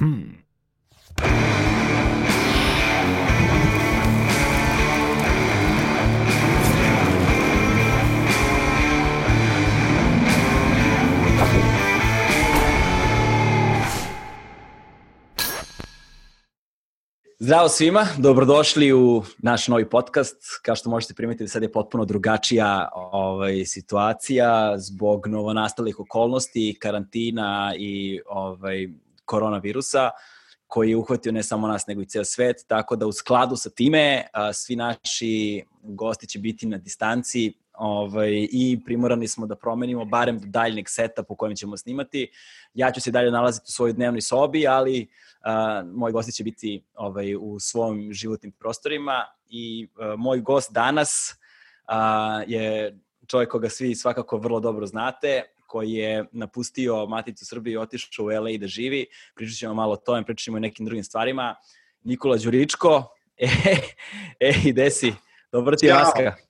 Hmm. Zdravo svima, dobrodošli u naš novi podcast. Kao što možete primetiti, sad je potpuno drugačija ovaj, situacija zbog novonastalih okolnosti, karantina i ovaj, koronavirusa koji je uhvatio ne samo nas, nego i ceo svet, tako da u skladu sa time svi naši gosti će biti na distanci ovaj, i primorani smo da promenimo barem do daljnjeg seta po kojem ćemo snimati. Ja ću se dalje nalaziti u svojoj dnevnoj sobi, ali a, moji gosti će biti ovaj, u svojim životnim prostorima i a, moj gost danas a, je čovjek koga svi svakako vrlo dobro znate, koji je napustio Maticu Srbije i otišao u LA da živi. Pričat ćemo malo o tome, pričat ćemo i nekim drugim stvarima. Nikola Đuričko, e, e, i desi, dobro ti Aska.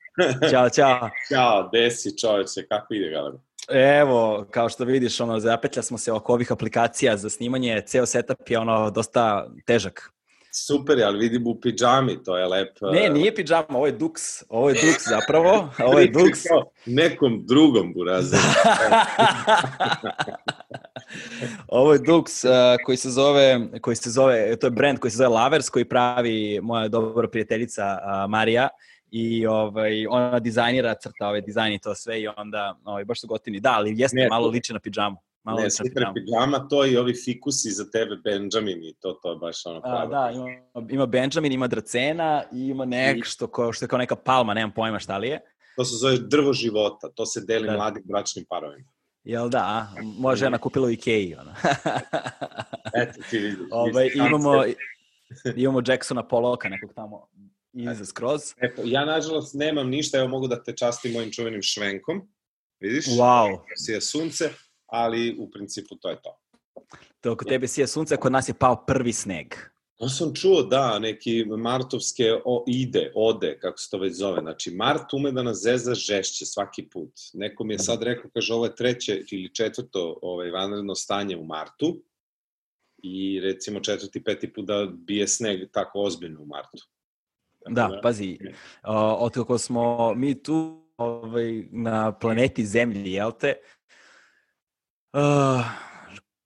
Ćao, čao. Ćao, desi čoveče, kako ide Galebe? Evo, kao što vidiš, ono, zapetlja smo se oko ovih aplikacija za snimanje, ceo setup je ono dosta težak. Super, ali vidim u pidžami, to je lep. Ne, nije pidžama, ovo je duks, ovo je duks zapravo, ovo je duks. Nekom drugom burazu. ovo je duks uh, koji se zove, koji se zove, to je brand koji se zove Lavers, koji pravi moja dobra prijateljica uh, Marija i ovaj, ona dizajnira, crta ove dizajn i to sve i onda ovaj, baš su gotivni. Da, ali jeste ne, malo liče na pidžamu. Malo ne, super pidžama, to i ovi fikusi za tebe, Benjamin i to, to je baš ono pravo. A, da, ima, ima Benjamin, ima dracena i ima nešto ko, što je kao neka palma, nemam pojma šta li je. To se zove drvo života, to se deli da. mladim bračnim parovima. Jel da, moja žena kupila u Ikeji. Ono. Eto, ti vidiš. Ovaj, imamo, imamo Jacksona Poloka, nekog tamo iza skroz. Eto, ja nažalost nemam ništa, evo mogu da te častim mojim čuvenim švenkom. Vidiš? Wow. Sije sunce, ali u principu to je to. To oko tebe sije sunce, kod nas je pao prvi sneg. To sam čuo, da, neki martovske o, ide, ode, kako se to već zove. Znači, mart ume da nas zeza žešće svaki put. Neko mi je sad rekao, kaže, ovo je treće ili četvrto ovaj, vanredno stanje u martu i recimo četvrti, peti put da bije sneg tako ozbiljno u martu. Da, da, pazi, od kako smo mi tu ovaj, na planeti Zemlji, jel te, uh,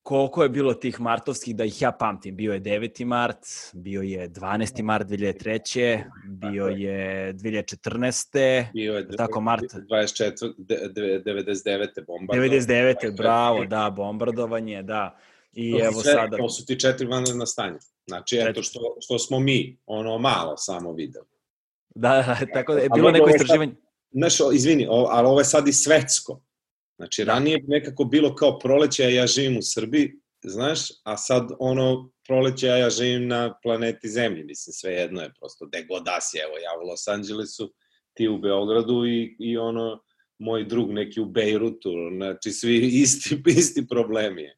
koliko je bilo tih martovskih, da ih ja pamtim, bio je 9. mart, bio je 12. mart 2003. Bio je 2014. Bio je tako mart 24. 99. bombardovanje. 99. bravo, da, bombardovanje, da. I to evo sada... To su ti četiri vanredna stanja. Znači, eto što, što smo mi, ono malo samo videli. Da, da, tako da je bilo neko istraživanje. Znaš, izvini, o, ali ovo je sad i svetsko. Znači, da. ranije nekako bilo kao proleće, a ja živim u Srbiji, znaš, a sad ono proleće, a ja živim na planeti Zemlji, mislim, sve jedno je prosto, gde god da si, evo, ja u Los Angelesu, ti u Beogradu i, i ono, moj drug neki u Bejrutu, znači, svi isti, isti problemi je.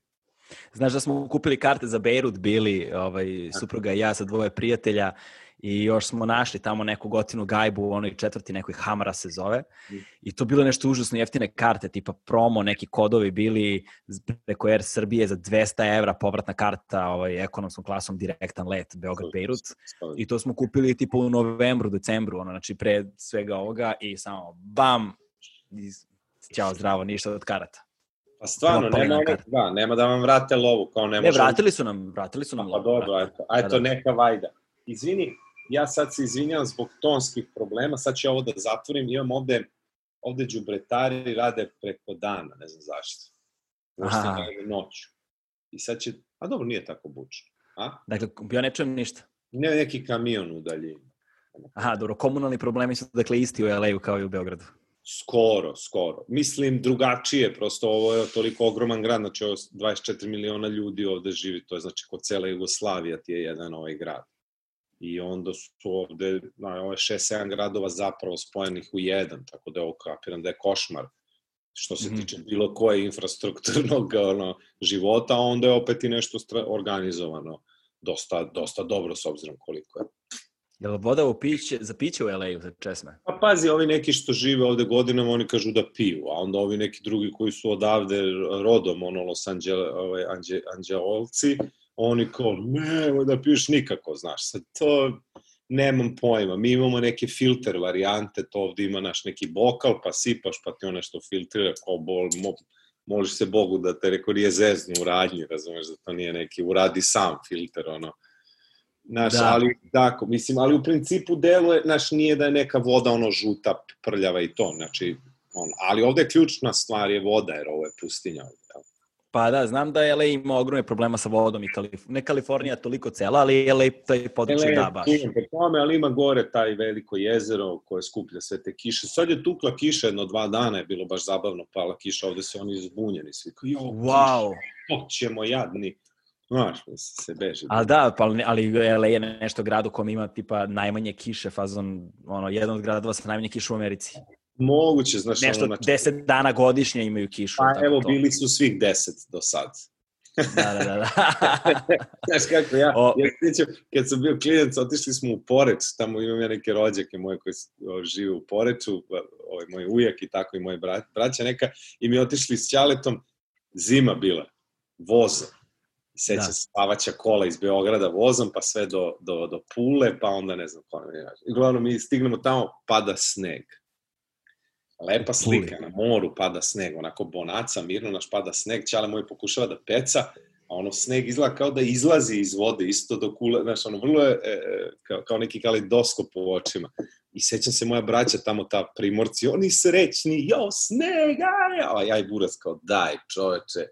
Znaš da smo kupili karte za Beirut, bili ovaj, supruga i ja sa dvoje prijatelja i još smo našli tamo neku gotinu gajbu u onoj četvrti nekoj Hamara se zove. I to bilo nešto užasno jeftine karte, tipa promo, neki kodovi bili preko Air Srbije za 200 evra povratna karta ovaj, ekonomskom klasom direktan let Beograd-Beirut i to smo kupili tipa u novembru, decembru, ono, znači pre svega ovoga i samo bam, i, ćao zdravo, ništa od karata. Pa stvarno, nema, onih, da, nema da vam vrate lovu, kao ne, ne vratili su nam, vratili su nam pa, lovu. Pa dobro, eto, eto, da, da. neka vajda. Izvini, ja sad se izvinjam zbog tonskih problema, sad ću ovo da zatvorim, imam ovde, ovde džubretari rade preko dana, ne znam zašto. Možda rade noću. I sad će, a dobro, nije tako bučno. A? Dakle, ja ne čujem ništa. Ne, neki kamion u daljini. Aha, dobro, komunalni problemi su dakle isti u LA-u kao i u Beogradu. Skoro, skoro. Mislim, drugačije, prosto ovo je toliko ogroman grad, znači ovo 24 miliona ljudi ovde živi, to je znači kod cela Jugoslavija ti je jedan ovaj grad. I onda su ovde, na, ovo je 6-7 gradova zapravo spojenih u jedan, tako da je ovo kapiram da je košmar što se mm -hmm. tiče bilo koje infrastrukturnog ono, života, onda je opet i nešto organizovano dosta, dosta dobro s obzirom koliko je Je li voda u piće, za piće u LA-u za česme? Pa pazi, ovi neki što žive ovde godinama, oni kažu da piju, a onda ovi neki drugi koji su odavde rodom, ono Los Angeles, ovaj, Anđe, Anđeolci, oni kao, ne, da piješ nikako, znaš, sad to nemam pojma. Mi imamo neke filter varijante, to ovde ima naš neki bokal, pa sipaš, pa ti on nešto filtrira, kao bol, mo, moliš se Bogu da te reko nije zeznu u radnji, razumeš, da to nije neki uradi sam filter, ono. Znaš, da. ali tako, mislim, ali u principu deluje, znaš, nije da je neka voda ono žuta, prljava i to, znači, on, ali ovde je ključna stvar je voda, jer ovo je pustinja ovde. Pa da, znam da LA ima ogromne problema sa vodom i Kalif ne Kalifornija toliko cela, ali LA taj područje da baš. LA po tome, ali ima gore taj veliko jezero koje skuplja sve te kiše. Sad je tukla kiša jedno dva dana, je bilo baš zabavno, pala kiša, ovde su oni zbunjeni svi. Kao, jo, wow. kiša, ćemo jadni. Znaš, se beže. Ali da, pa, ali LA je nešto grad u kom ima tipa najmanje kiše, fazon, ono, jedan od gradova sa najmanje kiše u Americi. Moguće, znaš, Nešto ono, znači... deset dana godišnje imaju kišu. Pa evo, to. bili su svih deset do sad. da, da, da. da. Znaš kako, ja, o... ja sjećam, kad sam bio klinac, otišli smo u Poreč, tamo imam ja neke rođake moje koji žive u Poreču, ovaj, moj ujak i tako i bra, braća neka, i mi otišli s Ćaletom, zima bila, vozom. Seća da. se spavaća kola iz Beograda vozom, pa sve do, do, do Pule, pa onda ne znam kome. I glavno mi stignemo tamo, pada sneg Lepa slika, na moru pada sneg, onako bonaca, mirno naš pada sneg, Ćale moj pokušava da peca, a ono sneg izgleda kao da izlazi iz vode, isto do kule, znaš, ono vrlo je e, e kao, kao neki kalidoskop u očima. I sećam se moja braća tamo, ta primorci, oni srećni, jo, sneg, aj, a ja i buras kao, daj čoveče,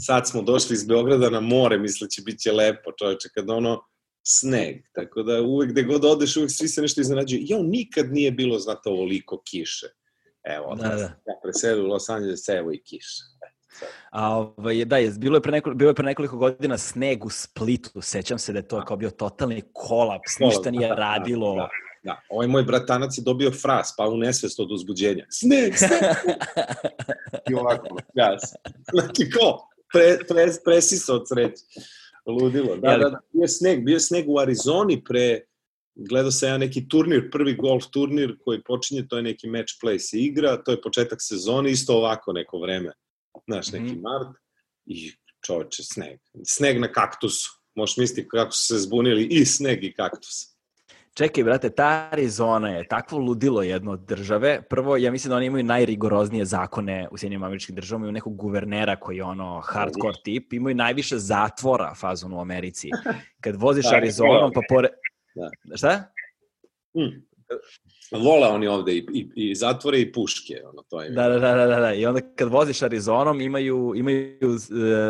sad smo došli iz Beograda na more, misleći bit će lepo, čoveče, kad ono, sneg, tako da uvek gde god odeš, uvek svi se nešto iznenađuju. Jo, nikad nije bilo, znate, ovoliko kiše. Evo, da, da. ja preselio u Los Angeles, evo i kiša. A ovaj, da, je, bilo, je pre nekoliko, bilo je pre nekoliko godina sneg u Splitu, sećam se da je to da. kao bio totalni kolaps, ništa nije da, da radilo. Da, da, da. Ovaj moj bratanac je dobio fras, pa u nesvest od uzbuđenja. Sneg, sneg! I ovako, gas. Znači, ko? Pre, pre, presisa od sreće. Ludilo. Da, da, da, bio je sneg, bio je sneg u Arizoni pre gledao se ja neki turnir, prvi golf turnir koji počinje, to je neki match play se igra, to je početak sezone, isto ovako neko vreme, znaš, neki mm -hmm. mart, i čoveče, sneg. Sneg na kaktusu. Možeš misliti kako su se zbunili i sneg i kaktus. Čekaj, brate, ta Arizona je takvo ludilo jedno od države. Prvo, ja mislim da oni imaju najrigoroznije zakone u Sjedinjim američkim državama. Imaju nekog guvernera koji je ono hardcore tip. Imaju najviše zatvora fazon u Americi. Kad voziš da, Arizonom, pa pored, Da. Šta? Mm. Vole oni ovde i, i, i zatvore i puške. Ono, to je da, da, da, da, da. I onda kad voziš Arizonom imaju, imaju uh,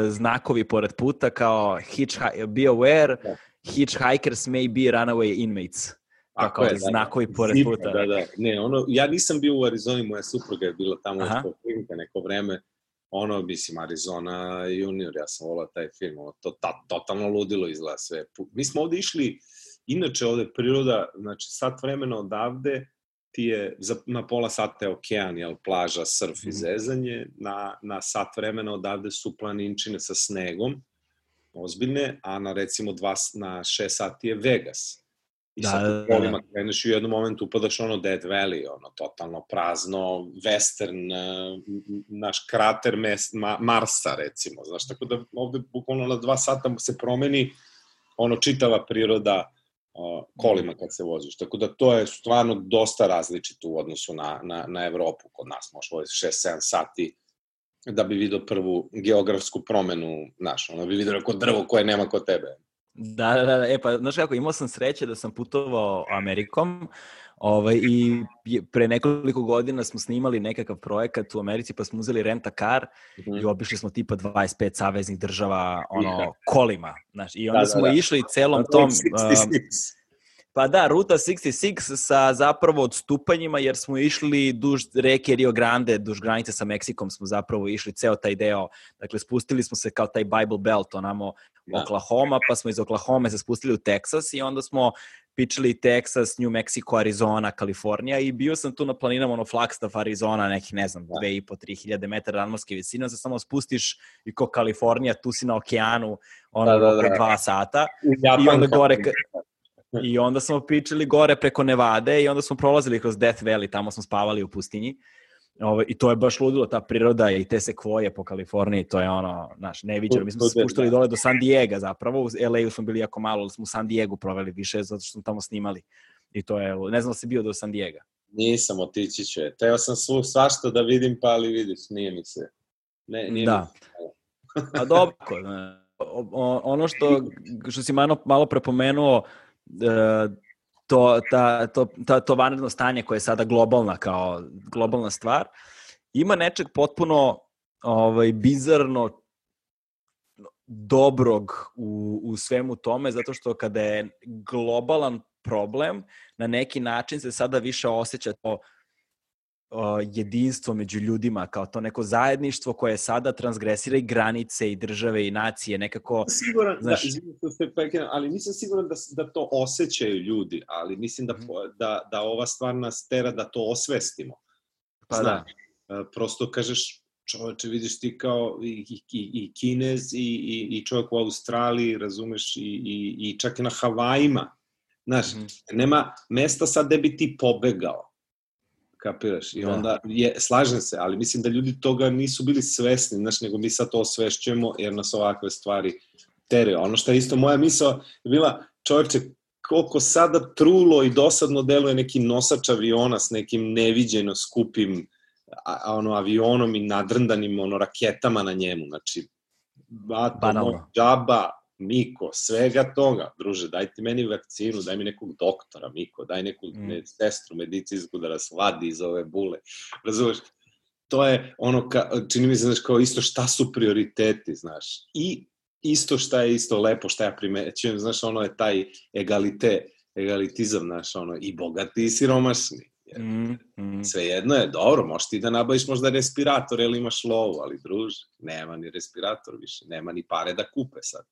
znakovi pored puta kao hitchhi be aware, da. Hitchhikers may be runaway inmates. Tako je, da, znakovi pored Zipa, puta. Da, da. Ne, ono, ja nisam bio u Arizoni, moja supruga je bila tamo Aha. klinka neko vreme. Ono, mislim, Arizona junior, ja sam volao taj film, ono, to, ta, totalno ludilo izgleda sve. Mi smo ovde išli, Inače, ovde priroda, znači, sat vremena odavde ti je za, na pola sata je okean, jel, plaža, surf i mhm. zezanje, na, na sat vremena odavde su planinčine sa snegom, ozbiljne, a na recimo dva, na šest sati je Vegas. I da, sad da, u kolima da, da. kreneš i u jednom momentu upadaš ono Dead Valley, ono totalno prazno, western, e, naš krater mes, ma, Marsa recimo, znaš, tako da ovde bukvalno na dva sata se promeni ono čitava priroda, kolima kad se voziš. Tako da to je stvarno dosta različito u odnosu na, na, na Evropu. Kod nas možeš voziti 6-7 sati da bi vidio prvu geografsku promenu, znaš, ono bi vidio kod drvo koje nema kod tebe. Da, da, da, e pa, znaš kako, imao sam sreće da sam putovao Amerikom, Ovaj, I pre nekoliko godina smo snimali nekakav projekat u Americi, pa smo uzeli renta car mm -hmm. i obišli smo tipa 25 saveznih država ono, kolima. Znaš, I onda da, da, smo da, da. išli celom tom... Uh, Pa da, ruta 66 sa zapravo odstupanjima, jer smo išli duž reke Rio Grande, duž granice sa Meksikom smo zapravo išli ceo taj deo. Dakle, spustili smo se kao taj Bible Belt, onamo da. Oklahoma, pa smo iz Oklahoma se spustili u Teksas i onda smo pičili Teksas, New Mexico, Arizona, Kalifornija i bio sam tu na planinama, ono Flagstaff, Arizona, nekih, ne znam, 2,5-3 hiljade metara nadmorske visine, se samo spustiš i ko Kalifornija, tu si na okeanu, ono, da, da, da. dva sata. I onda gore, I onda smo pičili gore preko Nevade i onda smo prolazili kroz Death Valley, tamo smo spavali u pustinji. Ovo, I to je baš ludilo, ta priroda i te sekvoje po Kaliforniji, to je ono, znaš, neviđeno. Mi smo se spuštali dole do San Diego zapravo, u LA-u smo bili jako malo, ali smo u San Diego proveli više zato što smo tamo snimali. I to je, ne znam da si bio do San Diego. Nisam, otići ću. Teo sam svu svašta da vidim, pa ali vidiš, nije mi se. Ne, nije da. Mi se. Pa dobro, ono što, što si malo, malo prepomenuo, to, ta, to, ta, to vanredno stanje koje je sada globalna kao globalna stvar, ima nečeg potpuno ovaj, bizarno dobrog u, u svemu tome, zato što kada je globalan problem, na neki način se sada više osjeća to jedinstvo među ljudima, kao to neko zajedništvo koje sada transgresira i granice i države i nacije, nekako... Siguran, da, znaš... da, izvinite se, ali nisam siguran da, da to osjećaju ljudi, ali mislim da, mm. da, da ova stvar nas tera da to osvestimo. Pa Zna, da. E, prosto kažeš, čoveče, vidiš ti kao i, i, i Kinez i, i, i čovjek u Australiji, razumeš, i, i, i čak i na Havajima. Znaš, mm. nema mesta sad gde bi ti pobegao kapiraš? I da. onda, je, slažem se, ali mislim da ljudi toga nisu bili svesni, znaš, nego mi sad to osvešćujemo jer nas ovakve stvari tere. Ono što je isto moja misla bila, čovječe, koliko sada trulo i dosadno deluje neki nosač aviona s nekim neviđeno skupim a, ono avionom i nadrndanim ono raketama na njemu. Znači, bato, džaba, Miko, svega toga, druže, daj ti meni vakcinu, daj mi nekog doktora, Miko, daj neku mm. ne, sestru medicinsku da nas vadi iz ove bule. Razumeš? To je ono, ka, čini mi se, znaš, kao isto šta su prioriteti, znaš. I isto šta je isto lepo, šta ja primećujem, znaš, ono je taj egalite, egalitizam, znaš, ono, i bogati i siromašni. Mm, mm. Svejedno je, dobro, možeš ti da nabaviš možda respirator ili imaš lovu, ali druže, nema ni respirator više, nema ni pare da kupe sad.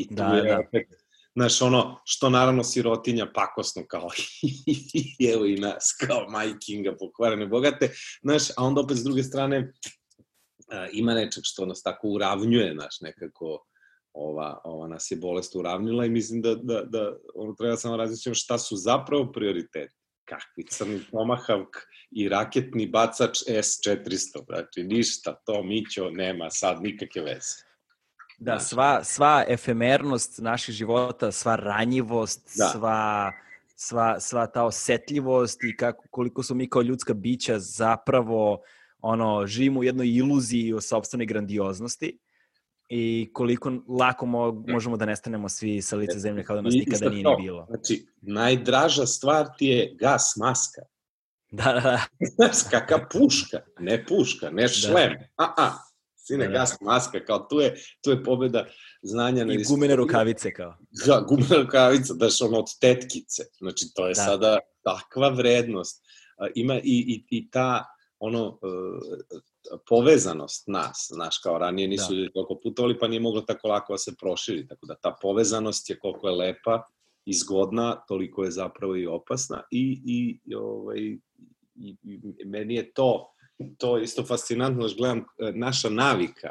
I tu da, je da. opet, znaš, ono, što naravno sirotinja pakosno kao i evo i nas, kao majkinga pokvarene bogate, znaš, a onda opet s druge strane a, ima nečeg što nas tako uravnjuje, znaš, nekako ova, ova nas je bolest uravnila i mislim da, da, da ono, treba samo različiti šta su zapravo prioriteti kakvi crni pomahavk i raketni bacač S-400. Znači, ništa, to Mićo nema sad nikakve veze. Da, sva, sva efemernost naših života, sva ranjivost, da. sva, sva, sva ta osetljivost i kako, koliko su mi kao ljudska bića zapravo ono, živimo u jednoj iluziji o sobstvenoj grandioznosti i koliko lako mo, možemo da nestanemo svi sa lice zemlje kao da nas nikada nije ni bilo. Znači, najdraža stvar ti je gas maska. Da, da, da. Znaš, kaka puška, ne puška, ne da. šlem. Da. A, a, Sine, da, da. gas maska, kao tu je, tu je pobeda znanja. I gumene rukavice, kao. Da, gumene rukavice, daš ono od tetkice. Znači, to je da. sada takva vrednost. Ima i, i, i ta, ono, e, povezanost nas, znaš, kao ranije nisu da. ljudi toliko putovali, pa nije moglo tako lako da se proširi, tako da ta povezanost je koliko je lepa i zgodna, toliko je zapravo i opasna i, i, ovaj, i, i meni je to to je isto fascinantno, znaš, gledam e, naša navika,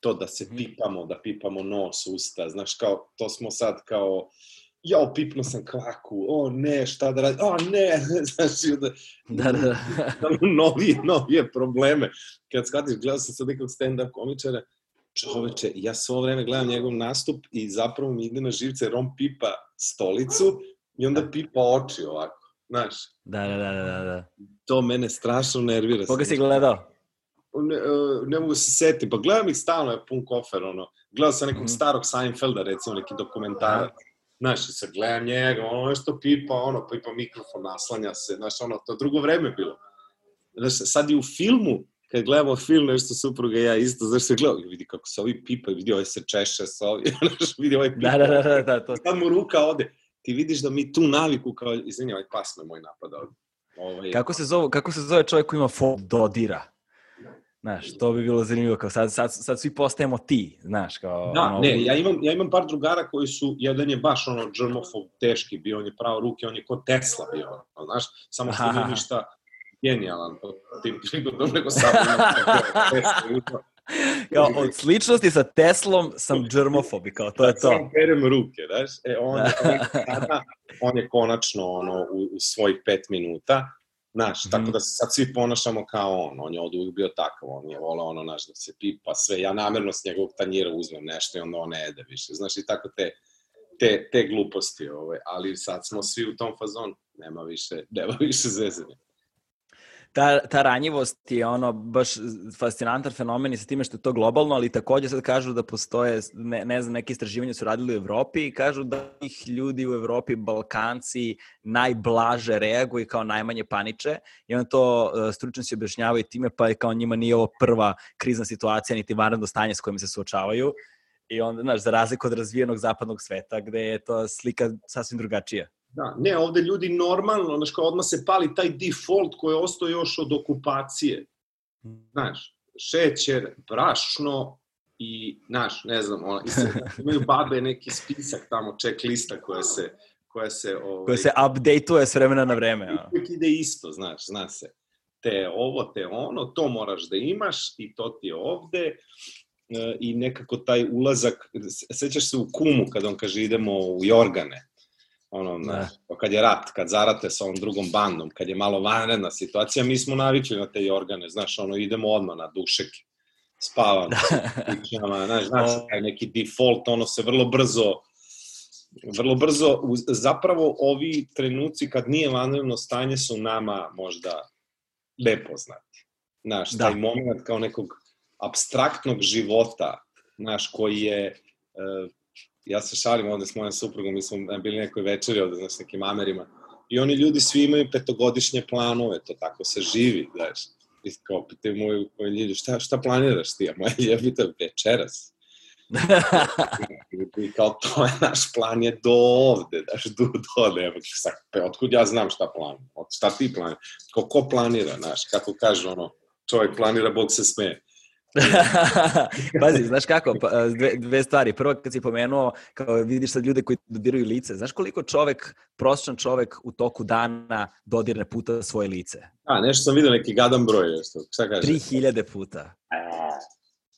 to da se mhm. pipamo, da pipamo nos, usta, znaš, kao, to smo sad kao, ja pipno sam kvaku, o ne, šta da radi, o ne, znaš, da, da, da, da. novije, novije probleme. Kad shvatiš, gledao sam sad nekog stand-up komičara, čoveče, ja svo vreme gledam njegov nastup i zapravo mi ide na živce jer on pipa stolicu i onda pipa oči ovako znaš. Da, da, da, da, da. To mene strašno nervira. Koga si gledao? Ne, uh, ne mogu se setiti, pa gledam ih stalno, je pun kofer, ono. Gledao sam nekog mm. starog Seinfelda, recimo, neki dokumentarac. Znaš, se gledam njega, ono nešto pipa, ono, pipa mikrofon, naslanja se, znaš, ono, to drugo vreme bilo. Znaš, sad i u filmu, kad gledamo film, nešto supruga i ja isto, znaš se gledao, vidi kako se ovi pipaju, vidi ovaj se češe sa ovi, znaš, vidi ovaj pipa. Da, da, da, da, da, to. Sad mu ruka ode ti vidiš da mi tu naviku kao, izvini, ovaj pas me moj napadao. Ovaj, kako, se zove, kako se zove čovjek koji ima fob dodira? Znaš, to bi bilo zanimljivo, kao sad, sad, sad svi postajemo ti, znaš, kao... Da, ono... ne, ja imam, ja imam par drugara koji su, jedan je baš ono džermofob teški bio, on je pravo ruke, on je kod Tesla bio, znaš, samo što nije ništa genijalan, po tim prigodom, nego sam kao, od sličnosti sa Teslom sam džermofob i kao, to je to. Sam perem ruke, znaš, e, on, on, on je konačno ono, u, u svojih pet minuta, Znaš, mm. tako da se sad svi ponašamo kao on, on je od uvijek bio takav, on je volao ono, znaš, da se pipa sve, ja namerno s njegovog tanjira uzmem nešto i onda on ne jede više, znaš, i tako te, te, te gluposti, ovaj. ali sad smo svi u tom fazonu, nema više, nema više zezanja ta, ta ranjivost je ono baš fascinantan fenomen i sa time što je to globalno, ali takođe sad kažu da postoje, ne, ne znam, neke istraživanja su radili u Evropi i kažu da ih ljudi u Evropi, Balkanci, najblaže reaguju kao najmanje paniče i onda to uh, stručnici objašnjavaju time pa je kao njima nije ovo prva krizna situacija niti vanredno stanje s kojim se suočavaju i onda, znaš, za razliku od razvijenog zapadnog sveta gde je to slika sasvim drugačija. Da, ne, ovde ljudi normalno, znaš, kao odmah se pali taj default koji je ostao još od okupacije. Znaš, šećer, brašno i, znaš, ne znam, ona, imaju babe neki spisak tamo, checklista koja se, koja se... Ovaj, koja se update-uje s vremena na vreme. Ja. Uvijek ide isto, znaš, zna se. Te ovo, te ono, to moraš da imaš i to ti je ovde e, i nekako taj ulazak, sećaš se u kumu kad on kaže idemo u Jorgane, ono, ne. pa kad je rat, kad zarate sa ovom drugom bandom, kad je malo vanredna situacija, mi smo navikli na te organe, znaš, ono, idemo odmah na dušeke, spavamo, pričama, znaš, znaš, taj neki default, ono se vrlo brzo, vrlo brzo, zapravo ovi trenuci kad nije vanredno stanje su nama možda nepoznati. Znaš, da. taj moment kao nekog abstraktnog života, znaš, koji je, uh, ja se šalim ovde s mojom suprugom, mi smo bili nekoj večeri ovde, znaš, nekim Amerima, i oni ljudi svi imaju petogodišnje planove, to tako se živi, znaš. I kao pitaju moju, moju ljudi, šta, šta planiraš ti? A moja ljubita pitam, večeras. I kao, to je naš plan je do ovde, daš, do, do nema, sad, otkud ja znam šta plan, od šta ti planiraš, ko, ko planira, znaš, kako kaže ono, čovjek planira, Bog se smeje. Pazi, znaš kako, pa, dve, dve stvari. Prvo, kad si pomenuo, kao vidiš sad ljude koji dodiraju lice, znaš koliko čovek, prosječan čovek u toku dana dodirne puta svoje lice? A, nešto sam vidio, neki gadan broj. Nešto. Šta kažeš? 3000 puta.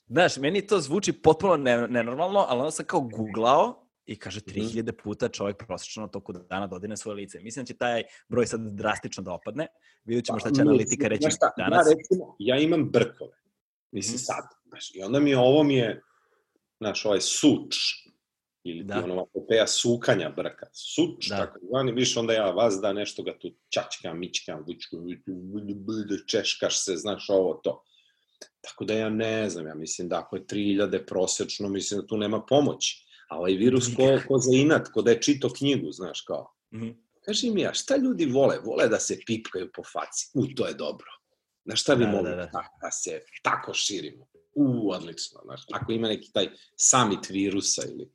Znaš, meni to zvuči potpuno nenormalno, ali onda sam kao googlao i kaže 3000 mhm. puta čovjek prosječno toku dana dodirne svoje lice. Mislim da će taj broj sad drastično da opadne. Vidjet ćemo šta će pa, analitika reći šta, danas. Ja, recimo, ja imam brkove. Mislim, mm. sad. Znaš, I onda mi je, ovo mi je, znaš, ovaj suč, ili da. ono apopeja sukanja brka. Suč, da. tako zvani, viš, onda ja vas da nešto ga tu čačkam, mičkam, vučkam, češkaš se, znaš, ovo to. Tako da ja ne znam, ja mislim da ako je 3000 prosečno, mislim da tu nema pomoći. A ovaj virus ko, ko za inat, ko da je čito knjigu, znaš, kao. Mm -hmm. Kaži mi ja, šta ljudi vole? Vole da se pipkaju po faci. U, to je dobro. Na šta bi da, mogli da, da. da, da se tako širimo? U, odlično. Znaš, ako ima neki taj summit virusa ili...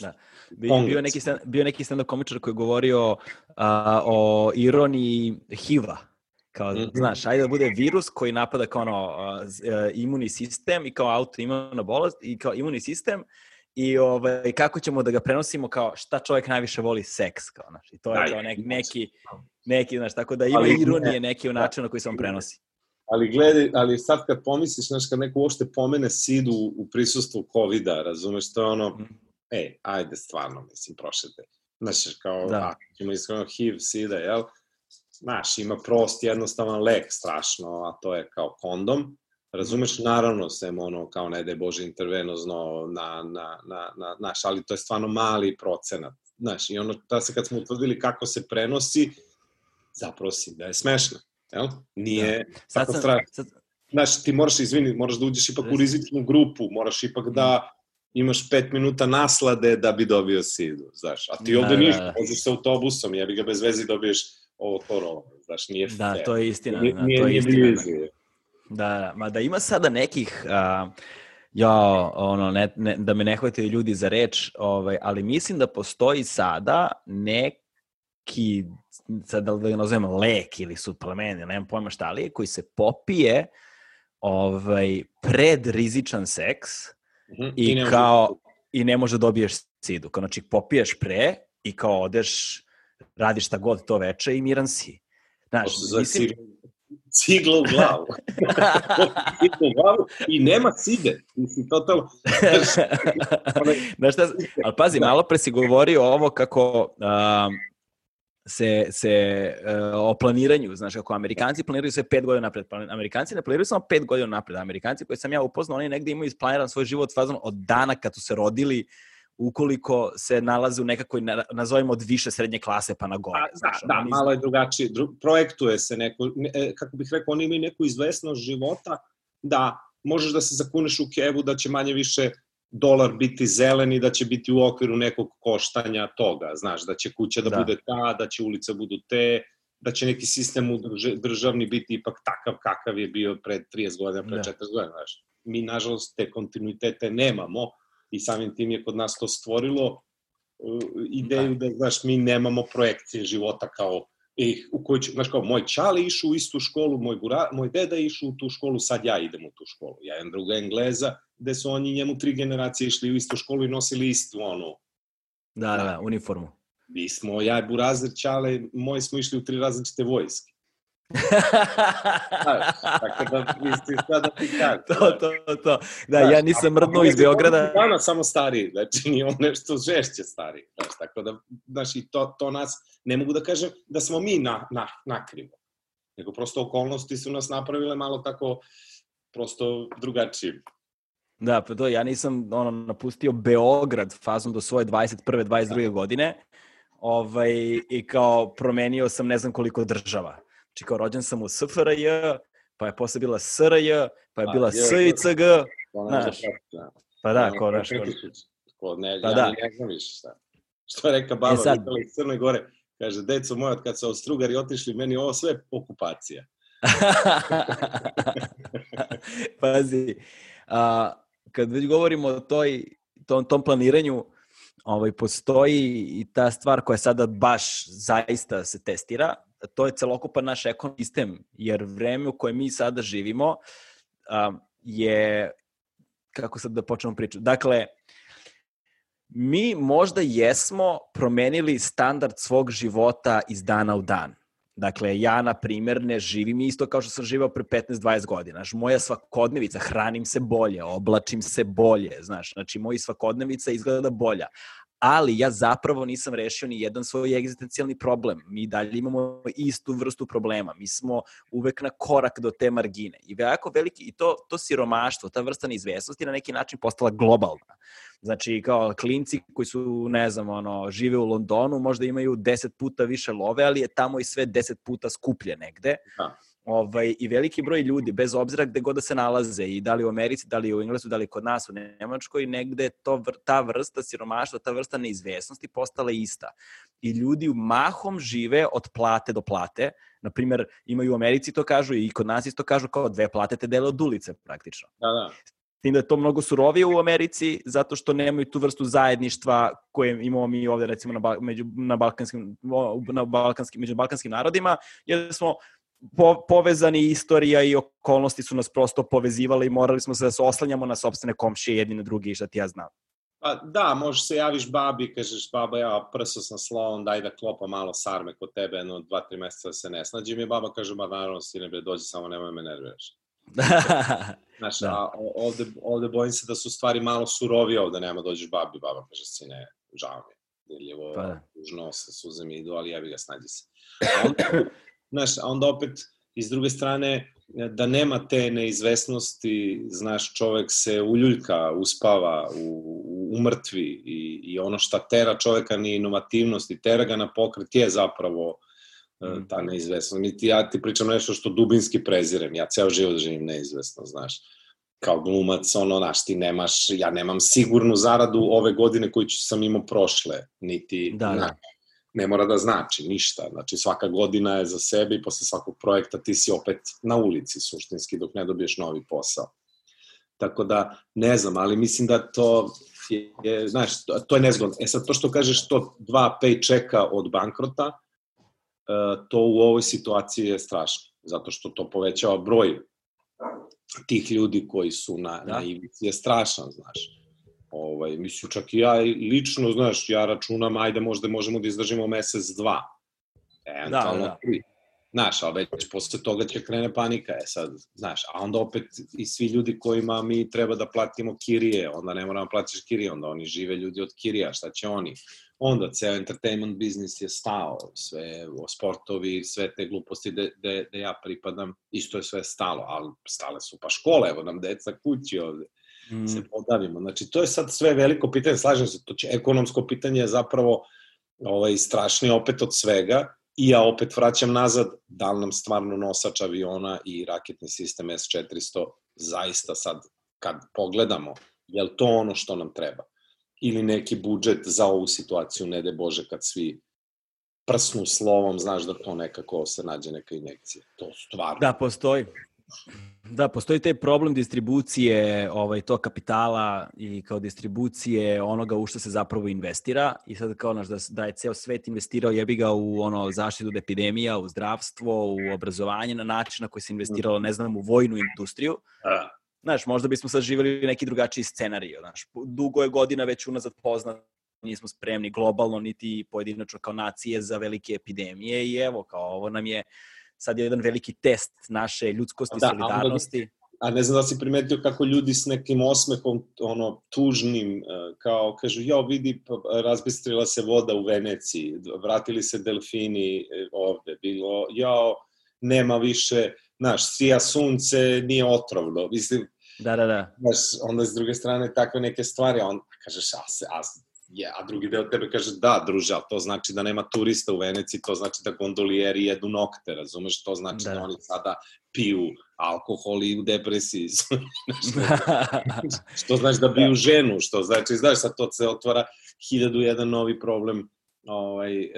Da. Bi, bio neki stand, bio neki stand komičar koji je govorio a, o ironiji HIV-a. Kao, mm -hmm. znaš, ajde da bude virus koji napada kao ono, a, a, imunni sistem i kao autoimuna bolest i kao imunni sistem i ovaj, kako ćemo da ga prenosimo kao šta čovjek najviše voli seks, kao, znaš, i to je kao neki, neki, neki, znaš, tako da ima Ali, ironije neki u načinu na koji se on prenosi. Ali gledaj, ali sad kad pomisliš, znaš, kad neko uopšte pomene SID u, u prisustvu COVID-a, razumeš, to je ono, mm. ej, ajde, stvarno, mislim, prošete. Znaš, kao, da. a, ima iskreno HIV, SIDA, jel? Znaš, ima prost, jednostavan lek, strašno, a to je kao kondom. Razumeš, naravno, sem ono, kao ne da je Bože intervenozno na, na, na, na, naš, ali to je stvarno mali procenat. Znaš, i ono, da se kad smo utvrdili kako se prenosi, zapravo si da je smešno. Jel? Nije da. tako sam, strašno. Sad... Znaš, ti moraš, izvini, moraš da uđeš ipak u rizičnu grupu, moraš ipak da imaš pet minuta naslade da bi dobio sidu, znaš. A ti da, ovde da, ništa, da. možeš sa autobusom, jebi ga bez vezi dobiješ ovo korona, znaš, nije Da, fair. to je istina, nije, da, nije, to je istina. Nije da, da, ma da ima sada nekih, uh, ja, ono, ne, ne, da me ne hvate ljudi za reč, ovaj, ali mislim da postoji sada neki sad da ga nazovem lek ili suplement, nemam pojma šta li, koji se popije ovaj, pred rizičan seks mm -hmm. i, I kao i ne može da dobiješ sidu. Kao, znači, popiješ pre i kao odeš, radiš šta god to veče i miran si. Znaš, mislim... cigla u glavu. cigla u glavu i nema side. Mislim, totalno... Znaš šta, ali pazi, malo pre si govorio ovo kako um, se, se uh, o planiranju, znaš, kako Amerikanci planiraju sve pet godina napred. Amerikanci ne planiraju samo pet godina napred. Amerikanci koji sam ja upoznao, oni negde imaju isplaniran svoj život fazom od dana kad su se rodili ukoliko se nalaze u nekakvoj, nazovimo od više srednje klase pa na gore. Da, znaš, da, da malo je drugačije. Dru, projektuje se neko, ne, e, kako bih rekao, oni imaju neku izvesnost života da možeš da se zakuneš u kevu da će manje više dolar biti zelen i da će biti u okviru nekog koštanja toga, znaš, da će kuća da, da. bude ta, da će ulica budu te, da će neki sistem državni biti ipak takav kakav je bio pred 30 godina, pred da. 40 godina, znaš. Mi, nažalost, te kontinuitete nemamo i samim tim je kod nas to stvorilo uh, ideju da. da, znaš, mi nemamo projekcije života kao i u kojoj ću, znaš kao, moj čali išu u istu školu, moj, bura, moj deda išu u tu školu, sad ja idem u tu školu. Ja imam druga Engleza, gde su oni njemu tri generacije išli u istu školu i nosili istu, ono... Da, da, da uniformu. Mi smo, ja i Burazir Čale, moji smo išli u tri različite vojske. Tako da mislim sad da ti kažem. To, to, to. Da, ja nisam mrdnuo iz Beograda. Dana samo stariji, znači nije on nešto žešće stariji. Znači, tako da, znaš, i to, to nas, ne mogu da kažem da smo mi na, na, nakrivo, nego prosto okolnosti su nas napravile malo tako, prosto drugačije. Da, pa to, ja nisam ono, napustio Beograd fazom do svoje 21. 22. Da. godine ovaj, i kao promenio sam ne znam koliko država. Znači kao rođen sam u SFRJ, pa je posle bila SRJ, pa je bila SICG, znaš. Pa da, ko naš. Ko, ne, pa ja da. ne znam više šta. Što je reka baba e sad... iz Crne Gore, kaže, deco moja, kad su Austrugari otišli, meni ovo sve okupacija. Pazi, a, kad već govorimo o toj, tom, tom planiranju, ovaj, postoji i ta stvar koja sada baš zaista se testira, to je celokupan naš ekosistem, jer vreme u kojem mi sada živimo je, kako sad da počnemo priču, dakle, mi možda jesmo promenili standard svog života iz dana u dan. Dakle, ja, na primer, ne živim isto kao što sam živao pre 15-20 godina. Znaš, moja svakodnevica, hranim se bolje, oblačim se bolje, znaš, znači, moji svakodnevica izgleda bolja ali ja zapravo nisam rešio ni jedan svoj egzistencijalni problem. Mi dalje imamo istu vrstu problema. Mi smo uvek na korak do te margine. I veliko veliki, i to, to siromaštvo, ta vrsta neizvesnosti na neki način postala globalna. Znači, kao klinci koji su, ne znam, ono, žive u Londonu, možda imaju 10 puta više love, ali je tamo i sve 10 puta skuplje negde. Da ovaj, i veliki broj ljudi, bez obzira gde god da se nalaze, i da li u Americi, da li u Englesu, da li kod nas u Nemačkoj, negde to, ta vrsta siromaštva, ta vrsta neizvesnosti postala ista. I ljudi mahom žive od plate do plate. Naprimer, imaju u Americi to kažu i kod nas isto kažu kao dve plate te dele od ulice praktično. Da, da. Tim da je to mnogo surovije u Americi, zato što nemaju tu vrstu zajedništva koje imamo mi ovde, recimo, na, među, na balkanskim, na balkanskim, među balkanskim narodima, jer smo po, povezani istorija i okolnosti su nas prosto povezivale i morali smo se da se oslanjamo na sobstvene komšije jedni na drugi i šta ti ja znam. Pa da, možeš se javiš babi, kažeš baba ja prso sam slon, daj da klopa malo sarme kod tebe, jedno dva, tri meseca da se ne snađe mi baba kaže, ba naravno sine bre, dođi samo nemoj me nerviraš. Znaš, da. a ovde, ovde bojim se da su stvari malo surovije ovde, nema dođeš babi, baba kaže, sine, žao mi je, dirljivo, pa da. užno se suze mi idu, ali jebi ga, snađi se. A onda, Znaš, a onda opet, iz druge strane, da nema te neizvesnosti, znaš, čovek se uljuljka, uspava, u, umrtvi i, i ono šta tera čoveka ni inovativnost i tera ga na pokret je zapravo mm. ta neizvesnost. Niti ja ti pričam nešto što dubinski prezirem, ja ceo život živim neizvesno, znaš kao glumac, ono, znaš, ti nemaš, ja nemam sigurnu zaradu ove godine koju sam imao prošle, niti, da, da ne mora da znači ništa. Znači svaka godina je za sebe i posle svakog projekta ti si opet na ulici suštinski dok ne dobiješ novi posao. Tako da, ne znam, ali mislim da to je, je znaš, to je nezgodno. E sad, to što kažeš, to dva paychecka od bankrota, e, to u ovoj situaciji je strašno, zato što to povećava broj tih ljudi koji su na, da. na ivici, je strašan, znaš. Ovaj, mislim, čak i ja lično, znaš, ja računam, ajde možda možemo da izdržimo mesec, dva. Eventualno da, da. tri. Znaš, ali već posle toga će krene panika, je sad, znaš, a onda opet i svi ljudi kojima mi treba da platimo kirije, onda ne moramo plaćaš kirije, onda oni žive ljudi od kirija, šta će oni? Onda ceo entertainment biznis je stao, sve o sportovi, sve te gluposti gde, gde ja pripadam, isto je sve stalo, ali stale su pa škole, evo nam deca kući ovde, mm. se podavimo. Znači, to je sad sve veliko pitanje, slažem se, to će ekonomsko pitanje je zapravo ovaj, strašnije opet od svega, I ja opet vraćam nazad, da li nam stvarno nosač aviona i raketni sistem S-400 zaista sad, kad pogledamo, je li to ono što nam treba? Ili neki budžet za ovu situaciju, ne de Bože, kad svi prsnu slovom, znaš da to nekako se nađe neka injekcija. To stvarno. Da, postoji. Da, postoji taj problem distribucije ovaj, to kapitala i kao distribucije onoga u što se zapravo investira i sad kao naš, da, da je ceo svet investirao jebi ga u ono zaštitu od epidemija, u zdravstvo, u obrazovanje na način na koji se investiralo, ne znam, u vojnu industriju. Da. Znaš, možda bismo sad živali neki drugačiji scenarij. Znaš, dugo je godina već unazad poznat nismo spremni globalno niti pojedinačno kao nacije za velike epidemije i evo kao ovo nam je sad je jedan veliki test naše ljudskosti, da, solidarnosti. A, a ne znam da si primetio kako ljudi s nekim osmehom, ono, tužnim, e, kao, kažu, jao, vidi, pa, razbistrila se voda u Veneciji, vratili se delfini e, ovde, bilo, jao, nema više, znaš, sija sunce, nije otrovno, mislim, Da, da, da. Znaš, onda s druge strane takve neke stvari, on kažeš, a, se, a je, a drugi deo tebe kaže da, druže, ali to znači da nema turista u Veneciji, to znači da gondolijeri jedu nokte, razumeš? To znači da, da oni sada piju alkohol i u depresiji. što znači da biju ženu, što znači, znaš, sad to se otvara hiljadu jedan novi problem ovaj, e,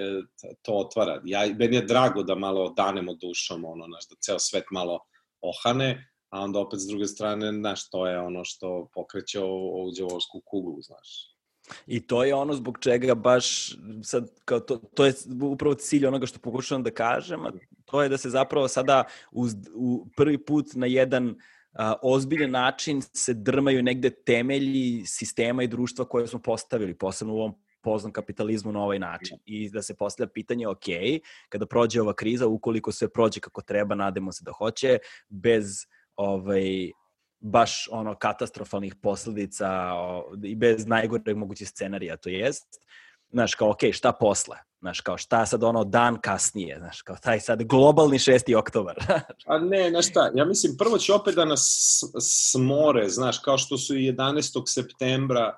to otvara. Ja, meni je drago da malo danemo dušom, ono, znaš, da ceo svet malo ohane, a onda opet s druge strane, znaš, to je ono što pokreće ovu djavorsku kuglu, znaš. I to je ono zbog čega baš sad, kao to, to je upravo cilj onoga što pokušavam da kažem, a to je da se zapravo sada uz, u prvi put na jedan a, ozbiljan način se drmaju negde temelji sistema i društva koje smo postavili, posebno u ovom poznom kapitalizmu na ovaj način. I da se postavlja pitanje, ok, kada prođe ova kriza, ukoliko sve prođe kako treba, nademo se da hoće, bez ovaj, baš ono katastrofalnih posledica i bez najgoreg mogućeg scenarija, to jest, znaš, kao, ok, šta posle? Znaš, kao, šta sad ono dan kasnije? Znaš, kao, taj sad globalni 6. oktobar. A ne, znaš šta, ja mislim, prvo će opet da nas smore, znaš, kao što su i 11. septembra e,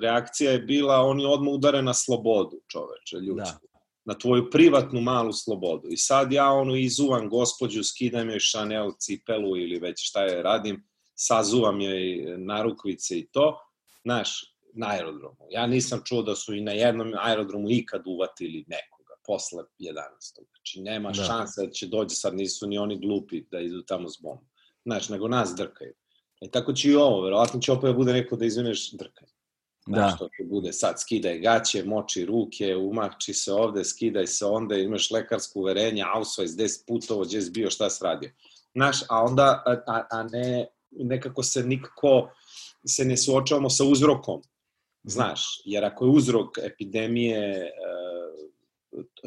reakcija je bila, oni odmah udare na slobodu, čoveče, ljudsku. Da. Na tvoju privatnu malu slobodu. I sad ja ono izuvam gospođu, skidam joj Chanel cipelu ili već šta je radim, sazuvam joj narukvice i to, znaš, na aerodromu. Ja nisam čuo da su i na jednom aerodromu ikad uvatili nekoga posle 11. Znači, nema da. šanse da će dođe, sad nisu ni oni glupi da idu tamo s bombom. Znaš, nego nas drkaju. E tako će i ovo, verovatno će opet bude neko da izvineš drkaj. Znaš, da. što će bude sad, skidaj gaće, moči ruke, umahči se ovde, skidaj se onda, imaš lekarsko uverenje, ausvajs, 10 putovo, gdje si bio, šta si radio. Znaš, a onda, a, a ne nekako se nikako se ne suočavamo sa uzrokom. Znaš, jer ako je uzrok epidemije e,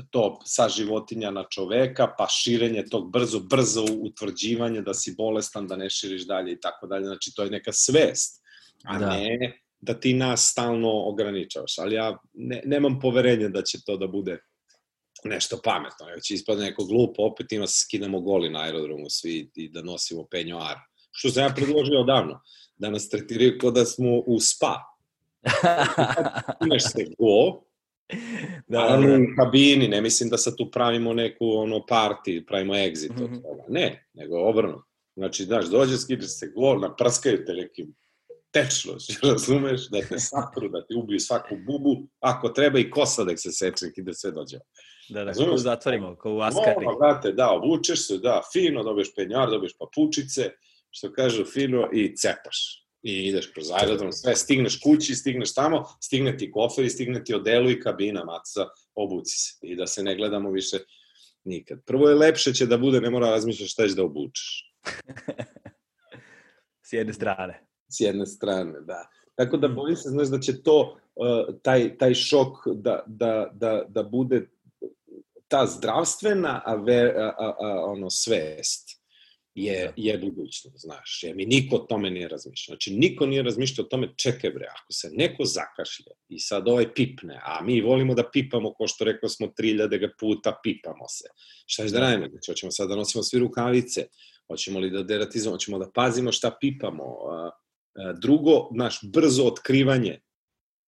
to sa životinja na čoveka, pa širenje tog brzo, brzo utvrđivanje da si bolestan, da ne širiš dalje i tako dalje. Znači, to je neka svest, a da. ne da ti nas stalno ograničavaš. Ali ja ne, nemam poverenja da će to da bude nešto pametno. Ja će ispadne neko glupo, opet ima se skidamo goli na aerodromu svi i da nosimo penjoar što sam ja predložio odavno, da nas tretiraju kao da smo u spa. Imaš se go, da, da, da. u kabini, ne mislim da sad tu pravimo neku ono party, pravimo exit mm -hmm. od mhm. toga. Ne, nego obrno. Znači, znaš, dođe, skiđe se go, naprskaju te nekim tečno, razumeš, da te satru, da ti ubiju svaku bubu, ako treba i kosa da se seče i da sve dođe. Da, da, kako zatvorimo, kao u Askari. No, brate, da, obučeš se, da, fino, dobiješ penjar, dobiješ papučice, što kažu fino, i cepaš. I ideš kroz aerodrom, sve, stigneš kući, stigneš tamo, stigne ti kofer i stigne ti odelu i kabina, maca, obuci se. I da se ne gledamo više nikad. Prvo je lepše će da bude, ne mora razmišljaš šta ćeš da obučeš. S jedne strane. S jedne strane, da. Tako da bojim se, znaš, da će to, uh, taj, taj šok da, da, da, da bude ta zdravstvena ave, a, a, a, ono svest je, Da. je budućnost, znaš, jer mi niko o tome nije razmišljao. Znači, niko nije razmišljao o tome, čekaj bre, ako se neko zakašlje i sad ovaj pipne, a mi volimo da pipamo, ko što rekao smo 3000 ga puta, pipamo se. Šta ćeš da radimo? Znači, hoćemo sad da nosimo svi rukavice, hoćemo li da deratizamo, hoćemo da pazimo šta pipamo. Drugo, naš, brzo otkrivanje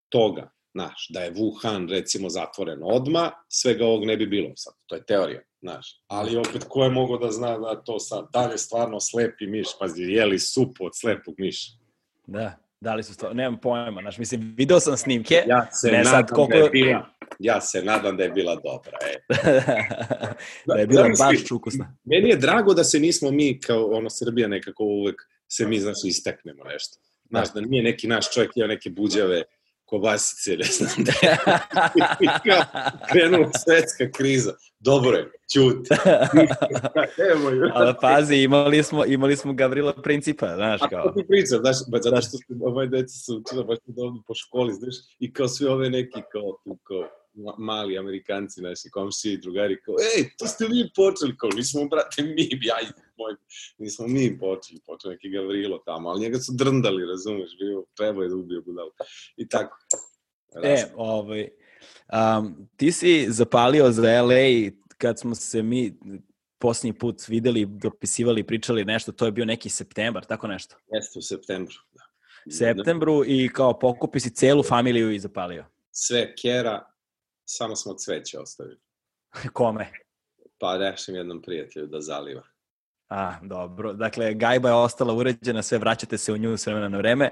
toga, znaš, da je Wuhan recimo zatvoren odma, svega ovog ne bi bilo sad, to je teorija, znaš. Ali opet, ko je mogao da zna da to sad, da li je stvarno slepi miš, pazi, jeli supu od slepog miša. Da, da li su stvarno, nemam pojma, znaš, mislim, video sam snimke, Ja se Ne, ne, sad nadam koliko- da je bila, ja se nadam da je bila dobra, e. da je bila Zamisli, baš ukusna. Meni je drago da se nismo mi, kao ono, Srbija nekako uvek se mi, znaš, isteknemo nešto. Znaš, da nije neki naš čovjek jeo neke buđave, kobasice, ne znam, krenula svetska kriza. Dobro je, ćuti. Evo, Ali pazi, imali smo, imali smo Gavrila Principa, znaš, A kao. to ti pričam, znaš, ba, zato što su, ovaj deca su učila baš dobro po školi, znaš, i kao svi ove neki, kao, tu, kao, ma- mali amerikanci, naši komšiji, drugari, kao, ej, to ste vi počeli, kao, nismo, brate, mi, ja i moj, nismo mi počeli, počeo neki Gavrilo tamo, ali njega su drndali, razumeš, bio, trebao je da ubije budalu. I tako. E, ovaj, um, ti si zapalio za LA kad smo se mi posljednji put videli, dopisivali, pričali nešto, to je bio neki septembar, tako nešto. Jeste u septembru, da. Septembru i kao pokupi si celu familiju i zapalio. Sve kera, samo smo cveće ostavili. Kome? Pa rešim jednom prijatelju da zaliva. A, dobro. Dakle, gajba je ostala uređena, sve vraćate se u nju s vremena na vreme.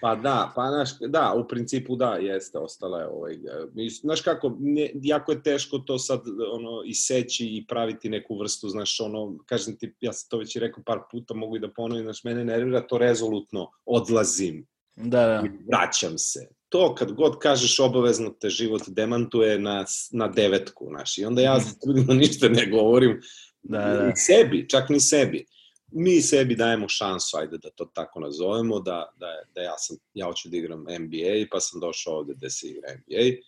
Pa da, pa znaš, da, u principu da, jeste, ostala je ovaj, znaš kako, ne, jako je teško to sad, ono, iseći i praviti neku vrstu, znaš, ono, kažem ti, ja sam to već i rekao par puta, mogu i da ponovim, znaš, mene nervira to rezolutno, odlazim, Da, da. vraćam se. To kad god kažeš obavezno te život demantuje na, na devetku, znaš, i onda ja ljudima ništa ne govorim, Da, da. sebi, čak ni sebi. Mi sebi dajemo šansu, ajde da to tako nazovemo, da, da, da ja, sam, ja hoću da igram NBA, pa sam došao ovde da se igra NBA.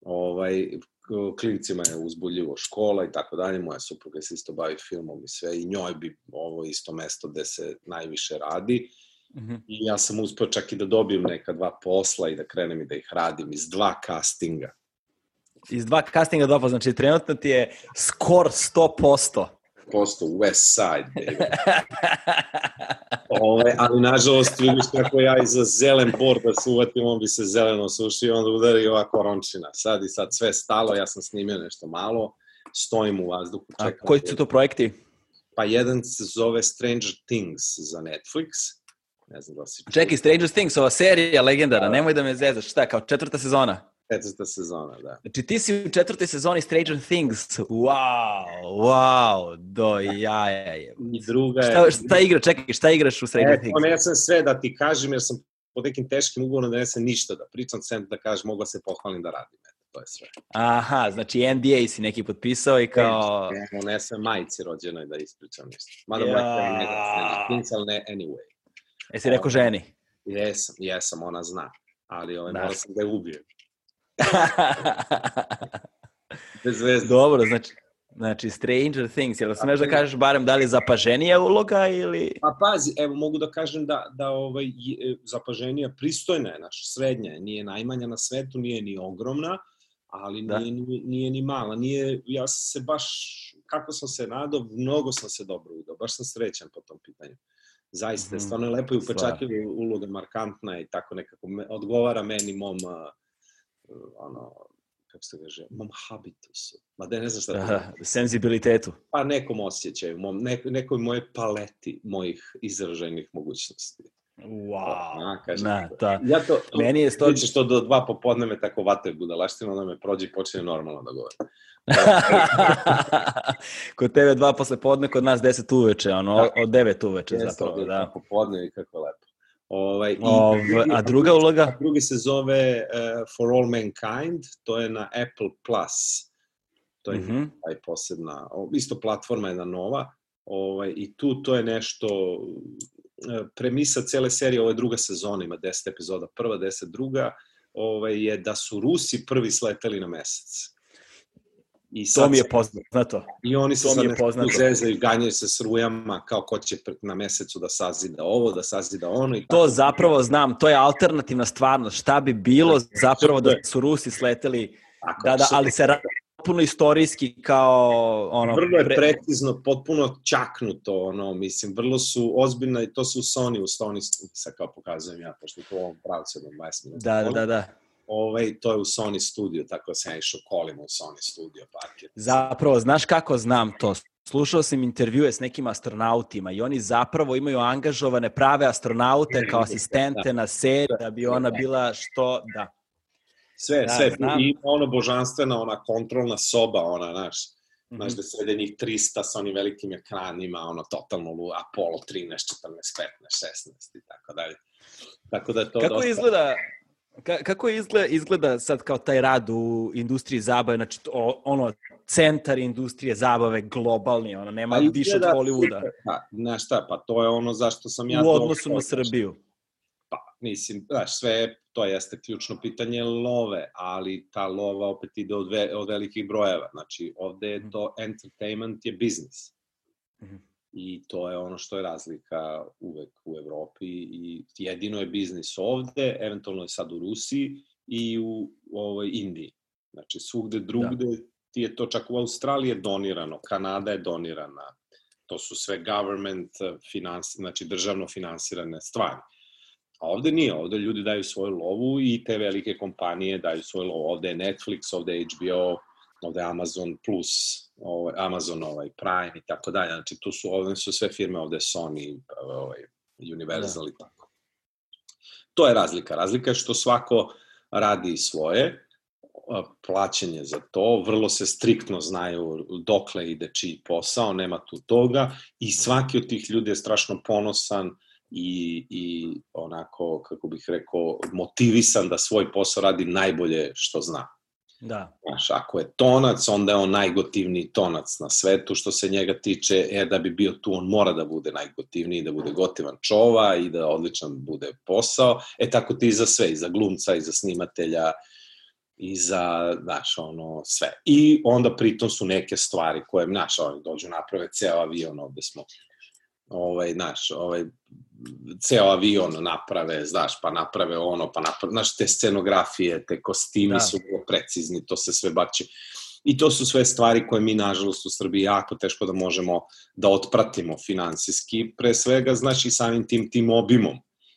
Ovaj, k- klincima je uzbuljivo škola i tako dalje, moja supruga se isto bavi filmom i sve, i njoj bi ovo isto mesto gde se najviše radi. Mhm. I ja sam uspeo čak i da dobijem neka dva posla i da krenem i da ih radim iz dva castinga. Iz dva castinga dopa, znači trenutno ti je skor 100%. Posto West Side, baby. Ove, ali nažalost vidiš kako ja iza zelen bord da se uvatim, on bi se zeleno sušio, onda udari ova korončina. Sad i sad sve stalo, ja sam snimio nešto malo, stojim u vazduhu, A čekam. koji su to projekti? Pa jedan se zove Stranger Things za Netflix. Ne znam da si. Čekaj, Stranger Things, ova serija legendara, nemoj da me zezaš, šta, kao četvrta sezona? Četvrta sezona, da. Znači ti si u četvrtoj sezoni Stranger Things, wow, wow, do jaja je. I druga je... Šta, šta igra, čekaj, šta igraš u Stranger E, Things? ne sam sve da ti kažem, jer sam pod nekim teškim ugovorom da ne sam ništa da pričam, sem da kažem, mogu da se pohvalim da radim. Eto, to je sve. Aha, znači NDA si neki potpisao i kao... Ne, ne sam majici rođenoj da ispričam ništa. Mada Ja. moja ja. ne da Stranger Things, ali ne anyway. Jesi rekao ženi? Jesam, jesam, ona zna. Ali ovaj, Da. morao sam da je ubijem. Bez veze. Dobro, znači, znači Stranger Things, jel smeš da kažeš barem da li je zapaženija uloga ili... Pa pazi, evo mogu da kažem da, da ovaj, je- zapaženija pristojna je naša, srednja je, nije najmanja na svetu, nije ni ogromna, ali Da. nije, ni, nije ni mala. Nije, ja se baš, kako sam se nadao, mnogo sam se dobro udao, baš sam srećan po tom pitanju. Zaista, mm stvarno je lepo i upečatljiva uloga, markantna i tako nekako me, odgovara meni mom, uh, ono, kako se kaže, mom habitusu. Ma da ne znam šta to Aha, senzibilitetu. pa nekom osjećaju, mom, nek, nekoj moje paleti mojih izraženih mogućnosti. Wow. A, kažem Na, ta. Ja to, Meni je sto... Vidiš što do dva popodne me tako vataju budalaština, onda me prođe i počne normalno da govori. kod tebe dva posle podne, kod nas deset uveče, ono, Da. od devet uveče Jeste, zapravo, da. popodne i kako lepo. Ovaj, i, Ov, a druga uloga? Drugi se zove uh, For All Mankind, to je na Apple Plus. To je Mhm. taj posebna, isto platforma jedna nova, ovaj, i tu to je nešto, e, premisa cele serije, ovo je druga sezona, ima 10 epizoda, prva, 10 druga, ovaj, je da su Rusi prvi sleteli na mesec. I to mi je poznato. I oni se sad mi je poznato. zezaju, ganjaju se s rujama, kao ko će na mesecu da sazida ovo, da sazida ono. I to tako. zapravo znam, to je alternativna stvarnost. Šta bi bilo zapravo da su Rusi sleteli, tako, da, da, ali se potpuno istorijski kao ono vrlo je pre... precizno potpuno čaknuto ono mislim vrlo su ozbiljno i to su Sony u Sony sa kao pokazujem ja pošto to u ovom pravcu do 20 minuta da da da ovaj, to je u Sony studio, tako da sam ja išao kolima u Sony studio parkir. Zapravo, znaš kako znam to? Slušao sam intervjue s nekim astronautima i oni zapravo imaju angažovane prave astronaute kao asistente na seriji da bi ona bila što, da. Sve, da, sve. Znam. I ono božanstvena, ona kontrolna soba, ona, znaš, mm -hmm. znaš da sede njih 300 sa onim velikim ekranima, ono, totalno lu, Apollo 13, 14, 15, 16 i tako dalje. Tako da to Kako dosta... izgleda, Ka, kako izgleda, izgleda sad kao taj rad u industriji zabave, znači to, ono, centar industrije zabave globalni, ono, nema pa više od Hollywooda. Pa, znaš šta, pa to je ono zašto sam ja... U odnosu na Srbiju. Pa, mislim, znaš, sve, to jeste ključno pitanje love, ali ta lova opet ide od, ve, od velikih brojeva. Znači, ovde je mhm. to, entertainment je biznis. Mm -hmm i to je ono što je razlika uvek u Evropi i jedino je biznis ovde, eventualno je sad u Rusiji i u, ovoj Indiji. Znači, svugde drugde da. ti je to čak u Australiji je donirano, Kanada je donirana, to su sve government, finans, znači državno finansirane stvari. A ovde nije, ovde ljudi daju svoju lovu i te velike kompanije daju svoju lovu. Ovde je Netflix, ovde je HBO, ovde Amazon Plus, ovaj, Amazon ovaj, Prime i tako dalje. Znači, tu su, ovde su sve firme, ovde Sony, ovaj, Universal da. i tako. To je razlika. Razlika je što svako radi svoje, plaćanje za to, vrlo se striktno znaju dokle ide čiji posao, nema tu toga i svaki od tih ljudi je strašno ponosan i, i onako, kako bih rekao, motivisan da svoj posao radi najbolje što zna. Da. Znaš, ako je tonac, onda je on najgotivniji tonac na svetu što se njega tiče, e, da bi bio tu, on mora da bude najgotivniji, da bude gotivan čova i da odličan bude posao. E, tako ti i za sve, i za glumca, i za snimatelja, i za, znaš, ono, sve. I onda pritom su neke stvari koje, znaš, oni dođu naprave ceo avion, ovde smo ovaj, znaš, ovaj, ceo avion naprave, znaš, pa naprave ono, pa naprave, znaš, te scenografije, te kostimi da. su precizni, to se sve bači. I to su sve stvari koje mi, nažalost, u Srbiji jako teško da možemo da otpratimo finansijski, pre svega, znači, samim tim, tim obimom.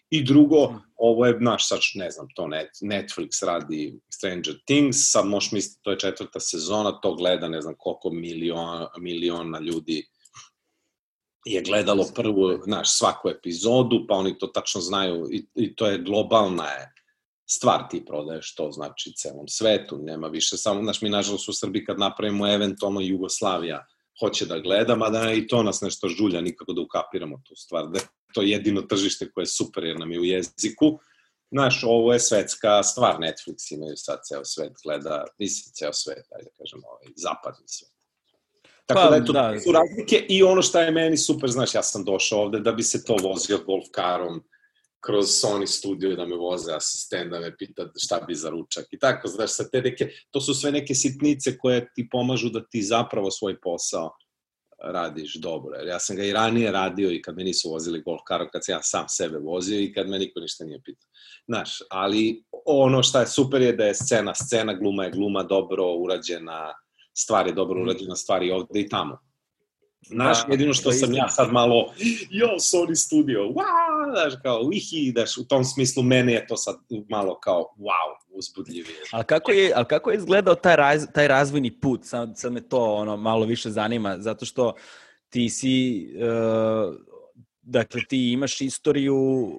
I drugo, mm. ovo je, znaš, sad ne znam, to net, Netflix radi Stranger Things, sad možeš misliti, to je četvrta sezona, to gleda ne znam koliko miliona, miliona ljudi je gledalo prvu, znaš, svaku epizodu, pa oni to tačno znaju i, i to je globalna je stvar ti prodaješ to, znači celom svetu, nema više samo, znaš, mi nažalost u Srbiji kad napravimo eventualno Jugoslavija hoće da gleda, mada i to nas nešto žulja, nikako da ukapiramo tu stvar, da to je jedino tržište koje je super jer nam je u jeziku, Znaš, ovo je svetska stvar, Netflix imaju sad ceo svet gleda, mislim ceo svet, ajde da kažem, ovaj, zapadni svet. Tako pa, da, eto, da. su razlike i ono što je meni super, znaš, ja sam došao ovde da bi se to vozio golf karom kroz Sony studio da me voze asistent, da me pita šta bi za ručak i tako, znaš, sa te neke, to su sve neke sitnice koje ti pomažu da ti zapravo svoj posao radiš dobro. Jer ja sam ga i ranije radio i kad me nisu vozili golf karo, kad sam ja sam sebe vozio i kad me niko ništa nije pitao. Znaš, ali ono što je super je da je scena, scena, gluma je gluma dobro urađena, stvari dobro mhm. urađena, stvari ovde i tamo. Znaš, da, jedino što sam ja sad malo, jo, Sony Studio, wow, znaš, kao, wihi, daš, u tom smislu mene je to sad malo kao, wow, uzbudljivije. A kako je, a kako je izgledao taj, raz, taj razvojni put? Sad, sad me to ono, malo više zanima, zato što ti si, uh, dakle, ti imaš istoriju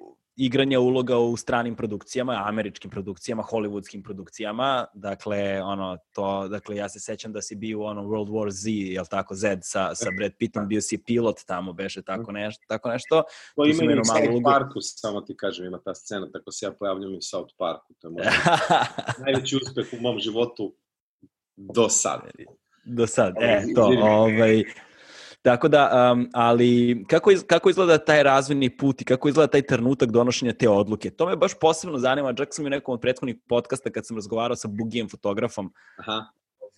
igranja uloga u stranim produkcijama, američkim produkcijama, hollywoodskim produkcijama. Dakle, ono, to, dakle, ja se sećam da si bio u ono World War Z, jel tako, Z sa, sa Brad Pittom, bio si pilot tamo, beše tako nešto. Tako nešto. To ima i u South. Parku, samo ti kažem, ima ta scena, tako se ja pojavljam i u South Parku. To je moj najveći uspeh u mom životu do sad. Do sad, e, to, ovaj, Tako da, um, ali kako, iz, kako izgleda taj razvojni put i kako izgleda taj trenutak donošenja te odluke? To me baš posebno zanima, čak sam i nekom od prethodnih podcasta kad sam razgovarao sa Bugijem fotografom, Aha.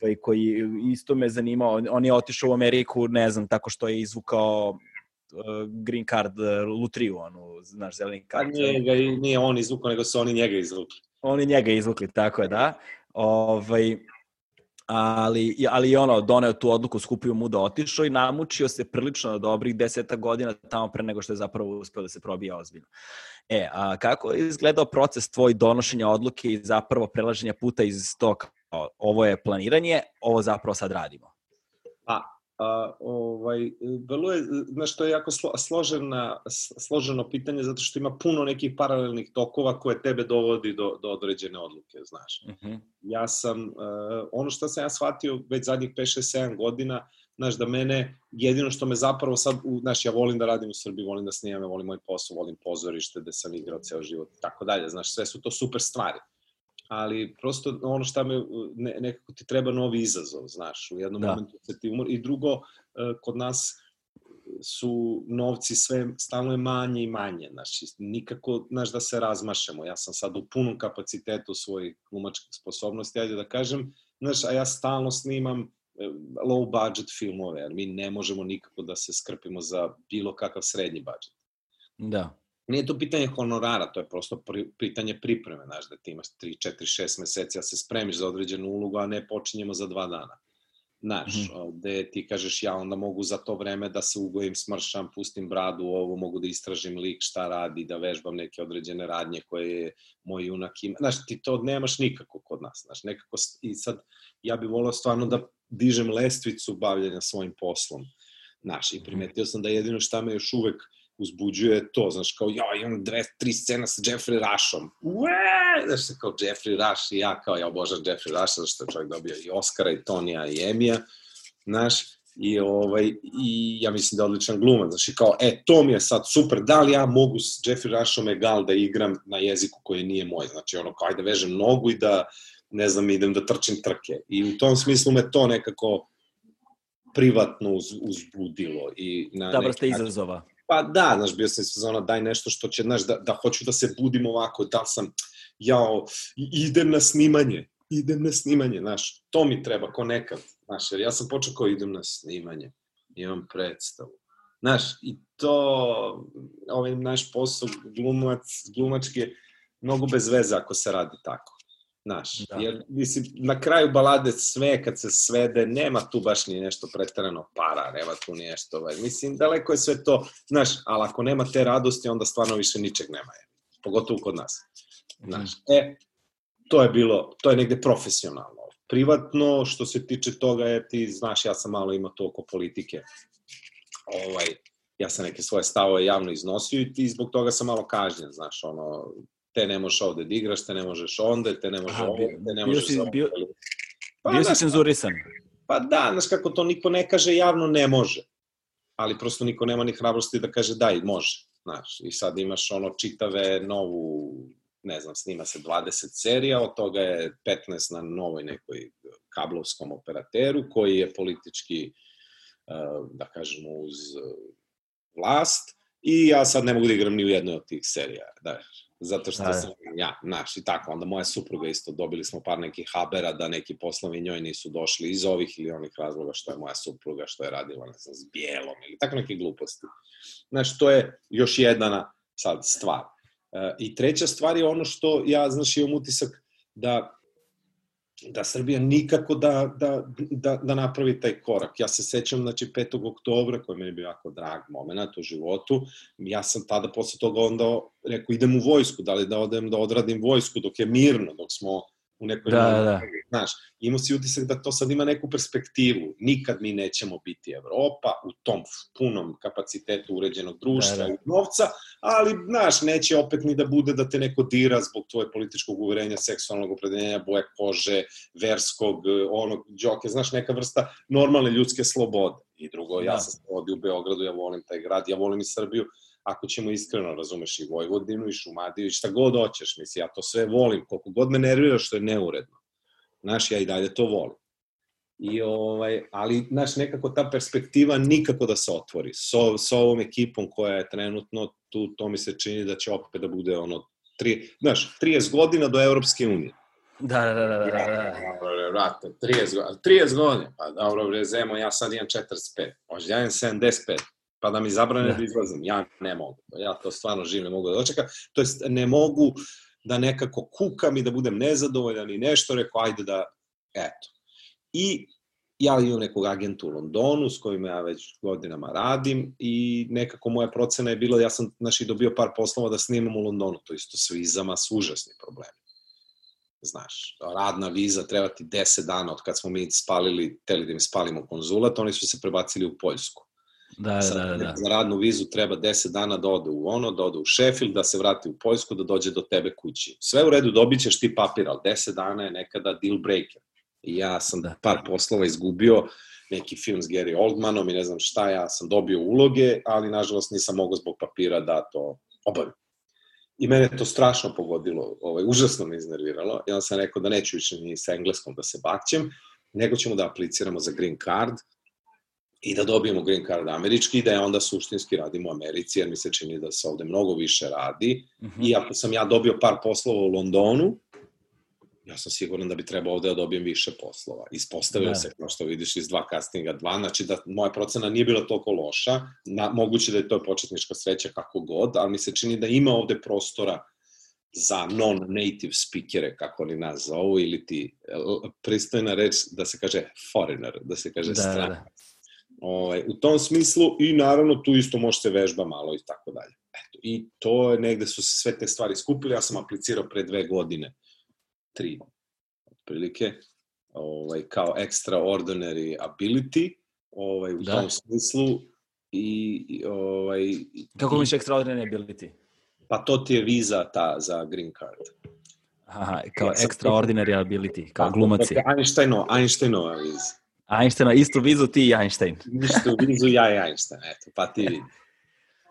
ovaj, koji isto me zanimao. On, on je otišao u Ameriku, ne znam, tako što je izvukao uh, green card uh, lutriju, onu, znaš, zeleni Pa kart. nije, ga, nije on izvukao, nego su oni njega izvukli. Oni njega izvukli, tako je, da. Ovaj, ali, ali ono, doneo tu odluku, skupio mu da otišao i namučio se prilično na dobrih deseta godina tamo pre nego što je zapravo uspeo da se probije ozbiljno. E, a kako je izgledao proces tvoj donošenja odluke i zapravo prelaženja puta iz tog, ovo je planiranje, ovo zapravo sad radimo? A, ovaj, vrlo je, znaš, to je jako slo, složena, složeno pitanje zato što ima puno nekih paralelnih tokova koje tebe dovodi do, do određene odluke, znaš. Uh -huh. Ja sam, uh, ono što sam ja shvatio već zadnjih 5, 6, 7 godina, znaš, da mene, jedino što me zapravo sad, u, znaš, ja volim da radim u Srbiji, volim da snimam, ja volim moj posao, volim pozorište, da sam igrao ceo život i tako dalje, znaš, sve su to super stvari ali prosto ono šta me, ne, nekako ti treba novi izazov, znaš, u jednom Da. momentu se ti umor. I drugo, e, kod nas su novci sve stalno je manje i manje, znaš, i nikako, znaš, da se razmašemo. Ja sam sad u punom kapacitetu svojih glumačkih sposobnosti, ajde da kažem, znaš, a ja stalno snimam e, low budget filmove, jer mi ne možemo nikako da se skrpimo za bilo kakav srednji budžet Da. Nije to pitanje honorara, to je prosto pri, pitanje pripreme, znaš, da ti imaš 3, 4, 6 meseci, da se spremiš za određenu ulogu, a ne počinjemo za dva dana. Znaš, mm Mhm. -hmm. gde ti kažeš ja onda mogu za to vreme da se ugojim, smršam, pustim bradu, ovo mogu da istražim lik šta radi, da vežbam neke određene radnje koje je moj junak ima. Znaš, ti to nemaš nikako kod nas, znaš, nekako, i sad ja bih volao stvarno da dižem lestvicu bavljenja svojim poslom. Znaš, i primetio sam da jedino šta me još uvek uzbuđuje je to, znaš, kao, ja, imam dve, tri scena sa Jeffrey Rushom. Ue! Znaš, kao Jeffrey Rush i ja, kao, ja obožavam Jeffrey Rush, zato što je čovjek dobio i Oscara, i Tonija, i Emija, znaš, i, ovaj, i ja mislim da je odličan glumac, znaš, i kao, e, to mi je sad super, da li ja mogu s Jeffrey Rushom egal da igram na jeziku koji nije moj, znači, ono, kao, ajde vežem nogu i da, ne znam, idem da trčim trke. I u tom smislu me to nekako privatno uz, uzbudilo. I na vrsta način- izazova. Pa da, znaš, bio sam iz sezona, daj nešto što će, znaš, da, da hoću da se budim ovako, da sam, jao, idem na snimanje, idem na snimanje, znaš, to mi treba ko nekad, znaš, jer ja sam počeo kao idem na snimanje, imam predstavu. Znaš, i to, ovaj naš posao, glumac, glumački je mnogo bez veze ako se radi tako. Znaš, Da. jer mislim, na kraju balade sve kad se svede, nema tu baš ni nešto pretarano para, nema tu ni nešto, ovaj. mislim, daleko je sve to, znaš, ali ako nema te radosti, onda stvarno više ničeg nema, je. pogotovo kod nas. Znaš, e, to je bilo, to je negde profesionalno. Privatno, što se tiče toga, je, ti znaš, ja sam malo imao to oko politike. Ovaj, ja sam neke svoje stavove javno iznosio i ti zbog toga sam malo kažnjen, znaš, ono, te ne možeš ovde da igraš, te ne možeš onda, te ne možeš Aha, ovde, te ne možeš za ovo. bio- Pa, Bio si cenzurisan. Pa da, znaš kako to niko ne kaže javno ne može. Ali prosto niko nema ni hrabrosti da kaže daj, može. Znaš, i sad imaš ono čitave novu, ne znam, snima se 20 serija, od toga je 15 na novoj nekoj kablovskom operateru koji je politički, eh, da kažemo, uz eh, vlast i ja sad ne mogu da igram ni u jednoj od tih serija. Da, zato što Da, da. sam ja, znaš, i tako, onda moja supruga isto, dobili smo par nekih habera da neki poslovi njoj nisu došli iz ovih ili onih razloga što je moja supruga, što je radila, ne znam, s bijelom ili tako neke gluposti. Znaš, to je još jedna sad stvar. E, I treća stvar je ono što ja, znaš, imam utisak da da Srbija nikako da, da, da, da napravi taj korak. Ja se sećam, znači, 5. oktobra, koji je meni bio jako drag moment u životu, ja sam tada posle toga onda rekao, idem u vojsku, da li da odem da odradim vojsku dok je mirno, dok smo u nekoj... Da, novoj- da. Znaš, imao si utisak da to sad ima neku perspektivu. Nikad mi nećemo biti Evropa u tom punom kapacitetu uređenog društva Da, da. i novca, ali, znaš, neće opet ni da bude da te neko dira zbog tvoje političkog uverenja, seksualnog opredeljenja, boje kože, verskog, eh, onog, džoke, znaš, neka vrsta normalne ljudske slobode. I drugo, ja Da. sam se rodio u Beogradu, ja volim taj grad, ja volim i Srbiju, ako ćemo iskreno, razumeš, i Vojvodinu, i Šumadiju, i šta god hoćeš, misli, ja to sve volim, koliko god me nervira što je neuredno. Znaš, ja i dalje to volim. I ovaj, ali, znaš, nekako ta perspektiva nikako da se otvori. So, sa ovom ekipom koja je trenutno tu, to mi se čini da će opet da bude ono, tri, znaš, 30 godina do Evropske unije. Da, da, da, da, da. Dobro, vrate, 30 godina, 30 godina, pa dobro, bre, Zemo, ja sad imam 45, možda ja imam 75, pa da mi zabrane da, da izlazim, ja ne mogu, ja to stvarno živim, ne mogu da dočekam, to jest ne mogu da nekako kukam i da budem nezadovoljan i nešto, rekao, ajde da, eto. I ja imam nekog agenta u Londonu s kojim ja već godinama radim i nekako moja procena je bila, ja sam znači, dobio par poslova da snimam u Londonu, to isto s vizama su užasni problemi. Znaš, radna viza treba ti 10 dana od kad smo mi spalili, teli da mi spalimo konzulat, oni su se prebacili u Poljsku. Da, Sad, da, da, da. Za radnu vizu treba 10 dana da ode u ono, da ode u Sheffield, da se vrati u Poljsku, da dođe do tebe kući. Sve u redu, dobit ćeš ti papir, ali 10 dana je nekada deal breaker. I ja sam da. par poslova izgubio, neki film s Gary Oldmanom i ne znam šta, ja sam dobio uloge, ali nažalost nisam mogao zbog papira da to obavim. I mene to strašno pogodilo, ovaj, užasno me iznerviralo. I onda sam rekao da neću više ni sa engleskom da se bakćem, nego ćemo da apliciramo za green card i da dobijemo green card američki i da je onda suštinski radimo u Americi, jer mi se čini da se ovde mnogo više radi. Mm -hmm. I ako sam ja dobio par poslova u Londonu, ja sam siguran da bi trebao ovde da dobijem više poslova. Ispostavio da. se, kao što vidiš, iz dva castinga dva, znači da moja procena nije bila toliko loša, na, moguće da je to početnička sreća kako god, ali mi se čini da ima ovde prostora za non-native speakere, kako oni nas zovu, ili ti pristojna reč da se kaže foreigner, da se kaže da, stranac. Da. Ovaj, u tom smislu i naravno tu isto može se vežba malo i tako dalje. Eto, I to je negde su se sve te stvari skupili, ja sam aplicirao pre dve godine tri otprilike, ovaj, kao extraordinary ability, ovaj, u da. tom smislu. I, i ovaj, Kako misliš extraordinary ability? Pa to ti je viza ta za green card. Aha, kao ja extraordinary ability, kao tako, glumaci. Einsteinova, Einsteinova viza. Einsteina, istu vizu ti i Einstein. Istu vizu ja i Einstein, eto, pa ti vidi.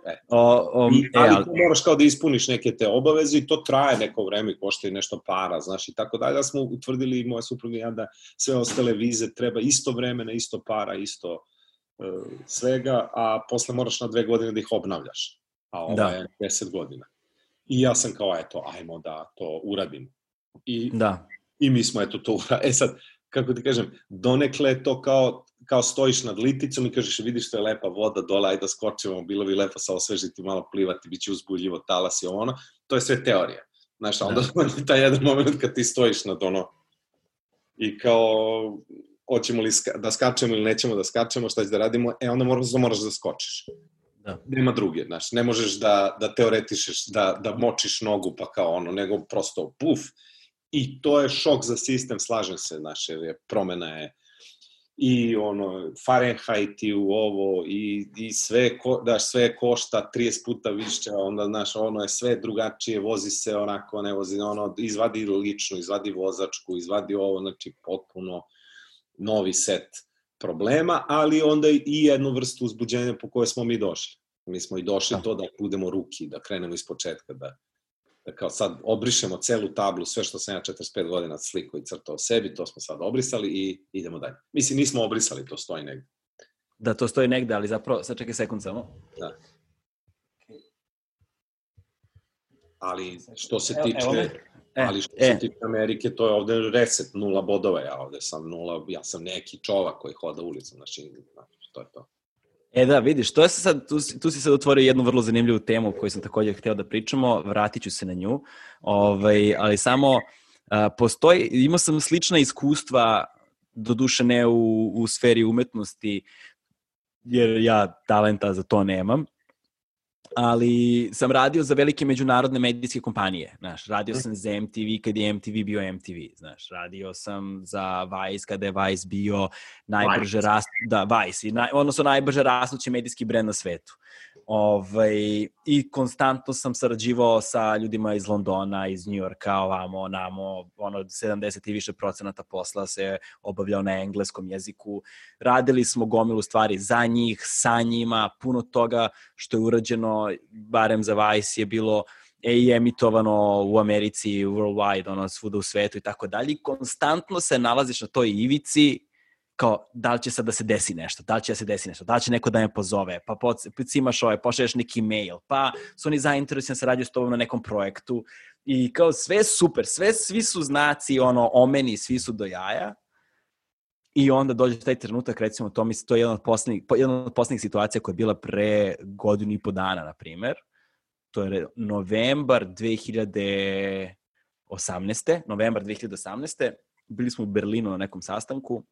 E. O, o, I, e, ali, ali moraš kao da ispuniš neke te obaveze i to traje neko vreme, košta i nešto para, znaš, i tako dalje. Da smo utvrdili i moja supruga ja da sve ostale vize treba isto vremena, isto para, isto uh, svega, a posle moraš na dve godine da ih obnavljaš. A ovo da. je deset godina. I ja sam kao, eto, ajmo da to uradimo. I, da. I mi smo, eto, to uradili. E sad, kako ti kažem, donekle to kao kao stojiš nad liticom i kažeš vidiš što je lepa voda dole, ajde da skočimo, bilo bi lepo sa osvežiti, malo plivati, bit će uzbuljivo, talas i ono. To je sve teorija. Znaš, a onda da. taj jedan moment kad ti stojiš nad ono i kao hoćemo li ska, da skačemo ili nećemo da skačemo, šta će da radimo, e onda moraš, moraš da skočiš. Da. Nema druge, znaš, ne možeš da, da teoretišeš, da, da močiš nogu pa kao ono, nego prosto puf. I to je šok za sistem, slažem se, znaš, jer je promena je i ono Fahrenheit i u ovo i, i sve, ko, daš, sve košta 30 puta više, onda znaš, ono je sve drugačije, vozi se onako, ne vozi, ono, izvadi lično, izvadi vozačku, izvadi ovo, znači potpuno novi set problema, ali onda i jednu vrstu uzbuđenja po kojoj smo mi došli. Mi smo i došli da. to da budemo ruki, da krenemo iz početka, da, da kao sad obrišemo celu tablu, sve što sam ja 45 godina sliko i crtao sebi, to smo sad obrisali i idemo dalje. Mislim, nismo obrisali, to stoji negde. Da, to stoji negde, ali zapravo, sad čekaj sekund samo. Da. Ali što se tiče... Evo, evo E, ali što e. se tiče Amerike, to je ovde reset, nula bodova, ja ovde sam nula, ja sam neki čovak koji hoda ulicom, znači, to je to. E da, vidiš, to je sad, tu, tu si sad otvorio jednu vrlo zanimljivu temu o kojoj sam takođe hteo da pričamo, vratit ću se na nju, ovaj, ali samo a, postoji, imao sam slična iskustva, doduše ne u, u sferi umetnosti, jer ja talenta za to nemam, ali sam radio za velike međunarodne medijske kompanije, znaš, radio sam za MTV kad je MTV bio MTV, znaš, radio sam za Vice kada je Vice bio najbrže rast, da, Vice, i naj, odnosno najbrže rastući medijski brend na svetu. Ovaj, I konstantno sam sarađivao sa ljudima iz Londona, iz New Yorka, ovamo, namo, ono, 70 i više procenata posla se obavljao na engleskom jeziku. Radili smo gomilu stvari za njih, sa njima, puno toga što je urađeno, barem za Vice je bilo i emitovano u Americi, worldwide, ono, svuda u svetu i tako dalje. Konstantno se nalaziš na toj ivici kao, da li će sad da se desi nešto, da li će da se desi nešto, da li će neko da me pozove, pa imaš ovaj, pošalješ neki mail, pa su oni zainteresovani da se rađaju s tobom na nekom projektu i kao sve super, sve, svi su znaci, ono, omeni, svi su do jaja, I onda dođe taj trenutak, recimo, to, misli, to je jedan od, poslednjih, jedan od poslednjih situacija koja je bila pre godinu i po dana, na primer. To je novembar 2018. Novembar 2018. Bili smo u Berlinu na nekom sastanku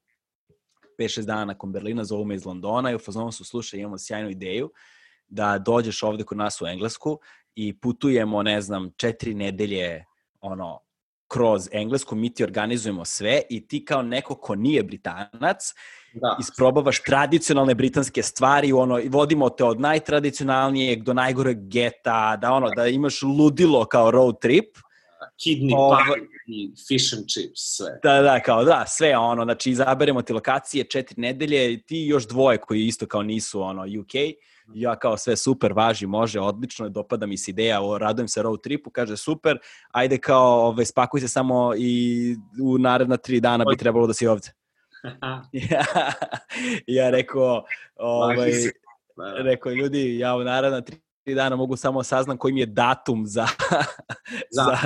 5-6 dana nakon Berlina, zovu me iz Londona i u fazonu su, slušaj, imamo sjajnu ideju da dođeš ovde kod nas u Englesku i putujemo, ne znam, četiri nedelje ono, kroz Englesku, mi ti organizujemo sve i ti kao neko ko nije Britanac, da. isprobavaš tradicionalne britanske stvari, ono, vodimo te od najtradicionalnijeg do najgoreg geta, da ono, da imaš ludilo kao road trip, kidney Ovo, pie fish and chips, sve. Da, da, kao da, sve ono, znači izaberemo ti lokacije četiri nedelje, ti još dvoje koji isto kao nisu ono UK, ja kao sve super, važi, može, odlično, dopada mi se ideja, o, radujem se road tripu, kaže super, ajde kao, ove, ovaj, spakuj se samo i u naredna tri dana bi trebalo da si ovde. ja, ja rekao, ovaj, da. rekao, ljudi, ja u naredna tri dana mogu samo saznam koji mi je datum za, za,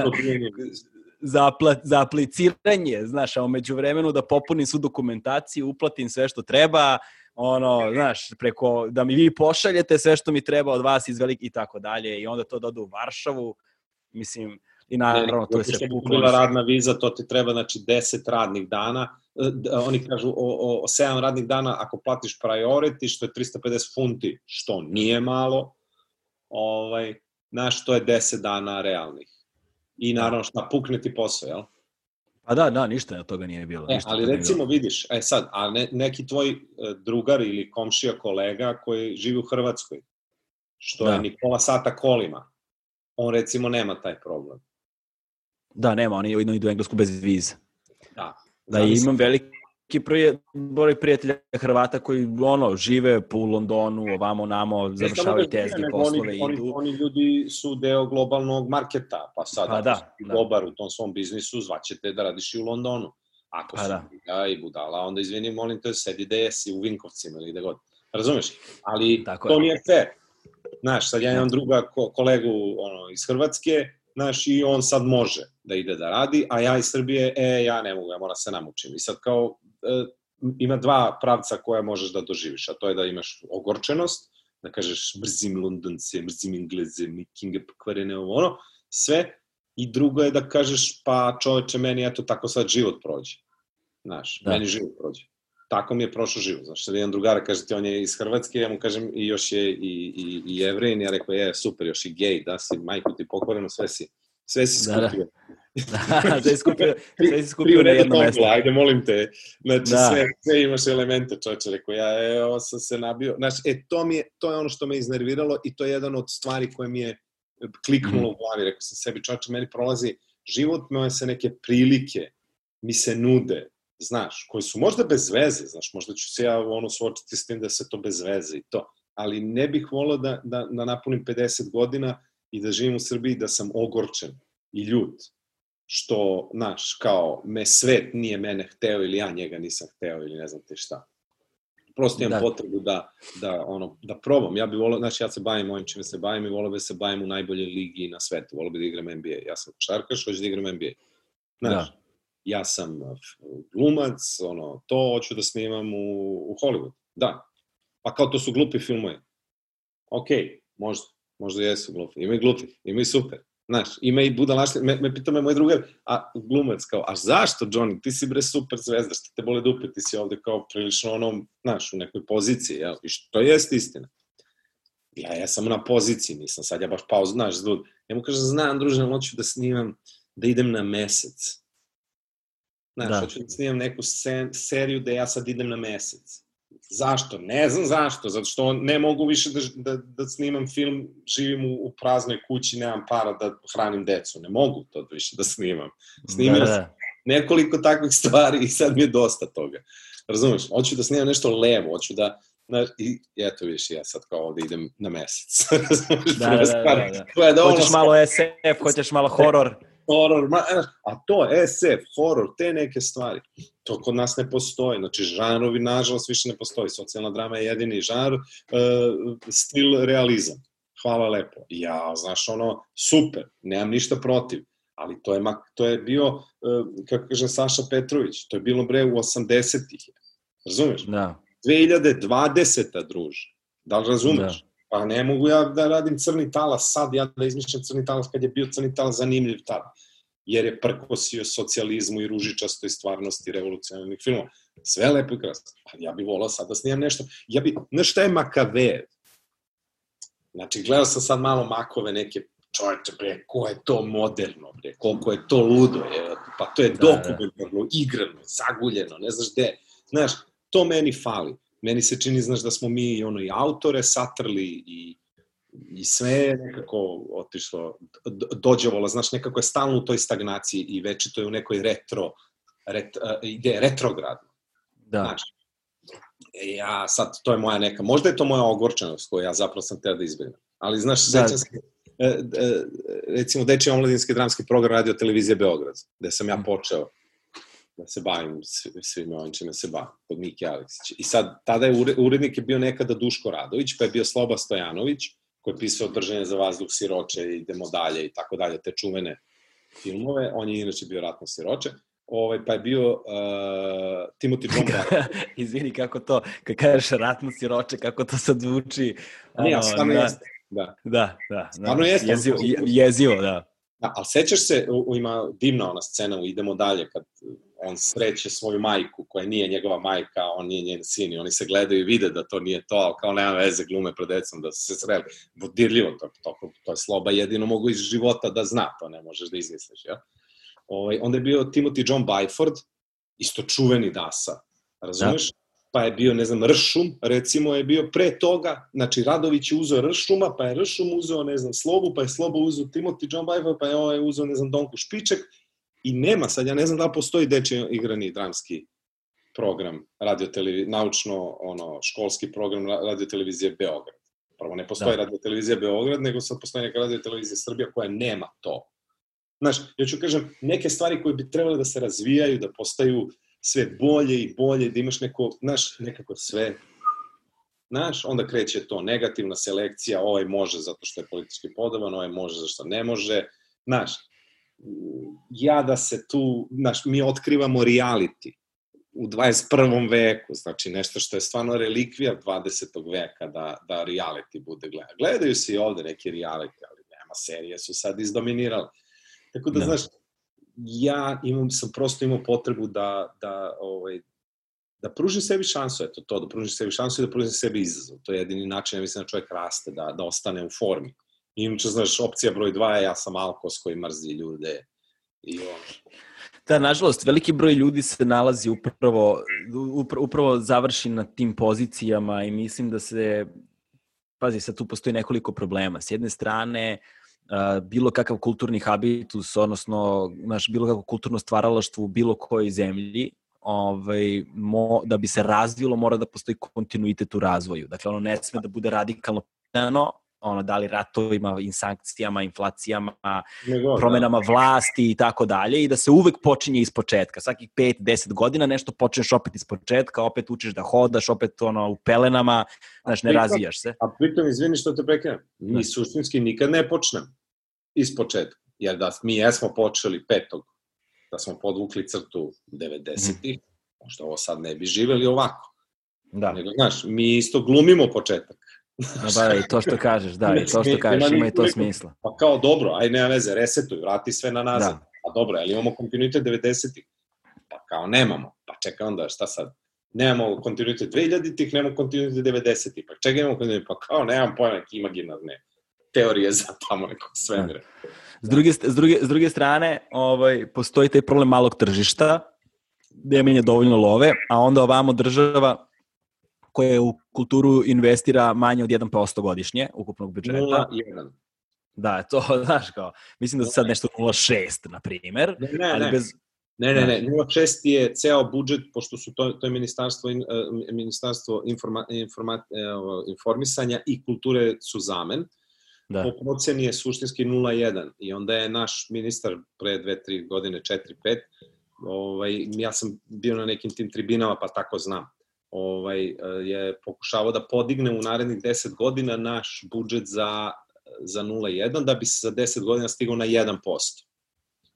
za, apla, za apliciranje, znaš, a umeđu vremenu da popunim svu dokumentaciju, uplatim sve što treba, ono, znaš, preko, da mi vi pošaljete sve što mi treba od vas iz velik i tako dalje i onda to dodu u Varšavu, mislim, i naravno to je sve. Bila radna viza, to ti treba, znači, 10 radnih dana, e, oni kažu o, o 7 radnih dana ako platiš priority, što je 350 funti, što nije malo, ovaj, znaš, to je 10 dana realnih. I da. naravno šta pukne ti posao, jel? Pa da, da, ništa od toga nije bilo. E, ništa ali recimo bilo. vidiš, e sad, a ne, neki tvoj e, drugar ili komšija kolega koji živi u Hrvatskoj, što da. je Nikola Sata Kolima, on recimo nema taj problem. Da, nema, oni idu u Englesku bez vize. Da. Da, da imam veliki neki prije, broj prijatelja Hrvata koji ono, žive po Londonu, ovamo, namo, da završavaju tezge, poslove oni, i idu. Oni, oni ljudi su deo globalnog marketa, pa sad pa, da, si da. dobar u tom svom biznisu, zvaćete da radiš i u Londonu. Ako pa, si da. ja i budala, onda izvini, molim te, sedi gde si u Vinkovcima ili gde god. Razumeš? Ali Tako to je. nije fair. Znaš, sad ja imam da. druga ko, kolegu ono, iz Hrvatske, znaš, i on sad može da ide da radi, a ja iz Srbije, e, ja ne mogu, ja moram se namučim. I sad kao, ima dva pravca koje možeš da doživiš, a to je da imaš ogorčenost, da kažeš brzim Londonce, brzim Engleze, mikinge pokvarene, ovo ono, sve, i drugo je da kažeš, pa čoveče, meni eto tako sad život prođe. Znaš, da. meni život prođe. Tako mi je prošao život. Znaš, sad jedan drugara kaže ti, on je iz Hrvatske, ja mu kažem, i još je i, i, i jevrejin, ja rekao, je, super, još i gej, da si, majko ti pokvareno, sve si, sve si skupio. Da, da da, da je skupio, sve si skupio na jedno mesto. Ajde, molim te. Znači, da. sve, sve imaš elemente, čoče, rekao, ja evo sam se nabio. Znači, e, to, mi je, to je ono što me iznerviralo i to je jedan od stvari koje mi je kliknulo mm. u glavi. Rekao sam sebi, čoče, meni prolazi život, moje se neke prilike mi se nude, znaš, koji su možda bez veze, znaš, možda ću se ja ono suočiti s tim da se to bez veze i to, ali ne bih volao da, da, da napunim 50 godina i da živim u Srbiji da sam ogorčen i ljut što, znaš, kao, me svet nije mene hteo ili ja njega nisam hteo ili ne znam te šta. Prosto imam da. potrebu da, da, ono, da probam. Ja bih volio, znači ja se bavim ovim čime se bavim i volio bih da se bavim u najboljoj ligi na svetu. Volio bih da igram NBA. Ja sam šarkaš, hoću da igram NBA. Znaš, da. ja sam glumac, ono, to hoću da snimam u, u Hollywood. Da. Pa kao to su glupi filmovi. Okej, okay, možda, možda jesu glupi. Ima i glupi, ima i super. Znaš, ima i budalašte, me, me pitao me moj drugar, a glumac kao, a zašto Johnny, ti si bre super zvezda, što te bole dupe, ti si ovde kao prilično onom, znaš, u nekoj poziciji, jel? I što jeste istina. Ja, ja sam na poziciji, nisam sad ja baš pauz, znaš, zvud. Ja mu kažem, znam, druže, hoću da snimam, da idem na mesec. Znaš, da. hoću da snimam neku sen, seriju da ja sad idem na mesec. Zašto? Ne znam zašto, zato što ne mogu više da, da, da snimam film, živim u, u praznoj kući, nemam para da hranim decu, ne mogu to više da snimam. Snimam da, da. nekoliko takvih stvari i sad mi je dosta toga. Razumeš? Hoću da snimam nešto levo, hoću da, Na, I eto viš, ja sad kao ovde idem na mesec. da, da, da, da, da. da. Hoćeš malo SF, hoćeš malo horor. Horor, ma, a to, SF, horor, te neke stvari, to kod nas ne postoji. Znači, žanrovi, nažalost, više ne postoji. Socijalna drama je jedini žanr, uh, stil realizam. Hvala lepo. Ja, znaš, ono, super, nemam ništa protiv ali to je, to je bio, uh, kako kaže Saša Petrović, to je bilo bre u 80-ih. Razumeš? Da. 2020. druže. Da li razumeš? Da. Pa ne mogu ja da radim crni talas sad, ja da izmišljam crni talas kad je bio crni talas zanimljiv tada. Jer je prkosio socijalizmu i ružičastoj stvarnosti revolucionarnih filmova. Sve lepo i krasno. Pa ja bih volao sad da snimam nešto. Ja bi, znaš šta je Makavejev? Znači, gledao sam sad malo makove neke čovječe, bre, ko je to moderno, bre, koliko je to ludo, je, pa to je da, dokumentarno, da. igrano, zaguljeno, ne znaš gde. Znaš, to meni fali. Meni se čini, znaš, da smo mi ono, i autore satrli i, i sve je nekako otišlo, dođevola, znaš, nekako je stalno u toj stagnaciji i već to je u nekoj retro, ret, uh, ide retrogradno. Da. Znaš, e, ja sad, to je moja neka, možda je to moja ogorčenost koju ja zapravo sam teo da izbjegnem. Ali, znaš, da. sećam se, e, e, recimo, Dečji omladinski dramski program radio televizije Beograd, gde sam ja mhm. počeo da se bavim svim ovim čime se bavim, kod Miki Aleksić. I sad, tada je urednik je bio nekada Duško Radović, pa je bio Sloba Stojanović, koji je pisao Držanje za vazduh siroče idemo dalje i tako dalje, te čuvene filmove. On je inače bio ratno siroče. Ovaj, pa je bio uh, Timothy John Barker. Izvini, kako to, kad kažeš ratno siroče, kako to sad zvuči. Nije, stvarno da, jeste. Da, da. da stvarno da, jeste. Jezivo, jezivo, da. Da, ali sećaš se, u, ima divna ona scena u Idemo dalje, kad on sreće svoju majku, koja nije njegova majka, on nije njen sin i oni se gledaju i vide da to nije to, ali kao nema veze glume pred decom da se sreli. Dirljivo, to, to, to je sloba jedino mogu iz života da zna, to ne možeš da izmisliš, ja? Ovaj, onda je bio Timothy John Byford, isto čuveni dasa, razumeš? Da pa je bio, ne znam, Ršum, recimo je bio pre toga, znači Radović je uzeo Ršuma, pa je Ršum uzeo, ne znam, Slobu, pa je Slobo uzeo Timothy John Byford, pa je ovaj uzeo, ne znam, Donku Špiček i nema sad, ja ne znam da postoji deči igrani dramski program radio naučno ono školski program radio televizije Beograd. Prvo ne postoji da. radio televizija Beograd, nego sad postoji neka radio televizija Srbija koja nema to. Znaš, ja ću kažem, neke stvari koje bi trebale da se razvijaju, da postaju sve bolje i bolje, da imaš neko, znaš, nekako sve Znaš, onda kreće to negativna selekcija, ovaj može zato što je politički podoban, ovaj može zato što ne može. Znaš, ja da se tu, znaš, mi otkrivamo reality u 21. veku, znači nešto što je stvarno relikvija 20. veka da, da reality bude gleda. Gledaju se i ovde neki reality, ali nema serije, su sad izdominirali. Tako da, da. znaš, ja imam, sam prosto imao potrebu da, da, ovaj, da pružim sebi šansu, eto to, da pružim sebi šansu i da pružim sebi izazov. To je jedini način, ja mislim, da čovjek raste, da, da ostane u formi. Inače, znaš, opcija broj dva je ja sam alkos koji mrzi ljude, I ono. Da, nažalost, veliki broj ljudi se nalazi upravo, upravo završi na tim pozicijama i mislim da se, pazi, sad tu postoji nekoliko problema. S jedne strane, bilo kakav kulturni habitus, odnosno naš, bilo kakvo kulturno stvaralaštvo u bilo kojoj zemlji, ovaj, mo, da bi se razvilo, mora da postoji kontinuitet u razvoju. Dakle, ono ne sme da bude radikalno ono, da li ratovima, sankcijama, inflacijama, Nego, promenama da. vlasti i tako dalje i da se uvek počinje iz početka. Svakih 5-10 godina nešto počneš opet iz početka, opet učiš da hodaš, opet ono, u pelenama, znaš, ne razvijaš se. A pritom, izvini što te prekrenem, mi da. suštinski nikad ne počnemo iz početka. Jer da mi jesmo počeli petog, da smo podvukli crtu 90-ih, mm. možda ovo sad ne bi živeli ovako. Da. Nego, znaš, mi isto glumimo početak. No, ba, i to što kažeš, da, i to što kažeš, ima i to smisla. Pa kao, dobro, aj nema veze, resetuj, vrati sve na nazad. Da. Pa dobro, ali imamo kontinuitet 90-ih? Pa kao, nemamo. Pa čekaj onda, šta sad? Nemamo kontinuitet 2000-ih, nemamo kontinuitet 90-ih. Pa čekaj, imamo kontinuitet, pa kao, nemam pojma, neki imaginarne teorije za tamo nekog svemira. S druge, s, druge, s druge strane, ovaj, postoji taj problem malog tržišta, gde je dovoljno love, a onda ovamo država koje u kulturu investira manje od 1% godišnje ukupnog budžeta. 0,1. Da, to, znaš kao, mislim da su sad nešto 0,6, na primer. Ne, ne, ali ne. Bez... Ne, ne, ne, 0,6 je ceo budžet, pošto su to, to je ministarstvo, uh, ministarstvo informa, informa, uh, informisanja i kulture su zamen. da. po proceni je suštinski 0,1 i onda je naš ministar pre 2-3 godine, 4-5, ovaj, ja sam bio na nekim tim tribinama pa tako znam, ovaj, je pokušavao da podigne u narednih 10 godina naš budžet za, za 0,1 da bi se za 10 godina stigao na 1%.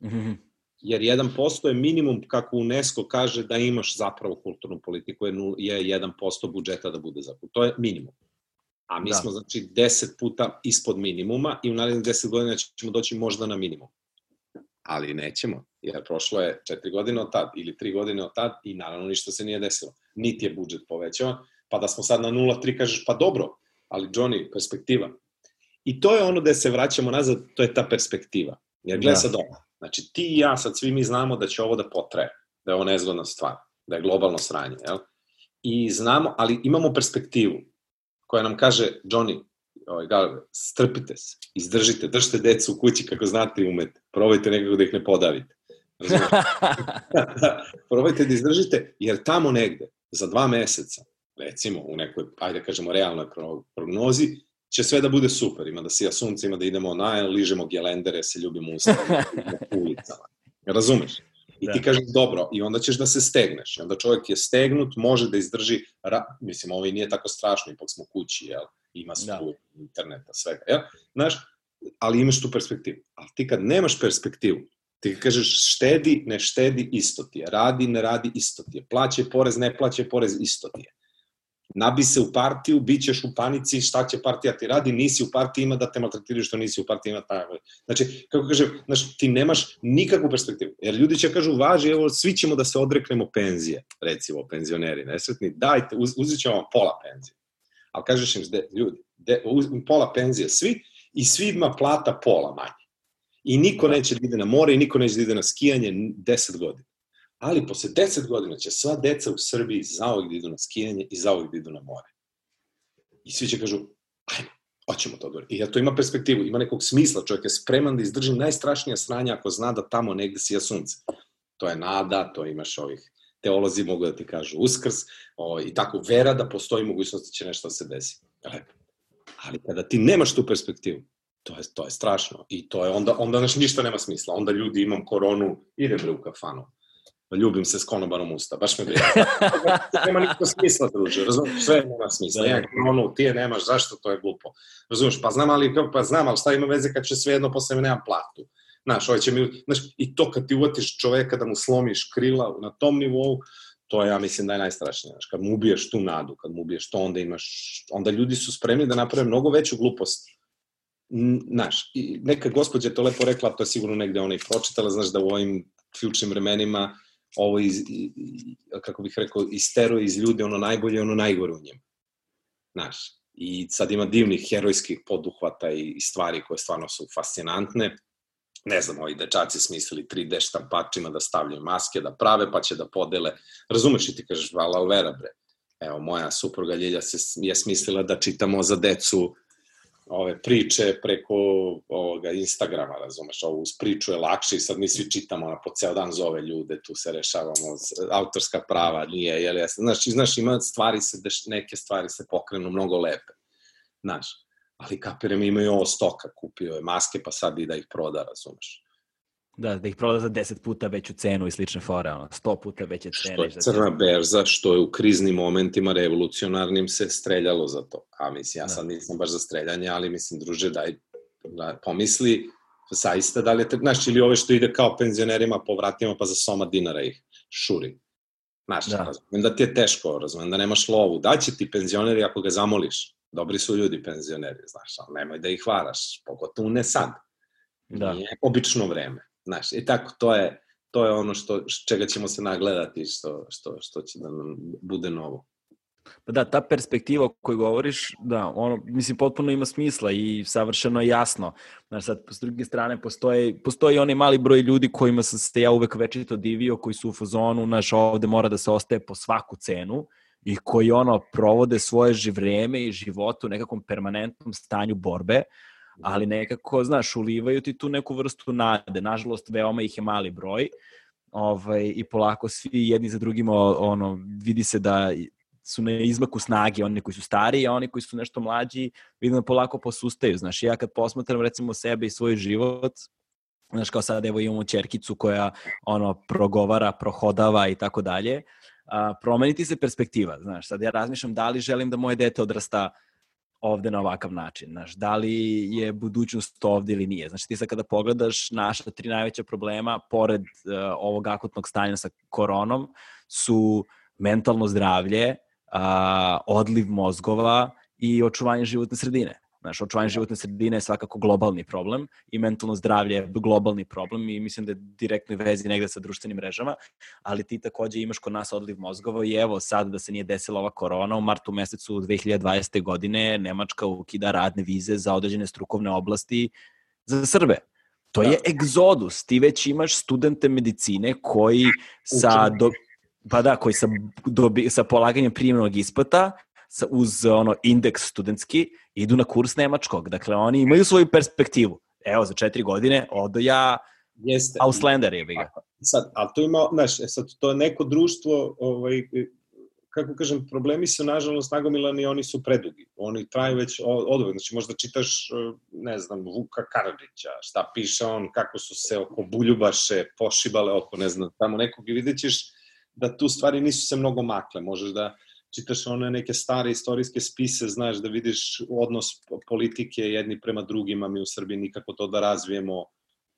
Mm -hmm jer 1% je minimum, kako UNESCO kaže, da imaš zapravo kulturnu politiku, je 1% budžeta da bude za To je minimum. A mi da. smo, znači, 10 puta ispod minimuma i u narednih 10 godina ćemo doći možda na minimum. Ali nećemo, jer prošlo je 4 godine od tad ili 3 godine od tad i naravno ništa se nije desilo. Niti je budžet povećao, pa da smo sad na 0,3 kažeš, pa dobro, ali Johnny, perspektiva. I to je ono gde se vraćamo nazad, to je ta perspektiva. Jer gleda da. sad ovo, Znači, ti i ja, sad svi mi znamo da će ovo da potraje, da je ovo nezgodna stvar, da je globalno sranje, jel? I znamo, ali imamo perspektivu koja nam kaže, Johnny, ovaj, Galve, strpite se, izdržite, držite decu u kući kako znate i umete, probajte nekako da ih ne podavite. probajte da izdržite, jer tamo negde, za dva meseca, recimo u nekoj, ajde da kažemo, realnoj prognozi, će sve da bude super, ima da sija sunce, ima da idemo na, ližemo gelendere, se ljubimo u ulicama. Razumeš? I da. ti kažeš dobro, i onda ćeš da se stegneš. I onda čovjek je stegnut, može da izdrži, ra... mislim, ovo i nije tako strašno, ipak smo kući, jel? Ima struju, da. interneta, svega, jel? Znaš, ali imaš tu perspektivu. Ali ti kad nemaš perspektivu, ti kažeš štedi, ne štedi, isto ti je. Radi, ne radi, isto ti je. Plaće porez, ne plaće porez, isto ti je nabi se u partiju, bit ćeš u panici, šta će partija ti radi, nisi u partiji, ima da te maltretiraju što nisi u partiji, ima tako. Znači, kako kaže, znači, ti nemaš nikakvu perspektivu. Jer ljudi će kažu, važi, evo, svi ćemo da se odreknemo penzije, recimo, penzioneri, nesretni, dajte, uz, uzit ćemo vam pola penzije. Ali kažeš im, de, ljudi, de, uz, pola penzije svi i svima plata pola manje. I niko neće da ide na more i niko neće da ide na skijanje 10 godina ali posle 10 godina će sva deca u Srbiji zaovek da idu na skijanje i zaovek da idu na more. I svi će kažu, ajmo, hoćemo to dobro. I ja to ima perspektivu, ima nekog smisla, čovjek je spreman da izdrži najstrašnija sranja ako zna da tamo negde sija sunce. To je nada, to imaš ovih teolozi mogu da ti kažu uskrs, o, i tako vera da postoji mogućnost da će nešto da se desi. Lepo. Ali kada ti nemaš tu perspektivu, to je, to je strašno. I to je onda, onda naš ništa nema smisla. Onda ljudi imam koronu, idem bre u kafanu ljubim se s konobarom usta, baš me briga. nema nikakva smisla, druže, razumiješ, sve nema smisla. Da. Ja, ono, ti je nemaš, zašto, to je glupo. Razumiješ, pa znam, ali, pa znam, ali šta ima veze kad će sve jedno posle me nemam platu. Znaš, ovaj će mi, znaš, i to kad ti uvatiš čoveka da mu slomiš krila na tom nivou, to ja mislim da je najstrašnije. Znaš, kad mu ubiješ tu nadu, kad mu ubiješ to, onda imaš, onda ljudi su spremni da naprave mnogo veću glupost. Znaš, neka gospođa to lepo rekla, to je sigurno negde ona i pročitala, znaš da u ovim ključnim vremenima ovo iz, kako bih rekao, isteruje iz ljudi ono najbolje, ono najgore u njemu. Znaš, i sad ima divnih herojskih poduhvata i stvari koje stvarno su fascinantne. Ne znam, ovi dečaci smislili 3D štampačima da stavljaju maske, da prave, pa će da podele. Razumeš i ti kažeš, vala alvera, bre. Evo, moja supruga Ljilja se, je smislila da čitamo za decu ove priče preko ovoga Instagrama, razumeš, ovo uz priču je lakše i sad mi svi čitamo, na po ceo dan zove ljude, tu se rešavamo, autorska prava nije, jel jesno, znaš, znaš, ima stvari se, neke stvari se pokrenu mnogo lepe, znaš, ali kapirem imaju ovo stoka, kupio je maske, pa sad i da ih proda, razumeš. Da, da ih proda za 10 puta veću cenu i slične fore, ono, 100 puta veće cene. Što je crna berza, što je u kriznim momentima revolucionarnim se streljalo za to. A mislim, ja da. sad nisam baš za streljanje, ali mislim, druže, daj, da, pomisli, saista da li je, znaš, ili ove što ide kao penzionerima po vratima, pa za soma dinara ih šuri. Znaš, da. razumem da ti je teško, razumem da nemaš lovu. Da će ti penzioneri ako ga zamoliš. Dobri su ljudi penzioneri, znaš, ali nemoj da ih varaš, pogotovo ne sad. Da. Nije obično vreme. Znaš, i tako, to je, to je ono što, čega ćemo se nagledati, što, što, što će da nam bude novo. Pa da, ta perspektiva o kojoj govoriš, da, ono, mislim, potpuno ima smisla i savršeno jasno. Znaš, sad, s druge strane, postoji, postoji onaj mali broj ljudi kojima sam se ja uvek večito divio, koji su u fazonu, znaš, ovde mora da se ostaje po svaku cenu i koji, ono, provode svoje vreme i život u nekakvom permanentnom stanju borbe, ali nekako, znaš, ulivaju ti tu neku vrstu nade. Nažalost, veoma ih je mali broj ovaj, i polako svi jedni za drugima, ono, vidi se da su na izmaku snage, oni koji su stariji, a oni koji su nešto mlađi, vidim da polako posustaju. Znaš, ja kad posmatram recimo sebe i svoj život, znaš, kao sad evo imamo čerkicu koja ono progovara, prohodava i tako dalje, promeniti se perspektiva, znaš, sad ja razmišljam da li želim da moje dete odrasta ovde na ovakav način, znaš, da li je budućnost ovde ili nije. Znači ti sad kada pogledaš naša tri najveća problema, pored uh, ovog akutnog stanja sa koronom, su mentalno zdravlje, uh, odliv mozgova i očuvanje životne sredine. Znaš, očuvanje životne sredine je svakako globalni problem i mentalno zdravlje je globalni problem i mislim da je direktno vezi negde sa društvenim mrežama, ali ti takođe imaš kod nas odliv mozgova i evo sad da se nije desila ova korona, u martu mesecu 2020. godine Nemačka ukida radne vize za određene strukovne oblasti za Srbe. To je da. egzodus. Ti već imaš studente medicine koji sa, do, pa da, koji sa, dobi, sa polaganjem primjenog ispita sa, uz ono indeks studentski idu na kurs nemačkog. Dakle, oni imaju svoju perspektivu. Evo, za četiri godine odo ja Jeste. Auslander je ga. Sad, ali to ima, znaš, e, sad, to je neko društvo, ovaj, kako kažem, problemi su nažalost nagomilani oni su predugi. Oni traju već od uvek. Znači možda čitaš, ne znam, Vuka Karadžića, šta piše on, kako su se oko Buljubaše pošibale oko, ne znam, tamo nekog i vidjet ćeš da tu stvari nisu se mnogo makle. Možeš da čitaš one neke stare istorijske spise, znaš da vidiš odnos politike jedni prema drugima, mi u Srbiji nikako to da razvijemo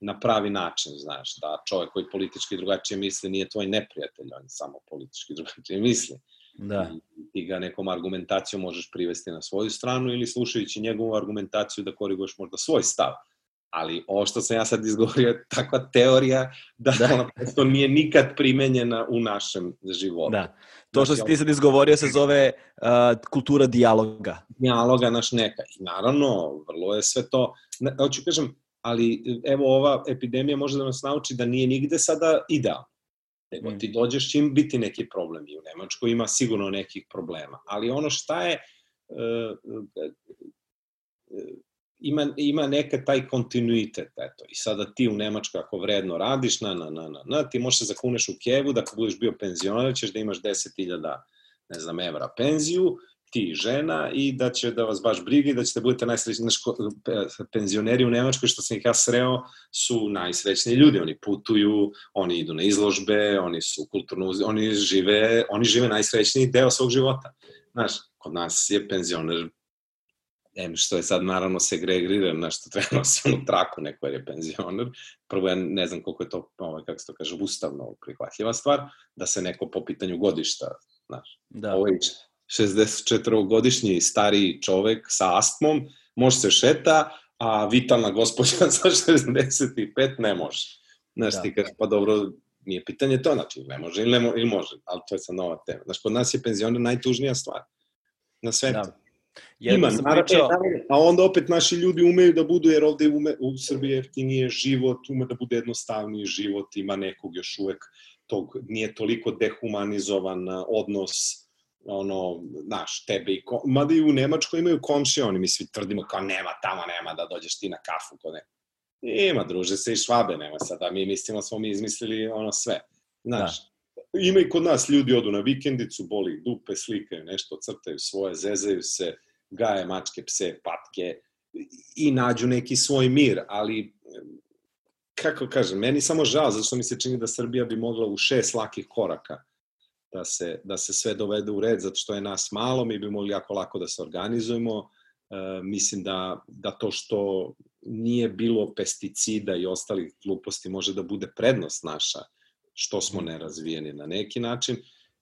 na pravi način, znaš, da čovjek koji politički drugačije misli nije tvoj neprijatelj, on samo politički drugačije misli. Da. I ti ga nekom argumentacijom možeš privesti na svoju stranu ili slušajući njegovu argumentaciju da koriguješ možda svoj stav ali ovo što sam ja sad izgovorio je takva teorija da, da. ona prosto nije nikad primenjena u našem životu. Da. To što si ti sad izgovorio se zove uh, kultura dijaloga. Dijaloga, naš neka. I naravno, vrlo je sve to, ne, hoću kažem, ali evo ova epidemija može da nas nauči da nije nigde sada idealno. Nego mm. ti dođeš čim biti neki problem i u Nemačkoj ima sigurno nekih problema. Ali ono šta je, uh, uh, ima, ima neka taj kontinuitet, eto. I sada ti u Nemačkoj ako vredno radiš, na, na, na, na, na, ti možeš se da zakuneš u kevu, da kad budeš bio penzioner, ćeš da imaš 10.000, ne znam, evra penziju, ti žena i da će da vas baš briga i da ćete budete najsrećniji penzioneri u Nemačkoj, što sam ih ja sreo, su najsrećniji ljudi. Oni putuju, oni idu na izložbe, oni su kulturno, oni žive, oni žive najsrećniji deo svog života. Znaš, kod nas je penzioner em što je sad naravno segregiran na što treba nosi onu traku neko jer je penzioner. Prvo ja ne znam koliko je to, ovaj, kako se to kaže, ustavno prihvatljiva stvar, da se neko po pitanju godišta, znaš, da. ovaj 64-godišnji stariji čovek sa astmom može se šeta, a vitalna gospođa sa 65 ne može. Znaš, da. ti kažeš, pa dobro, nije pitanje to, znači, ne može ili, ne mo ili može, ali to je sad nova tema. Znaš, kod nas je penzioner najtužnija stvar na svetu. Da. Ima, sam naravno, pričao... a onda opet naši ljudi umeju da budu, jer ovde ume, u Srbiji jeftinije život, ume da bude jednostavniji život, ima nekog još uvek tog, nije toliko dehumanizovan odnos ono, znaš, tebe i ko... mada i u Nemačkoj imaju komšije, oni mi svi tvrdimo kao nema, tamo nema da dođeš ti na kafu kod ne. Ima, druže se i švabe, nema sada, mi mislimo da smo mi izmislili ono sve. Znaš, da ima i kod nas ljudi odu na vikendicu, boli dupe, slikaju nešto, crtaju svoje, zezaju se, gaje mačke, pse, patke i nađu neki svoj mir, ali kako kažem, meni samo žao, zato što mi se čini da Srbija bi mogla u šest lakih koraka da se, da se sve dovede u red, zato što je nas malo, mi bi mogli jako lako da se organizujemo. E, mislim da, da to što nije bilo pesticida i ostalih gluposti može da bude prednost naša što smo nerazvijeni na neki način.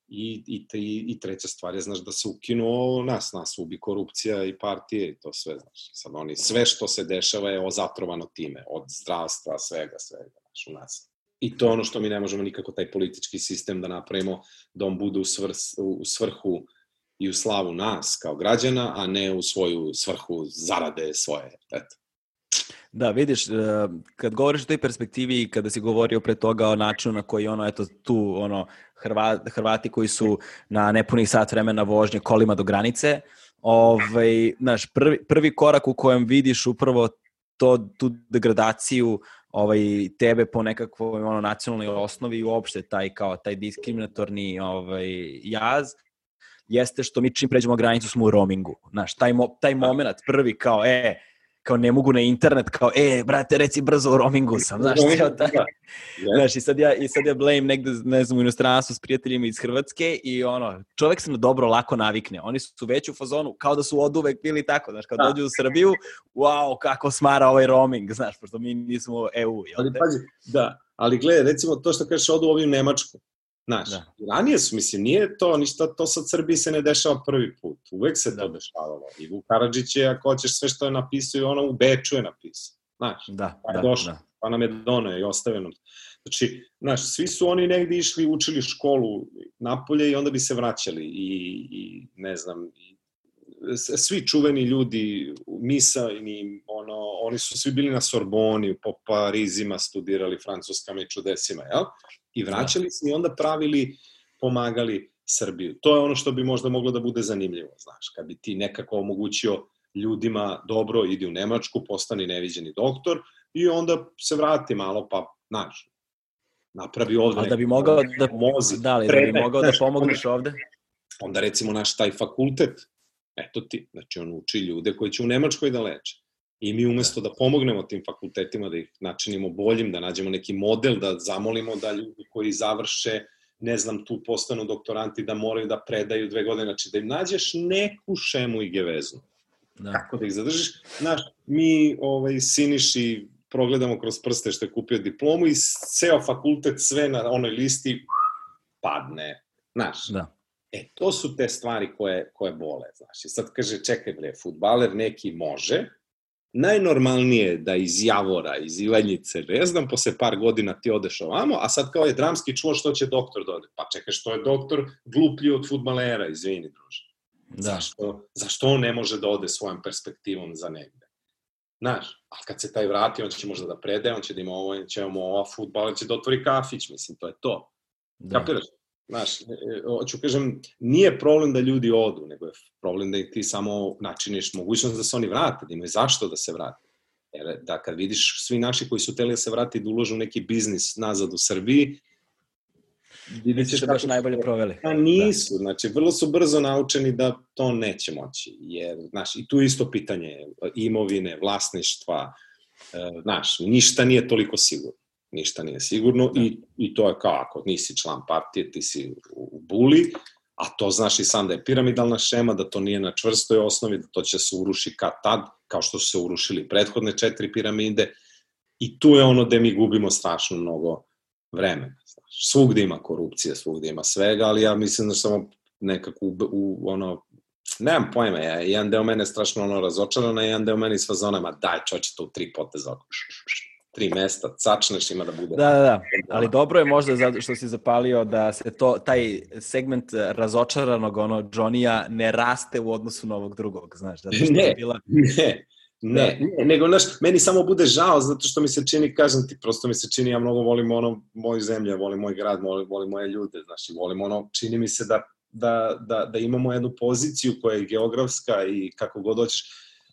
I, i, i, i treća stvar je, znaš, da se ukinu nas, nas ubi korupcija i partije i to sve, znaš. Sad oni, sve što se dešava je ozatrovano time, od zdravstva, svega, svega, znaš, u nas. I to je ono što mi ne možemo nikako taj politički sistem da napravimo, da on bude u, svr, u svrhu i u slavu nas kao građana, a ne u svoju svrhu zarade svoje. Eto. Da, vidiš, e, kad govoriš o toj perspektivi i kada si govorio pre toga o načinu na koji ono, eto, tu, ono, Hrva, Hrvati koji su na nepunih sat vremena vožnje kolima do granice, ovaj, znaš, prvi, prvi korak u kojem vidiš upravo to, tu degradaciju ovaj, tebe po nekakvoj ono, nacionalnoj osnovi i uopšte taj, kao, taj diskriminatorni ovaj, jaz, jeste što mi čim pređemo granicu smo u roamingu. Znaš, taj, mo, taj moment prvi kao, e, kao ne mogu na internet, kao, e, brate, reci brzo u roamingu sam, znaš, cijel taj, da. znaš, i sad ja, i sad ja blame negde, ne znam, u inostranstvu s prijateljima iz Hrvatske i ono, čovek se na dobro lako navikne, oni su već u fazonu, kao da su od uvek bili tako, znaš, kad da. dođu u Srbiju, wow, kako smara ovaj roaming, znaš, pošto mi nismo EU, jel Ali, pazi, da, ali gledaj, recimo to što kažeš odu ovi u Nemačku, Znaš, da. ranije su, mislim, nije to, ništa, to sad Srbiji se ne dešava prvi put. Uvek se da. to dešavalo. I Vuk Karadžić je, ako hoćeš sve što je napisao, i ono u Beču je napisao. Znaš, da, pa je da, došao, da. pa nam je donio i ostavio nam. Znači, znaš, svi su oni negde išli, učili školu napolje i onda bi se vraćali. I, i ne znam, i, svi čuveni ljudi, misa, i ono, oni su svi bili na Sorboni, po Parizima studirali francuskama i čudesima, jel? I vraćali da. se i onda pravili, pomagali Srbiju. To je ono što bi možda moglo da bude zanimljivo, znaš, kad bi ti nekako omogućio ljudima dobro, idi u Nemačku, postani neviđeni doktor i onda se vrati malo, pa, znaš, napravi ovde... Ali da bi mogao da, mozi, da, li, da bi mogao da pomogneš ovde? Onda recimo naš taj fakultet, eto ti, znači on uči ljude koji će u Nemačkoj da leče. I mi umesto da pomognemo tim fakultetima, da ih načinimo boljim, da nađemo neki model, da zamolimo da ljudi koji završe, ne znam, tu postanu doktoranti, da moraju da predaju dve godine, znači da im nađeš neku šemu i geveznu. Da. Kako da ih zadržiš? Znaš, mi ovaj, Siniši progledamo kroz prste što je kupio diplomu i ceo fakultet sve na onoj listi padne. Znaš, da. E, to su te stvari koje, koje bole, znaš. I sad kaže, čekaj bre, futbaler neki može, najnormalnije da iz Javora, iz Ivanjice, ne znam, posle par godina ti odeš ovamo, a sad kao je dramski čuo što će doktor da ode. Pa čekaj, što je doktor gluplji od futbalera, izvini, druže. Da. Zašto, zašto on ne može da ode svojom perspektivom za negde? Znaš, a kad se taj vrati, on će možda da predaje, on će da ima ovo, će imamo ova futbala, će da otvori kafić, mislim, to je to. Da. Kapiraš? Znaš, e, e, hoću kažem, nije problem da ljudi odu, nego je problem da ti samo načiniš mogućnost da se oni vrate, da imaju zašto da se vrate. Jer da kad vidiš svi naši koji su teli da se vrati da uložu neki biznis nazad u Srbiji, vidjet ćeš da baš najbolje proveli. A nisu, da. znači vrlo su brzo naučeni da to neće moći. Jer, znaš, i tu isto pitanje imovine, vlasništva, e, znaš, ništa nije toliko sigurno ništa nije sigurno da. i, i to je kao ako nisi član partije, ti si u buli, a to znaš i sam da je piramidalna šema, da to nije na čvrstoj osnovi, da to će se uruši kad tad, kao što su se urušili prethodne četiri piramide i tu je ono gde mi gubimo strašno mnogo vremena. Znaš. Svugde ima korupcije, svugde ima svega, ali ja mislim da samo nekako u, u ono, nemam pojma, ja, jedan deo mene strašno ono razočaran, a jedan deo mene iz fazona, ma daj čoče to u tri poteza, tri mesta, cačneš ima da bude. Da, da, da, ali dobro je možda zato što si zapalio da se to, taj segment razočaranog ono Johnny-a ne raste u odnosu na ovog drugog, znaš. Zato što ne, je bila... ne, Ne, ne, nego, znaš, meni samo bude žao zato što mi se čini, kažem ti, prosto mi se čini, ja mnogo volim ono, moju zemlju, volim moj grad, volim, volim moje ljude, znaš, i volim ono, čini mi se da, da, da, da imamo jednu poziciju koja je geografska i kako god hoćeš,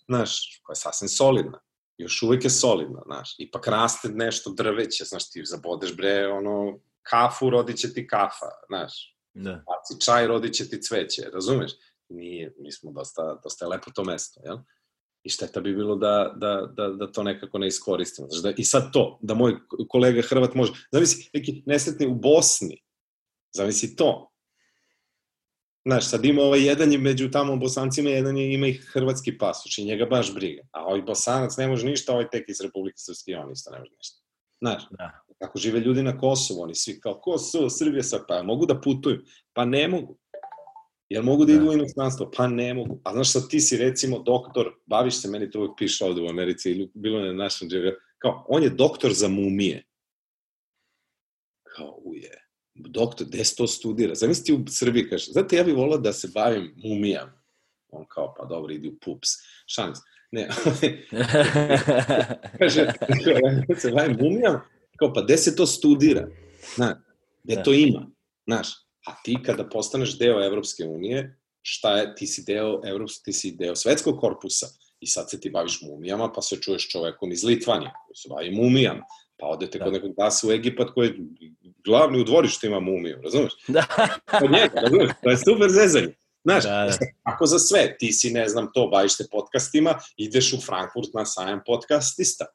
znaš, koja je sasvim solidna još uvek je solidna, znaš. Ipak raste nešto drveće, znaš, ti zabodeš bre, ono, kafu, rodit će ti kafa, znaš. Da. Baci čaj, rodit će ti cveće, razumeš? Nije, mi smo dosta, dosta je lepo to mesto, jel? I šteta bi bilo da, da, da, da to nekako ne iskoristimo. Znaš, da, I sad to, da moj kolega Hrvat može, zavisi, neki nesretni u Bosni, zavisi to, Znaš, sad ima ovaj jedan je među tamo bosancima, jedan je, ima i hrvatski pasoš i njega baš briga. A ovaj bosanac ne može ništa, ovaj tek iz Republike Srpske on isto ne može ništa. Znaš, da. kako žive ljudi na Kosovu, oni svi kao Kosovo, Srbija sad, pa mogu da putuju? Pa ne mogu. Jel mogu da, da. idu u inostranstvo? Pa ne mogu. A znaš sad ti si recimo doktor, baviš se, meni to uvijek piše ovde u Americi, ili bilo na našem džega, kao, on je doktor za mumije. Kao, uje doktor, gde se to studira? Zamisli u Srbiji, kaže, znate, ja bih volao da se bavim mumijama. On kao, pa dobro, idi u pups. Šans. Ne, kaže, ja se bavim mumijama, kao, pa gde se to studira? Znaš, gde da. to ima? Znaš, a ti kada postaneš deo Evropske unije, šta je, ti si deo Evropske, ti si deo svetskog korpusa i sad se ti baviš mumijama, pa se čuješ čovekom iz Litvanije, koji se bavi mumijama, pa odete da. kod nekog dasa u Egipat koji glavni u dvorištu ima mumiju, razumeš? Da. Kod njega, razumeš? To je super zezanje. Znaš, da, da. ako za sve, ti si, ne znam, to, baviš se podcastima, ideš u Frankfurt na sajam podcastista.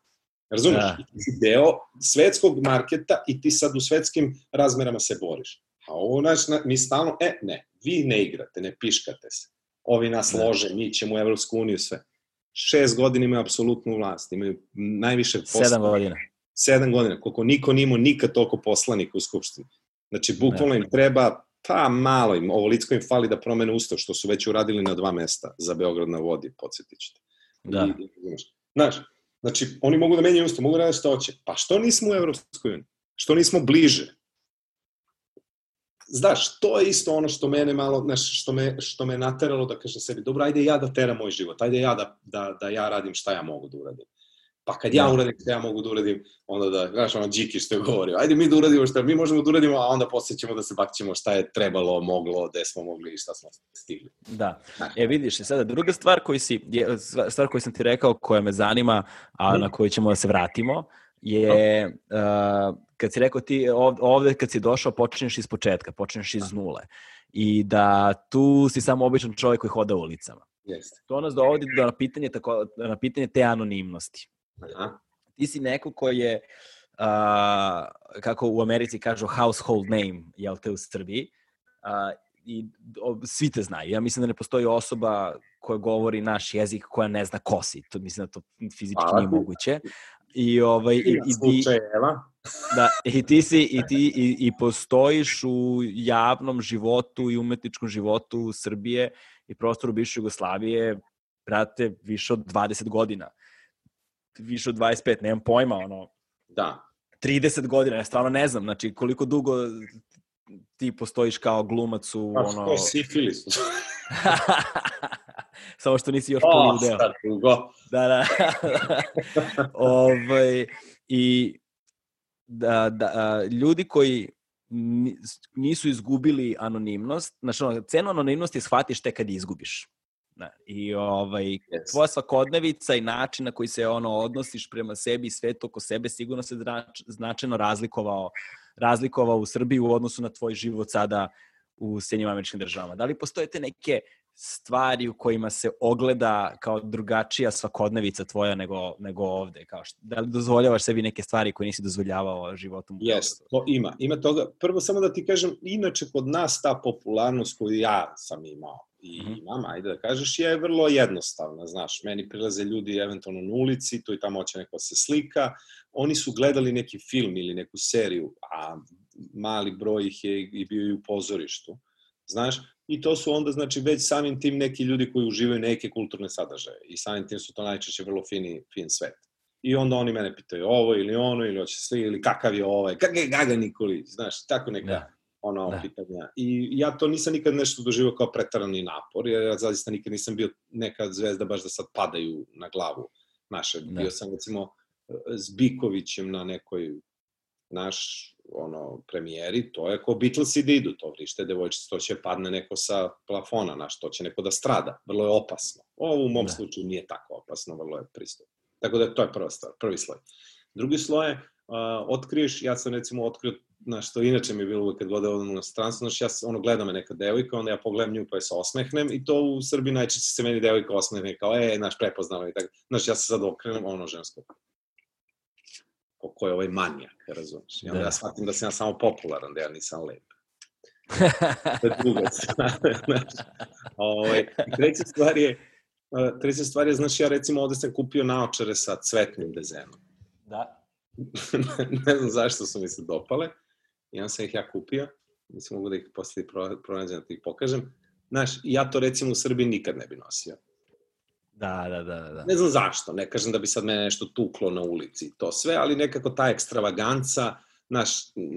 Razumeš? Da. ti si deo svetskog marketa i ti sad u svetskim razmerama se boriš. A ovo, znaš, mi stalno, e, ne, vi ne igrate, ne piškate se. Ovi nas da. lože, mi ćemo u Evropsku uniju sve. Šest godina imaju apsolutnu vlast, imaju najviše poslanika. Sedam godina. Sedam godina, koliko niko nimo nikad toliko poslanika u Skupštini. Znači, bukvalno im treba, pa malo im, ovo licko im fali da promene ustav, što su već uradili na dva mesta za Beograd na vodi, podsjetit ćete. Da. I, znaš, znači, oni mogu da menjaju ustav, mogu da rade što hoće. Pa što nismo u Evropskoj uniji? Što nismo bliže? Znaš, to je isto ono što mene malo, znaš, što me, što me nateralo da kažem sebi, dobro, ajde ja da teram moj život, ajde ja da, da, da ja radim šta ja mogu da uradim. Pa kad ja da. uradim šta ja mogu da uradim, onda da, znaš, ono Điki što je govorio, ajde mi da uradimo šta mi možemo da uradimo, a onda posle ćemo da se bakćemo šta je trebalo, moglo, gde smo mogli i šta smo stigli. Da. E vidiš, sada druga stvar koju si, je, stvar koju sam ti rekao, koja me zanima, a hmm. na koju ćemo da se vratimo, je uh, kad si rekao ti ovde kad si došao počinješ iz početka, počinješ iz nule i da tu si samo običan čovjek koji hoda ulicama. Jeste. To nas dovodi do na pitanje, tako, na pitanje te anonimnosti. Aha. Ti si neko koji je, uh, kako u Americi kažu, household name, jel te u Srbiji, uh, i o, svi te znaju. Ja mislim da ne postoji osoba koja govori naš jezik koja ne zna ko si. To mislim da to fizički Hvala. nije moguće. I ovaj i, i ti Da, i ti si i ti i, i postojiš u javnom životu i umetničkom životu Srbije i prostoru bivše Jugoslavije brate više od 20 godina. Više od 25, nemam pojma, ono. Da. 30 godina, ja stvarno ne znam, znači koliko dugo ti postojiš kao glumac u pa, ono... Kao sifilis. Samo što nisi još oh, poludeo. dugo. Da, da. ovaj, I da, da, ljudi koji nisu izgubili anonimnost, znači ono, cenu anonimnosti shvatiš tek kad je izgubiš. Da, I ovaj, yes. tvoja svakodnevica i način na koji se ono odnosiš prema sebi i svetu oko sebe sigurno se znač, značajno razlikovao, razlikovao u Srbiji u odnosu na tvoj život sada u Sjednjim američkim državama. Da li postoje te neke stvari u kojima se ogleda kao drugačija svakodnevica tvoja nego, nego ovde? Kao što, da li dozvoljavaš sebi neke stvari koje nisi dozvoljavao životom? Jes, to ima. Ima toga. Prvo samo da ti kažem, inače kod nas ta popularnost koju ja sam imao i mm -hmm. imam, ajde da kažeš, je vrlo jednostavna, znaš, meni prilaze ljudi eventualno na ulici, tu i tamo hoće neko da se slika, oni su gledali neki film ili neku seriju, a mali broj ih je i bio i u pozorištu, znaš, i to su onda, znači, već samim tim neki ljudi koji uživaju neke kulturne sadržaje i samim tim su to najčešće vrlo fini, fin svet. I onda oni mene pitaju ovo ili ono, ili hoće sli, ili kakav je ovaj, kakav je Gaga Nikolić, znaš, tako neka da. ono da. pitanja. I ja to nisam nikad nešto doživao kao pretarani napor, jer ja zaista nikad nisam bio neka zvezda baš da sad padaju na glavu naše. Da. Bio sam, recimo, s Bikovićem na nekoj naš ono, premijeri, to je ko Beatlesi da idu, to vrište devojčice, to će padne neko sa plafona, naš, to će neko da strada, vrlo je opasno. Ovo u mom da. slučaju nije tako opasno, vrlo je pristupno. Tako da to je prva stvar, prvi sloj. Drugi sloj je, uh, otkriješ, ja sam recimo otkrio, znaš, što inače mi je bilo kad god odem na stranstvo, znaš, ja ono, gledam me neka devojka, onda ja pogledam nju pa je se osmehnem i to u Srbiji najčešće se meni devojka osmehne kao, e, znaš, prepoznamo i tako. Znaš, ja se sad okrenem, ono žensko ko, ko je ovaj manijak, razumiješ? I onda da. ja shvatim da sam ja samo popularan, da ja nisam lep. to je druga stvar. ovaj, treća stvar je, treća stvar je, znaš, ja recimo ovde sam kupio naočare sa cvetnim dezenom. Da. ne znam zašto su mi se dopale. I onda sam ih ja kupio. Mislim, mogu da ih posle pronađem da ti ih pokažem. Znaš, ja to recimo u Srbiji nikad ne bi nosio. Da, da, da, da. Ne znam zašto, ne kažem da bi sad mene nešto tuklo na ulici, to sve, ali nekako ta ekstravaganca, znaš,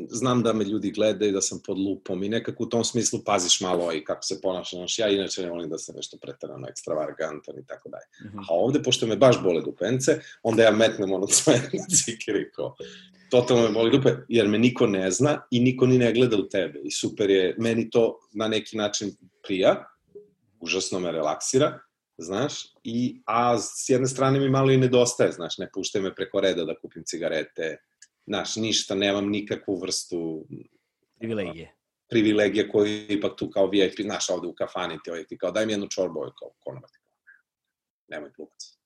znam da me ljudi gledaju, da sam pod lupom i nekako u tom smislu paziš malo i kako se ponaša, znaš, ja inače ne volim da sam nešto pretarano ekstravagantan i tako dalje. -hmm. A ovde, pošto me baš bole dupence, onda ja metnem ono cvetne cikeri, kao, totalno me boli dupe, jer me niko ne zna i niko ni ne gleda u tebe. I super je, meni to na neki način prija, užasno me relaksira, znaš, i, a s jedne strane mi malo i nedostaje, znaš, ne puštaju me preko reda da kupim cigarete, znaš, ništa, nemam nikakvu vrstu privilegije. privilegija koju je ipak tu kao VIP, znaš, ovde u kafani ti ovaj ti kao daj mi jednu čorbu, ovaj kao konobar ti kao, nemoj plukac.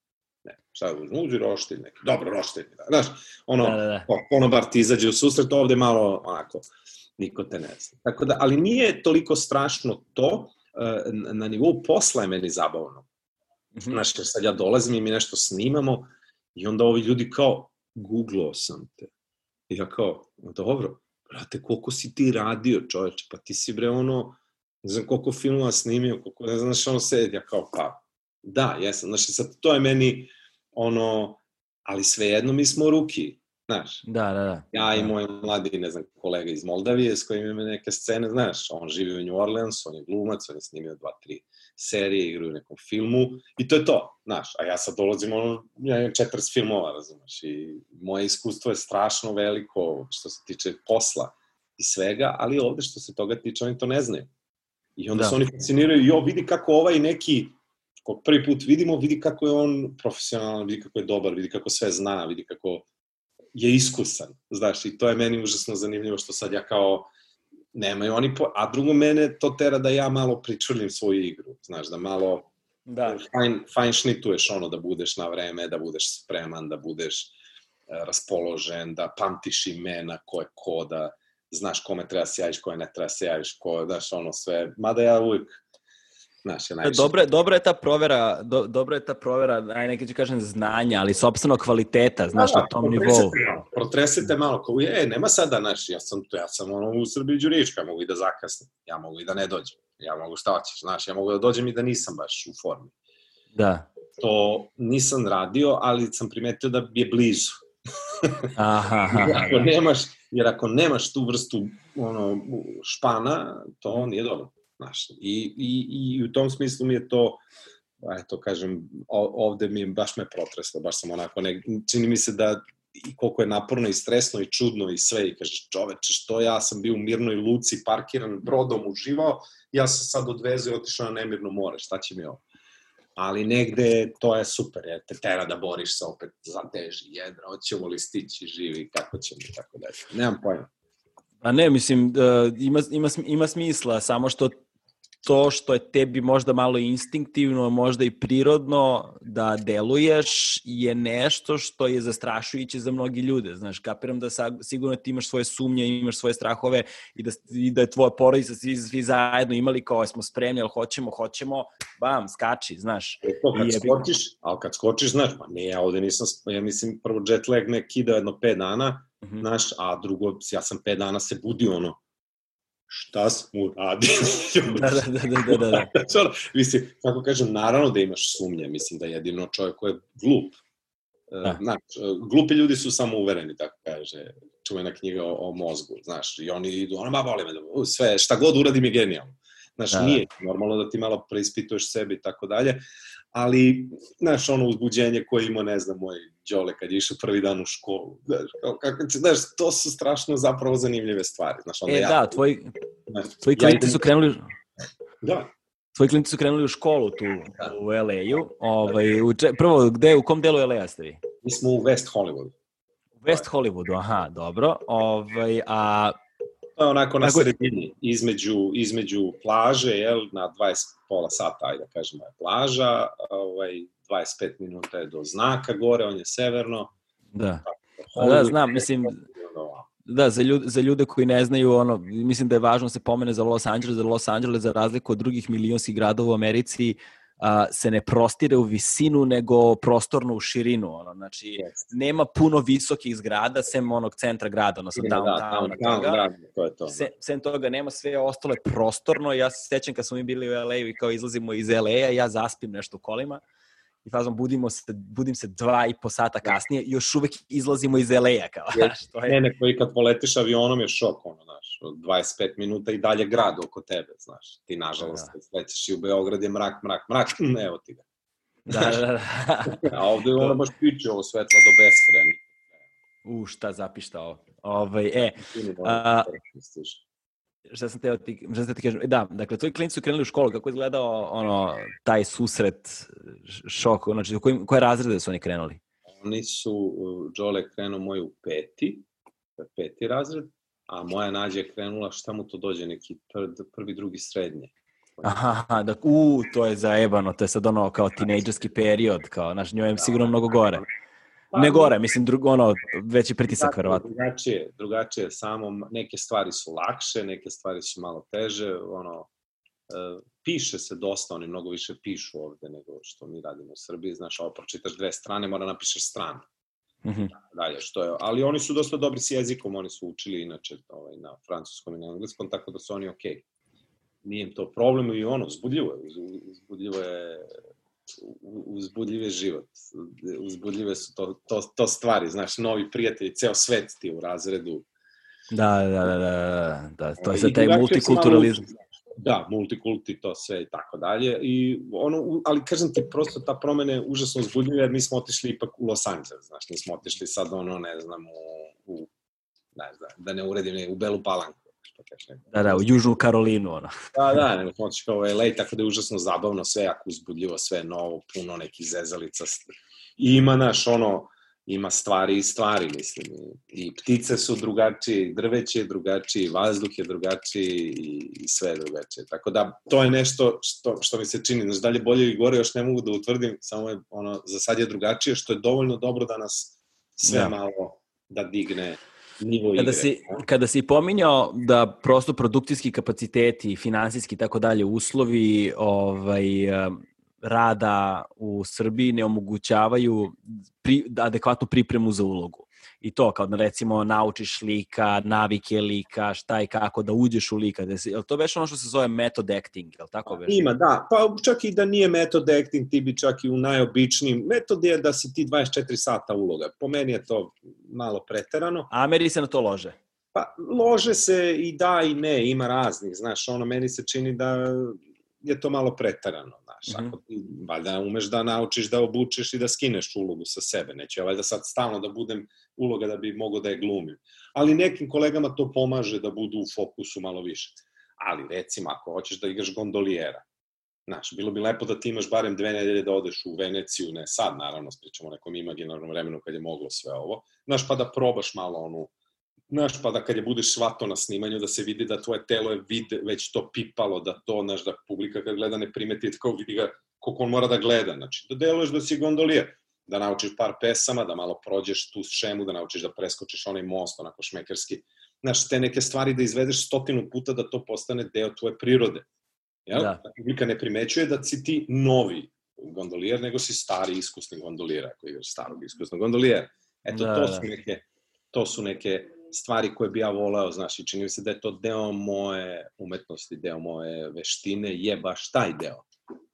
Ne, šta da uzmi, uđi roštilj neki, dobro roštilj, da, znaš, ono, da, da, da. konobar ti izađe u susret, ovde malo, onako, niko te ne zna. Tako da, ali nije toliko strašno to, e, na nivou posla je meni zabavno. Mm -hmm. Znaš, sad ja dolazim i mi nešto snimamo i onda ovi ljudi kao, googlao sam te. I ja kao, dobro, brate, koliko si ti radio, čoveče, pa ti si bre ono, ne znam koliko filmova snimio, koliko, ne znam što ono sedi, ja kao, pa, da, jesam, znači sad to je meni ono, ali svejedno mi smo ruki, znaš. Da, da, da. Ja i da. moj mladi, ne znam, kolega iz Moldavije s kojim ima neke scene, znaš, on živi u New Orleans, on je glumac, on je snimio dva, tri serije, igra u nekom filmu i to je to, znaš, a ja sad dolazim, ono, ja imam 40 filmova, razumeš, i moje iskustvo je strašno veliko što se tiče posla i svega, ali ovde što se toga tiče, oni to ne znaju. I onda da. se oni fasciniraju, jo, vidi kako ovaj neki, ko prvi put vidimo, vidi kako je on profesionalan, vidi kako je dobar, vidi kako sve zna, vidi kako je iskusan, znaš, i to je meni užasno zanimljivo što sad ja kao nemaju oni, po... a drugo mene to tera da ja malo pričulim svoju igru, znaš, da malo da. fajn, fajn šnituješ ono, da budeš na vreme, da budeš spreman, da budeš uh, raspoložen, da pamtiš imena, ko je ko, da znaš kome treba se javiš, koje ne treba se javiš, ko, znaš, ono sve, mada ja uvijek Znaš, je najviše. Dobra, dobra je ta provera, do, dobra je ta provera, aj neki ću kažem znanja, ali sopstveno kvaliteta, znaš, da, na tom nivou. Protresete malo, kao, je, nema sada, znaš, ja sam, ja sam ono u Srbiji Đurička, mogu i da zakasnim, ja mogu i da ne dođem, ja mogu šta hoćeš, znaš, ja mogu da dođem i da nisam baš u formi. Da. To nisam radio, ali sam primetio da je blizu. aha, aha, ako nemaš, jer ako nemaš tu vrstu ono, špana, to nije dobro. Znaš, i, i, I u tom smislu mi je to, eto kažem, ovde mi je, baš me protreslo, baš sam onako, ne, čini mi se da i koliko je naporno i stresno i čudno i sve i kažeš čoveče što ja sam bio u mirnoj luci parkiran brodom uživao ja sam sad odvezao i otišao na nemirno more šta će mi ovo? Ali negde to je super jer te tera da boriš se opet za teži jedra hoćemo li stići živi kako ćemo i tako dalje. Nemam pojma. Pa ne, mislim, uh, ima, ima, ima smisla, samo što to što je tebi možda malo instinktivno, možda i prirodno da deluješ je nešto što je zastrašujuće za mnogi ljude. Znaš, kapiram da sa, sigurno ti imaš svoje sumnje, imaš svoje strahove i da, i da je tvoja porodica svi, svi zajedno imali kao smo spremni, ali hoćemo, hoćemo, bam, skači, znaš. E to, kad I je... skočiš, ali kad skočiš, znaš, ma ne, ja ovde nisam, ja mislim, prvo jet lag me kida jedno 5 dana, mhm. -huh. znaš, a drugo, ja sam 5 dana se budio, ono, šta smo uradili? da, da, da, da, da. da. mislim, kako kažem, naravno da imaš sumnje, mislim da jedino čovjek koji je glup. E, da. Znaš, glupi ljudi su samo uvereni, tako kaže čuvena knjiga o, o mozgu, znaš, i oni idu, ono, ma voli me, da, sve, šta god uradim je genijalno. Znaš, da. nije normalno da ti malo preispituješ sebi i tako dalje, ali, znaš, ono uzbuđenje koje ima, ne znam, moj Đole kad je išao prvi dan u školu, znaš, kao, kako znaš, to su strašno zapravo zanimljive stvari, znaš, onda e, ja... da, tvoji, tvoji klinci ja su krenuli... Da. Tvoji klinci su krenuli u školu tu da. u LA-u. Ovaj, u, prvo, gde, u kom delu LA-a ste vi? Mi smo u West Hollywoodu. U West Hollywoodu, aha, dobro. Ovaj, a To je onako na sredini, između, između plaže, jel, na 20 pola sata, ajde da kažemo, je plaža, ovaj, 25 minuta je do znaka gore, on je severno. Da, Tako, da, znam, mislim, da, za ljude, za ljude koji ne znaju, ono, mislim da je važno da se pomene za Los Angeles, da Los Angeles, za razliku od drugih milionskih gradova u Americi, a, se ne prostire u visinu, nego prostorno u širinu. Ono. Znači, yes. nema puno visokih zgrada, sem onog centra grada, odnosno da, downtown. Da, downtown, grada, to je to. Se, sem toga nema sve ostalo je prostorno. Ja se sećam kad smo mi bili u LA-u i kao izlazimo iz LA-a, ja zaspim nešto u kolima i fazom budimo se, budim se dva i po sata da. kasnije, još uvek izlazimo iz LA-a. Kao, znaš, to je... Ne, ne, koji kad poletiš avionom je šok, ono, znaš, 25 minuta i dalje grad oko tebe, znaš. Ti, nažalost, da. slećeš i u Beograd je mrak, mrak, mrak, evo ti ga. Da, da, da. A ovde je ono baš piče ovo svetlo do beskreni. U, šta zapištao. Ovaj, e, a, šta sam teo ti, šta sam ti kažem, da, dakle, tvoji klinci su krenuli u školu, kako je izgledao ono, taj susret, šok, znači, u kojim, koje razrede su oni krenuli? Oni su, Đole krenuo moj u peti, peti razred, a moja nađa je krenula, šta mu to dođe, neki prvi, prvi drugi, srednje. Aha, aha, da, u, to je zaebano, to je sad ono kao tinejdžerski period, kao, znaš, njoj je sigurno mnogo gore. Pa, Ne gore, mislim, drugo, ono, veći pritisak, verovatno. Drugačije, drugačije samo, neke stvari su lakše, neke stvari su malo teže, ono, e, piše se dosta, oni mnogo više pišu ovde nego što mi radimo u Srbiji, znaš, ovo pročitaš dve strane, mora napišeš stranu, Mhm. dalje, što je, ali oni su dosta dobri s jezikom, oni su učili inače ovaj, na francuskom i na engleskom, tako da su oni okej. Okay. Nije im to problem i ono, uzbudljivo je, uz- uzbudljivo je, u- uzbudljiv je život, uzbudljive su to, to, to stvari, znaš, novi prijatelji, ceo svet ti u razredu, Da, da, da, da, da, da, to je sad taj multikulturalizam. Da, multikulti, to sve i tako dalje. I ono, ali kažem ti, prosto ta promena je užasno uzbudljiva, jer mi smo otišli ipak u Los Angeles, znaš, nismo otišli sad ono, ne znam, u, u ne znam, da ne uredim, ne, u Belu Palanku. Što kažeš, ne. Da, da, u Južnu Karolinu, ono. Da, da, nego otišli kao LA, tako da je užasno zabavno, sve jako uzbudljivo, sve novo, puno nekih zezalica. I ima, naš, ono, ima stvari i stvari, mislim. I, i ptice su drugačije, i drveće je drugačije, i vazduh je drugačiji i, i sve je drugačije. Tako da, to je nešto što, što mi se čini. Znaš, dalje bolje ili gore još ne mogu da utvrdim, samo je, ono, za sad je drugačije, što je dovoljno dobro da nas sve Da. malo da digne nivo igre. Kada si, kada si pominjao da prosto produkcijski kapaciteti, finansijski i tako dalje uslovi ovaj, rada u Srbiji ne omogućavaju pri, adekvatnu pripremu za ulogu. I to, kao da recimo naučiš lika, navike lika, šta i kako, da uđeš u lika. Da si, je li to već ono što se zove method acting, je li tako već? Ima, da. Pa čak i da nije metod acting, ti bi čak i u najobičnijim. Metod je da si ti 24 sata uloga. Po meni je to malo preterano. Ameri se na to lože. Pa lože se i da i ne, ima raznih, znaš, ono, meni se čini da je to malo preterano, znaš, Mhm. ako ti, valjda umeš da naučiš da obučeš i da skineš ulogu sa sebe, neću ja valjda sad stalno da budem uloga da bi mogo da je glumim. Ali nekim kolegama to pomaže da budu u fokusu malo više. Ali recimo, ako hoćeš da igraš gondolijera, Znaš, bilo bi lepo da ti imaš barem dve nedelje da odeš u Veneciju, ne sad naravno, pričamo o nekom imaginarnom vremenu kad je moglo sve ovo, znaš, pa da probaš malo onu, znaš, pa da kad je budeš svato na snimanju, da se vidi da tvoje telo je vid, već to pipalo, da to, znaš, da publika kad gleda ne primeti, kao vidi ga koliko on mora da gleda, znači, da deluješ da si gondolijer, da naučiš par pesama, da malo prođeš tu šemu, da naučiš da preskočiš onaj most, onako šmekerski, znaš, te neke stvari da izvedeš stotinu puta da to postane deo tvoje prirode. Jel? Da. Da. Publika ne primećuje da si ti novi gondolijer, nego si stari iskusni gondolijer, ako igraš starog iskusnog gondolijera. Eto, Da, to, da. su neke, to su neke stvari koje bi ja voleo, znaš, i čini mi se da je to deo moje umetnosti, deo moje veštine, je baš taj deo,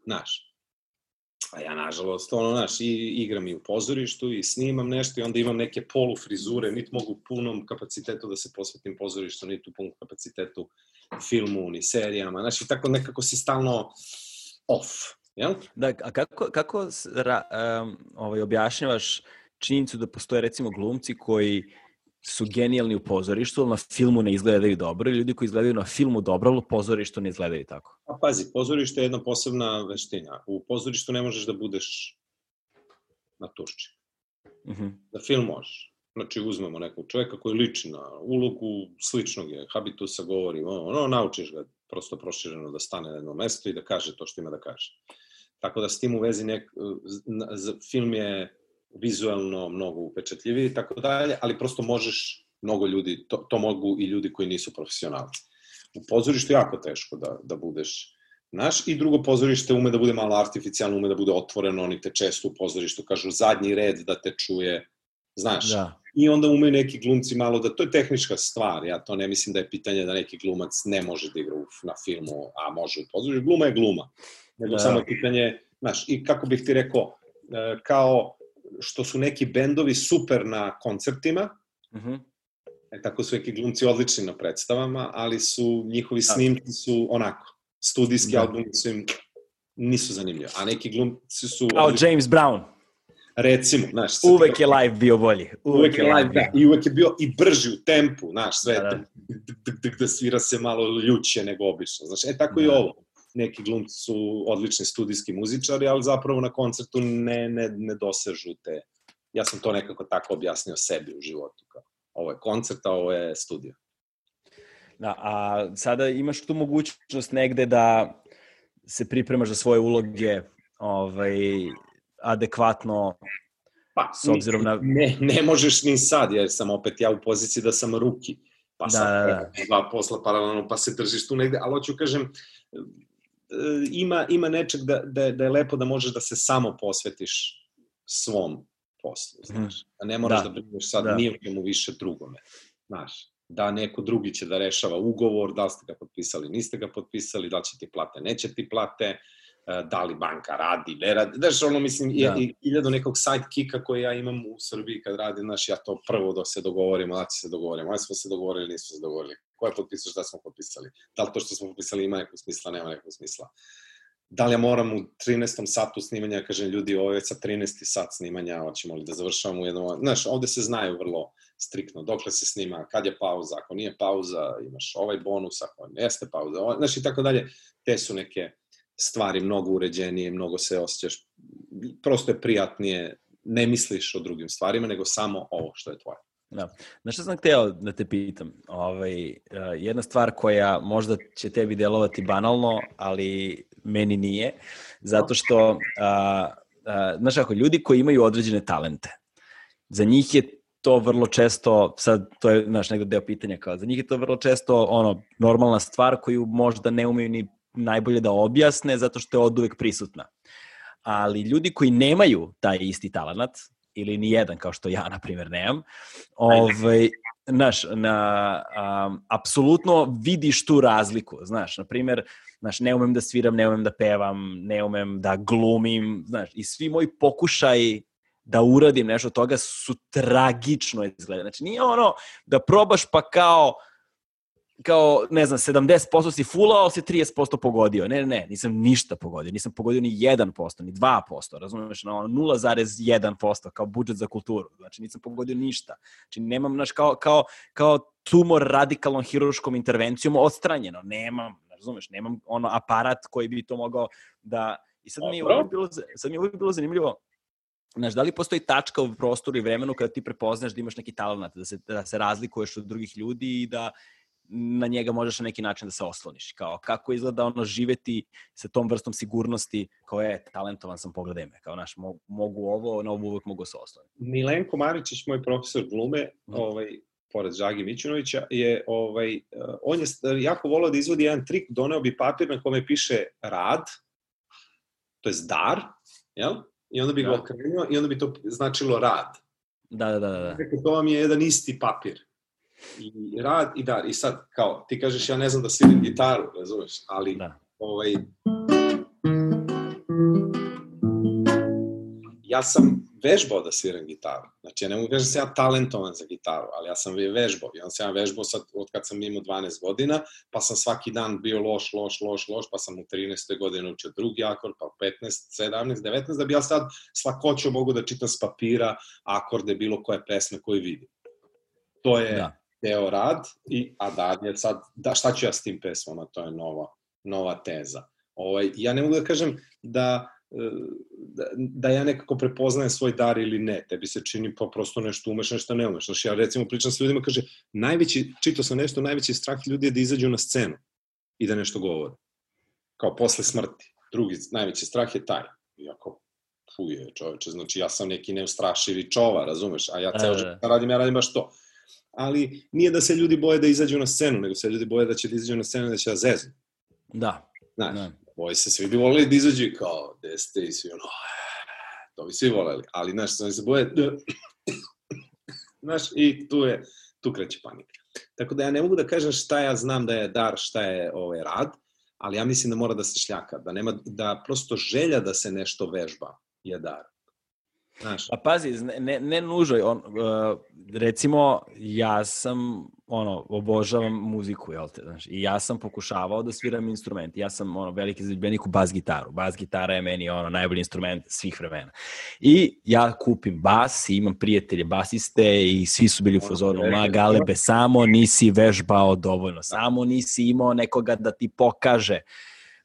znaš. A ja, nažalost, ono, znaš, i igram i u pozorištu i snimam nešto i onda imam neke polufrizure, niti mogu punom kapacitetu da se posvetim pozorištu, niti u punom kapacitetu filmu, ni serijama, znaš, i tako nekako si stalno off, jel? Da, a kako, kako ra, um, ovaj, objašnjavaš činjenicu da postoje recimo glumci koji su genijalni u pozorištu, ali na filmu ne izgledaju dobro, i ljudi koji izgledaju na filmu dobro, ali u pozorištu ne izgledaju tako. Pa pazi, pozorište je jedna posebna veština. U pozorištu ne možeš da budeš na turči. Mhm. Da film možeš. Znači, uzmemo nekog čoveka koji liči na ulogu, sličnog je, habitusa govori, ono, ono, naučiš ga prosto prošireno da stane na jedno mesto i da kaže to što ima da kaže. Tako da s tim u vezi nek, film je vizuelno mnogo upečatljiviji i tako dalje, ali prosto možeš, mnogo ljudi, to, to mogu i ljudi koji nisu profesionalci. U pozorištu je jako teško da, da budeš naš i drugo pozorište ume da bude malo artificijalno, ume da bude otvoreno, oni te često u pozorištu kažu zadnji red da te čuje, znaš, Da. i onda umeju neki glumci malo da, to je tehnička stvar, ja to ne mislim da je pitanje da neki glumac ne može da igra u, na filmu, a može u pozorištu, gluma je gluma, nego Da. samo je pitanje, znaš, i kako bih ti rekao, e, kao što su neki bendovi super na koncertima, Mhm. e, tako su neki glumci odlični na predstavama, ali su, njihovi Da. snimci su onako, studijski Da. albumi su im nisu zanimljivi, a neki glumci su Kao odlični, James Brown. recimo, znaš, Uvek je live bio bolji. uvek je live, da, i uvek je bio i brži u tempu, znaš, sve Da, da, da. svira se malo ljuće nego obično, znaš, e tako i Da. ovo. Neki glumci su odlični studijski muzičari, ali zapravo na koncertu ne, ne, ne dosežu te. Ja sam to nekako tako objasnio sebi u životu. Kao, ovo je koncert, a ovo je studio. Da, a sada imaš tu mogućnost negde da se pripremaš za svoje uloge ovaj, adekvatno Pa, s obzirom na... Ne, ne možeš ni sad, jer sam opet ja u poziciji da sam ruki. Pa Da, sad da, da. dva posla paralelno, pa se držiš tu negde, ali hoću kažem, ima, ima nečeg da, da, da je lepo da možeš da se samo posvetiš svom poslu, znaš. Da ne moraš Da. da, brineš sad Da. ni o čemu više drugome, znaš. Da neko drugi će da rešava ugovor, da li ste ga potpisali, niste ga potpisali, da li će ti plate, neće ti plate, e, da li banka radi, ne radi. Znaš, ono, mislim, Da. i hiljadu nekog sidekicka koje ja imam u Srbiji kad radim, znaš, ja to prvo da se dogovorimo, da će se dogovorimo, ali smo se dogovorili, nismo se dogovorili. Ko je potpisao, šta smo potpisali? Da li to što smo potpisali ima nekog smisla, nema nekog smisla? Da li ja moram u 13. satu snimanja, ja kažem ljudi, ovo je sa 13. sat snimanja, hoćemo li da završavamo u jednom... Znaš, ovde se znaju vrlo striktno, dokle se snima, kad je pauza, ako nije pauza, imaš ovaj bonus, ako jeste pauza, ovaj, znaš i tako dalje. Te su neke stvari mnogo uređenije, mnogo se osjećaš, prosto je prijatnije, ne misliš o drugim stvarima, nego samo ovo što je tvoje. Da. Znaš šta sam hteo da te pitam? Ovaj, uh, jedna stvar koja možda će tebi delovati banalno, ali meni nije, zato što, uh, uh, znaš ako, ljudi koji imaju određene talente, za njih je to vrlo često, sad to je naš negde deo pitanja, kao za njih je to vrlo često ono normalna stvar koju možda ne umeju ni najbolje da objasne zato što je od uvek prisutna. Ali ljudi koji nemaju taj isti talenat, ili ni jedan kao što ja, na primjer, nemam, ovaj, znaš, na, um, apsolutno vidiš tu razliku, znaš, na primjer, znaš, ne umem da sviram, ne umem da pevam, ne umem da glumim, znaš, i svi moji pokušaji da uradim nešto od toga su tragično izgleda. Znači, nije ono da probaš pa kao, kao, ne znam, 70% si fulao, si 30% pogodio. Ne, ne, nisam ništa pogodio. Nisam pogodio ni 1%, ni 2%, razumeš, na ono 0,1% kao budžet za kulturu. Znači, nisam pogodio ništa. Znači, nemam, znaš, kao, kao, kao tumor radikalnom hiruškom intervencijom odstranjeno. Nemam, razumeš, nemam ono aparat koji bi to mogao da... I sad mi je uvijek bilo, sad mi je uvijek bilo zanimljivo, Znaš, da li postoji tačka u prostoru i vremenu kada ti prepoznaš da imaš neki talent, da se, da se razlikuješ od drugih ljudi i da na njega možeš na neki način da se osloniš. Kao, kako izgleda ono živeti sa tom vrstom sigurnosti kao je, talentovan sam, pogledaj me. Kao, znaš, mo- mogu ovo, na ovo uvek mogu se osloniti. Milenko Maričić, moj profesor glume, Mhm. ovaj, pored Žagi Mićunovića, je, ovaj, eh, on je jako volao da izvodi jedan trik, doneo bi papir na kome piše rad, to je dar, jel? I onda bi ga Da. okrenuo i onda bi to značilo rad. Da, da, da, da. da. Rekao, to vam je jedan isti papir. I rad i dar. I sad, kao, ti kažeš, ja ne znam da sviram gitaru, razumeš, ali Da. ovaj, ja sam vežbao da sviram gitaru. Znači, ja ne mogu kažem da sam ja talentovan za gitaru, ali ja sam je vežbao. I onda sam ja vežbao sad, od kad sam imao 12 godina, pa sam svaki dan bio loš, loš, loš, loš, pa sam u 13. godini učio drugi akord, pa u 15, 17, 19, da bi ja sad s lakoćom mogu da čitam s papira akorde bilo koje pesme koje vidim. To je Da. Deo rad, i, a dalje sad, da, šta ću ja s tim pesmama, to je nova, nova teza. Ovaj, ja ne mogu da kažem da, e, da, da ja nekako prepoznajem svoj dar ili ne. Tebi se čini pa prosto nešto umeš, nešto ne umeš. Znaš, ja recimo pričam sa ljudima, kaže, najveći, čitao sam nešto, najveći strah ljudi je da izađu na scenu i da nešto govore. Kao posle smrti. Drugi, najveći strah je taj. Iako, fuje čoveče, znači ja sam neki neustrašivi čova, razumeš, a ja Da, ceo da, život radim, ja radim baš to. Ali nije da se ljudi boje da izađu na scenu, nego se ljudi boje da će da izađu na scenu da će da zeznu. Da, Znaš, da. boje se, svi bi voleli da izađu kao, gde ste i svi ono, to bi svi voleli, ali znaš, oni se boje, znaš, i tu je, tu kreće panika. Tako da ja ne mogu da kažem šta ja znam da je dar, šta je ovaj rad, ali ja mislim da mora da se šljaka, da nema, da prosto želja da se nešto vežba je dar. Znaš, Pa pazi, ne, ne, nužno, on, uh, recimo, ja sam, ono, obožavam muziku, jel te, znaš, i ja sam pokušavao da sviram instrument, ja sam, ono, veliki zaljubljenik u bas gitaru, bas gitara je meni, ono, najbolji instrument svih vremena. I ja kupim bas i imam prijatelje basiste i svi su bili u fazonu, rekli, ma galebe, samo nisi vežbao dovoljno, samo nisi imao nekoga da ti pokaže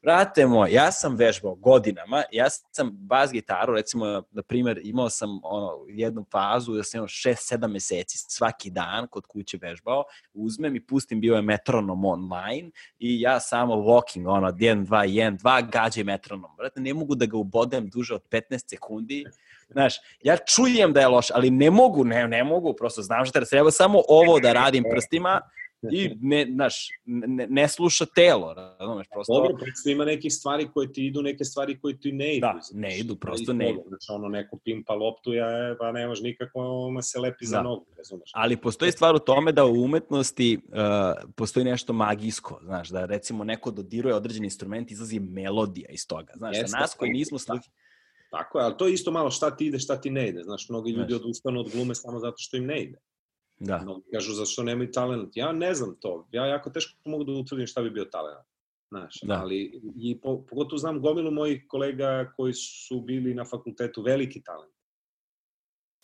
Brate moj, ja sam vežbao godinama, ja sam bas gitaru, recimo, na primjer, imao sam ono, jednu fazu da sam imao 6-7 meseci svaki dan kod kuće vežbao, uzmem i pustim, bio je metronom online i ja samo walking, ono, 1, 2, 1, 2, gađaj metronom. Brate, ne mogu da ga ubodem duže od 15 sekundi, Znaš, ja čujem da je loš, ali ne mogu, ne, ne mogu, prosto znam šta treba samo ovo da radim prstima i ne, znaš, ne, ne sluša telo, razumeš, prosto... Dobro, prosto ima nekih stvari koje ti idu, neke stvari koje ti ne idu. Da, ne idu, prosto ne idu. Znači, ono, neko pimpa loptu, ja, pa ne može nikako, ma se lepi za da. nogu, razumeš. Ali postoji stvar u tome da u umetnosti uh, postoji nešto magijsko, znaš, da recimo neko dodiruje određeni instrument, izlazi melodija iz toga, znaš, Jeste, nas koji nismo sluhi... Tako je, ali to je isto malo šta ti ide, šta ti ne ide. Znaš, mnogi ljudi odustanu od glume samo zato što im ne ide. Da. Mnogi kažu zašto nemaju talent. Ja ne znam to. Ja jako teško mogu da utvrdim šta bi bio talent. Znaš, da. ali i po, pogotovo znam gomilu mojih kolega koji su bili na fakultetu veliki talent.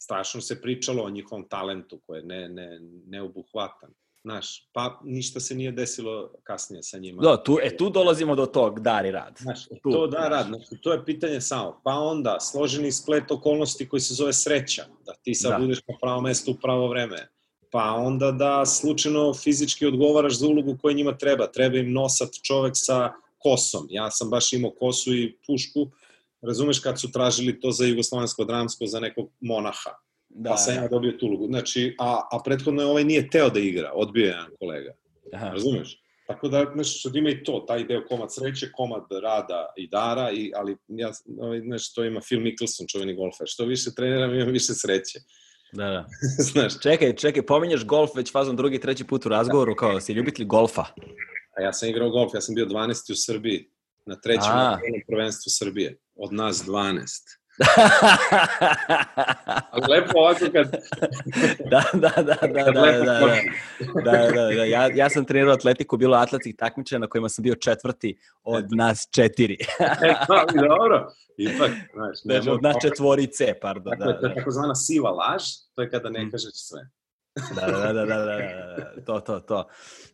Strašno se pričalo o njihovom talentu koji je ne, ne, neobuhvatan. Znaš, pa ništa se nije desilo kasnije sa njima. Da, tu, e, tu dolazimo do tog dar i rad. Znaš, tu, to da rad, znači, to je pitanje samo. Pa onda, složeni splet okolnosti koji se zove sreća, da ti sad da. budeš na pravo mesto u pravo vreme. Pa onda da slučajno fizički odgovaraš za ulogu koja njima treba. Treba im nosat čovek sa kosom. Ja sam baš imao kosu i pušku, razumeš kad su tražili to za jugoslovensko dramsko, za nekog monaha Da, pa sam ja dobio tu ulogu. Znači, a, a prethodno je ovaj nije teo da igra, odbio je jedan kolega. Aha. Razumeš? Tako da, znači, sad ima i to, taj deo komad sreće, komad rada i dara, i, ali ja, ovaj, znači, to ima Phil Mickelson, čuveni golfer. Što više treniram, imam više sreće. Da, da. Znaš. Čekaj, čekaj, pominješ golf već fazom drugi, treći put u razgovoru, kao si ljubitelj golfa. A ja sam igrao golf, ja sam bio 12. u Srbiji, na trećem prvenstvu Srbije, od nas 12. Lepo ovako kad... da, da, da, da, da, da, da, da, da, da, ja, ja sam trenirao atletiku, bilo atletskih takmičenja na kojima sam bio četvrti od nas četiri. e, dobro, ipak, znaš, ne znači, od nas četvorice, pardon. Dakle, da, to je takozvana siva laž, to je kada ne mm. kažeš sve. da, da, da, da, da, da, da, to, to, to.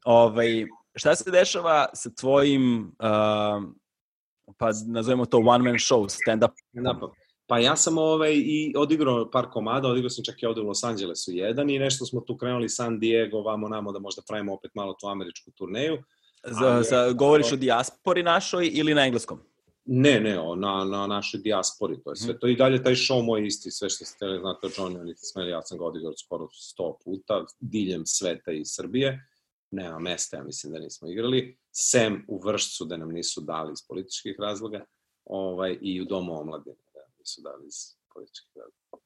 Ovaj, šta se dešava sa tvojim, uh, pa nazovemo to one man show, stand-up? Stand-up. Pa ja sam ovaj, i odigrao par komada, odigrao sam čak i ovde u Los Angelesu jedan i nešto smo tu krenuli San Diego, vamo namo da možda pravimo opet malo tu američku turneju. Za, za, govoriš o dijaspori našoj ili na engleskom? Ne, ne, o, na, na našoj dijaspori, to je sve. Mm. To i dalje taj show moj isti, sve što ste tele, znate o Johnny, oni ste smeli, ja sam ga odigrao skoro 100 puta, diljem sveta i Srbije. Nema mesta, ja mislim da nismo igrali. Sem u Vršcu, da nam nisu dali iz političkih razloga, ovaj, i u Domu omladine nisu dali iz političkih razloga.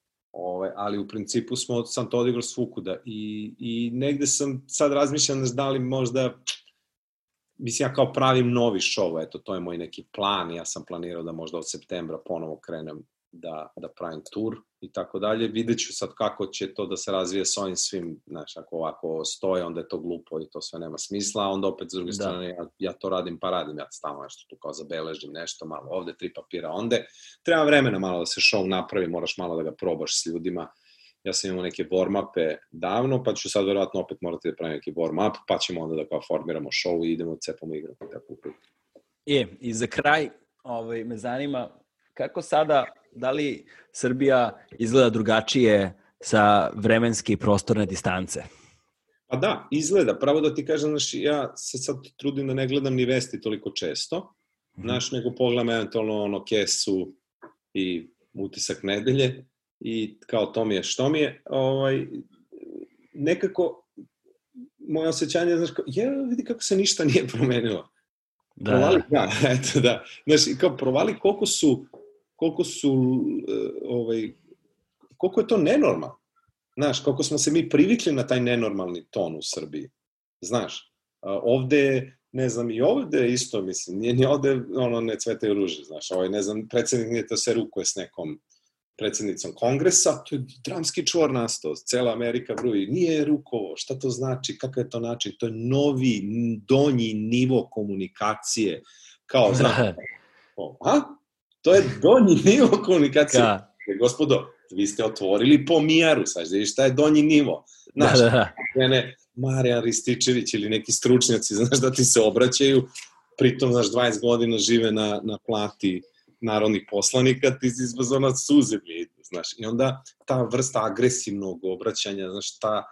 Ali u principu smo, sam to odigrao svukuda i, i negde sam sad razmišljam da li možda mislim ja kao pravim novi show, eto to je moj neki plan, ja sam planirao da možda od septembra ponovo krenem da, da pravim tur i tako dalje. Vidjet ću sad kako će to da se razvije s ovim svim, znaš, ako ovako stoje, onda je to glupo i to sve nema smisla, onda opet s druge da. strane ja, ja to radim pa radim, ja stalno nešto tu kao zabeležim, nešto malo ovde, tri papira onde. Treba vremena malo da se show napravi, moraš malo da ga probaš s ljudima. Ja sam imao neke warm-upe davno, pa ću sad verovatno opet morati da pravim neki warm-up, pa ćemo onda da kao formiramo show i idemo cepamo igru. Tako. E, i za kraj, ovaj, me zanima kako sada da li Srbija izgleda drugačije sa vremenske i prostorne distance? Pa da, izgleda. Pravo da ti kažem, znaš, ja se sad trudim da ne gledam ni vesti toliko često, -hmm. znaš, nego pogledam eventualno ono kesu i utisak nedelje i kao to mi je što mi je. Ovaj, nekako, moje osjećanje je, znaš, kao, je, vidi kako se ništa nije promenilo. Da. Provali, da, eto, da. Znaš, kao provali koliko su koliko su, e, ovaj, koliko je to nenormalno. Znaš, koliko smo se mi privikli na taj nenormalni ton u Srbiji. Znaš, ovde, ne znam, i ovde isto, mislim, nije ni ovde, ono, ne cvetaju ruže, znaš, ovaj, ne znam, predsednik nije to se rukuje s nekom predsednicom kongresa, to je dramski čvor nastao, cela Amerika bruji, nije rukovo, šta to znači, kakav je to način, to je novi, donji nivo komunikacije, kao, znaš, a? To je donji nivo komunikacije. Da. Gospodo, vi ste otvorili po mijaru, sad znaš šta je donji nivo. Znaš, da, da, da. Mene, Marijan Rističević ili neki stručnjaci, znaš, da ti se obraćaju, pritom, znaš, 20 godina žive na, na plati narodnih poslanika, ti si izbazona suze mi znaš. I onda ta vrsta agresivnog obraćanja, znaš, ta,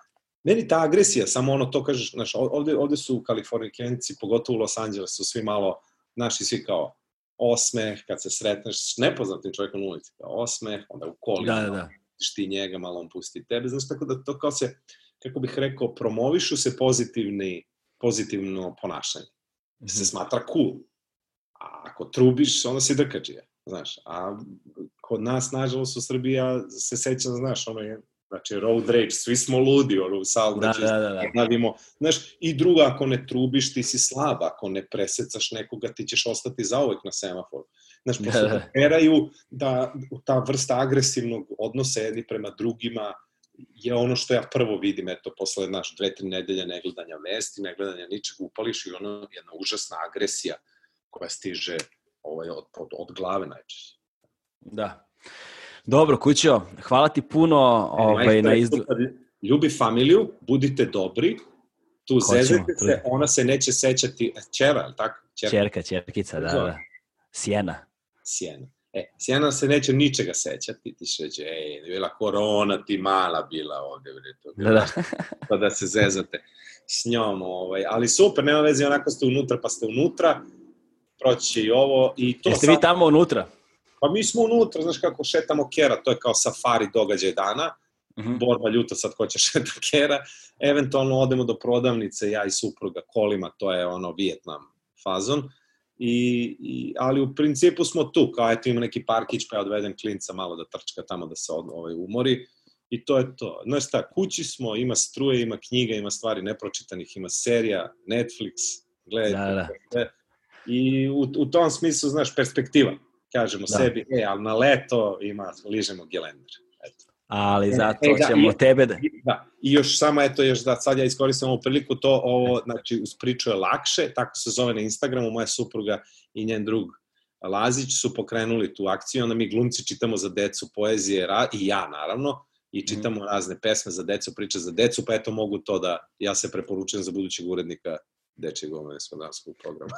meni ta agresija, samo ono to kažeš, znaš, ovde, ovde su kalifornikenci, pogotovo u Los Angelesu, svi malo, naši svi kao osmeh, kad se sretneš s nepoznatim čovjekom u ulici, kao osmeh, onda u kolima, da, da, da. ti njega, malo on pusti tebe, znaš, tako da to kao se, kako bih rekao, promovišu se pozitivni, pozitivno ponašanje. Se mhm. smatra cool. A ako trubiš, onda si drkađija, znaš. A kod nas, nažalost, u Srbiji, ja se sećam, znaš, ono je, znači, road rage, svi smo ludi, ono, u saobraćaju, da, da, da, da. Navimo, znaš, i drugo, ako ne trubiš, ti si slab, ako ne presecaš nekoga, ti ćeš ostati zauvek na semaforu. Znaš, da, da. peraju da ta vrsta agresivnog odnosa jedni prema drugima je ono što ja prvo vidim, eto, posle, naš, dve, tri nedelje negledanja vesti, negledanja ničeg, upališ i ono, jedna užasna agresija koja stiže ovaj, od, od, od glave najčešće. Da. Dobro, Kućo, hvala ti puno ovaj, na izdu... Ljubi familiju, budite dobri, tu Hoćemo, zezete se, ona se neće sećati, čera, je li tako? Čerka, Čerka čerkica, da, da. Sjena. Sjena. E, Sjena se neće ničega sećati, ti će reći, ej, bila korona, ti mala bila ovde, bre, to bila, da, da. pa da se zezate s njom, ovaj, ali super, nema veze, onako ste unutra, pa ste unutra, proći će i ovo, i to Jeste sad... vi tamo unutra? Pa mi smo unutra, znaš kako šetamo kera, to je kao safari događaj dana, mhm. -huh. borba ljuta sad ko će šeta kera, eventualno odemo do prodavnice, ja i supruga kolima, to je ono Vijetnam fazon, I, i, ali u principu smo tu, kao eto ima neki parkić, pa ja odvedem klinca malo da trčka tamo da se od, ovaj, umori i to je to. Znaš šta, kući smo, ima struje, ima knjiga, ima stvari nepročitanih, ima serija, Netflix, gledajte. Da, da. I u, u tom smislu, znaš, perspektiva kažemo da. sebi, e, ali na leto ima, ližemo gelender. Eto. Ali e, zato e, da, ćemo i, tebe da... Da, i još samo, eto, još da sad ja iskoristim ovu priliku, to ovo, znači, uz priču je lakše, tako se zove na Instagramu, moja supruga i njen drug Lazić su pokrenuli tu akciju, onda mi glumci čitamo za decu poezije, ra, i ja naravno, i mhm. čitamo mm. razne pesme za decu, priče za decu, pa eto mogu to da ja se preporučujem za budućeg urednika dečeg omladinskog programa.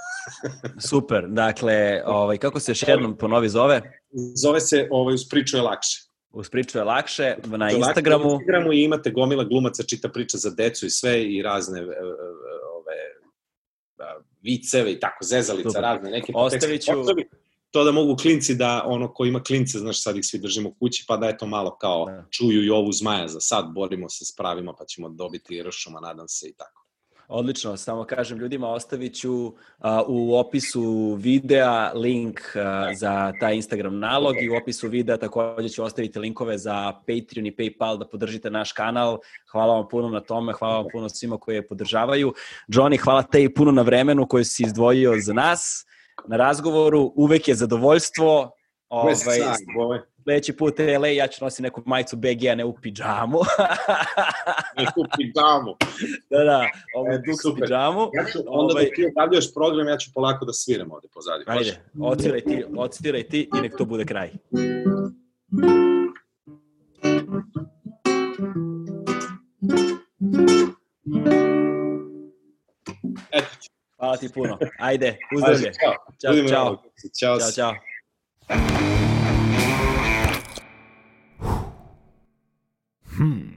Super, dakle, ovaj, kako se još jednom ponovi zove? Zove se ovaj, Uz priču je lakše. Uz priču je lakše, na Instagramu. Na Instagramu i imate gomila glumaca, čita priča za decu i sve i razne e, e, ove, viceve i tako, zezalica, Super. razne neke. Ostavit ću... To da mogu klinci da, ono, ko ima klince, znaš, sad ih svi držimo kući, pa da je to malo kao da. čuju i ovu zmaja za sad, borimo se s pravima, pa ćemo dobiti ršuma, nadam se i tako. Odlično, samo kažem ljudima, ostavit ću uh, u opisu videa link uh, za taj Instagram nalog i u opisu videa takođe ću ostaviti linkove za Patreon i Paypal da podržite naš kanal. Hvala vam puno na tome, hvala vam puno svima koji je podržavaju. Johnny, hvala te i puno na vremenu koji si izdvojio za nas na razgovoru. Uvek je zadovoljstvo. Ovaj, sledeći put LA ja ću nositi neku majicu BG, a ne u pidžamu. ne u pidžamu. da, da, ovo je duk pidžamu. Ja ću, onda ovaj... dok ti objavljaš program, ja ću polako da sviram ovde pozadnje. Ajde, ociraj ti, ociraj ti i nek to bude kraj. Eto Hvala ti puno. Ajde, uzdravlje. Ćao, čao. Ćao, čao. čao. Hmm.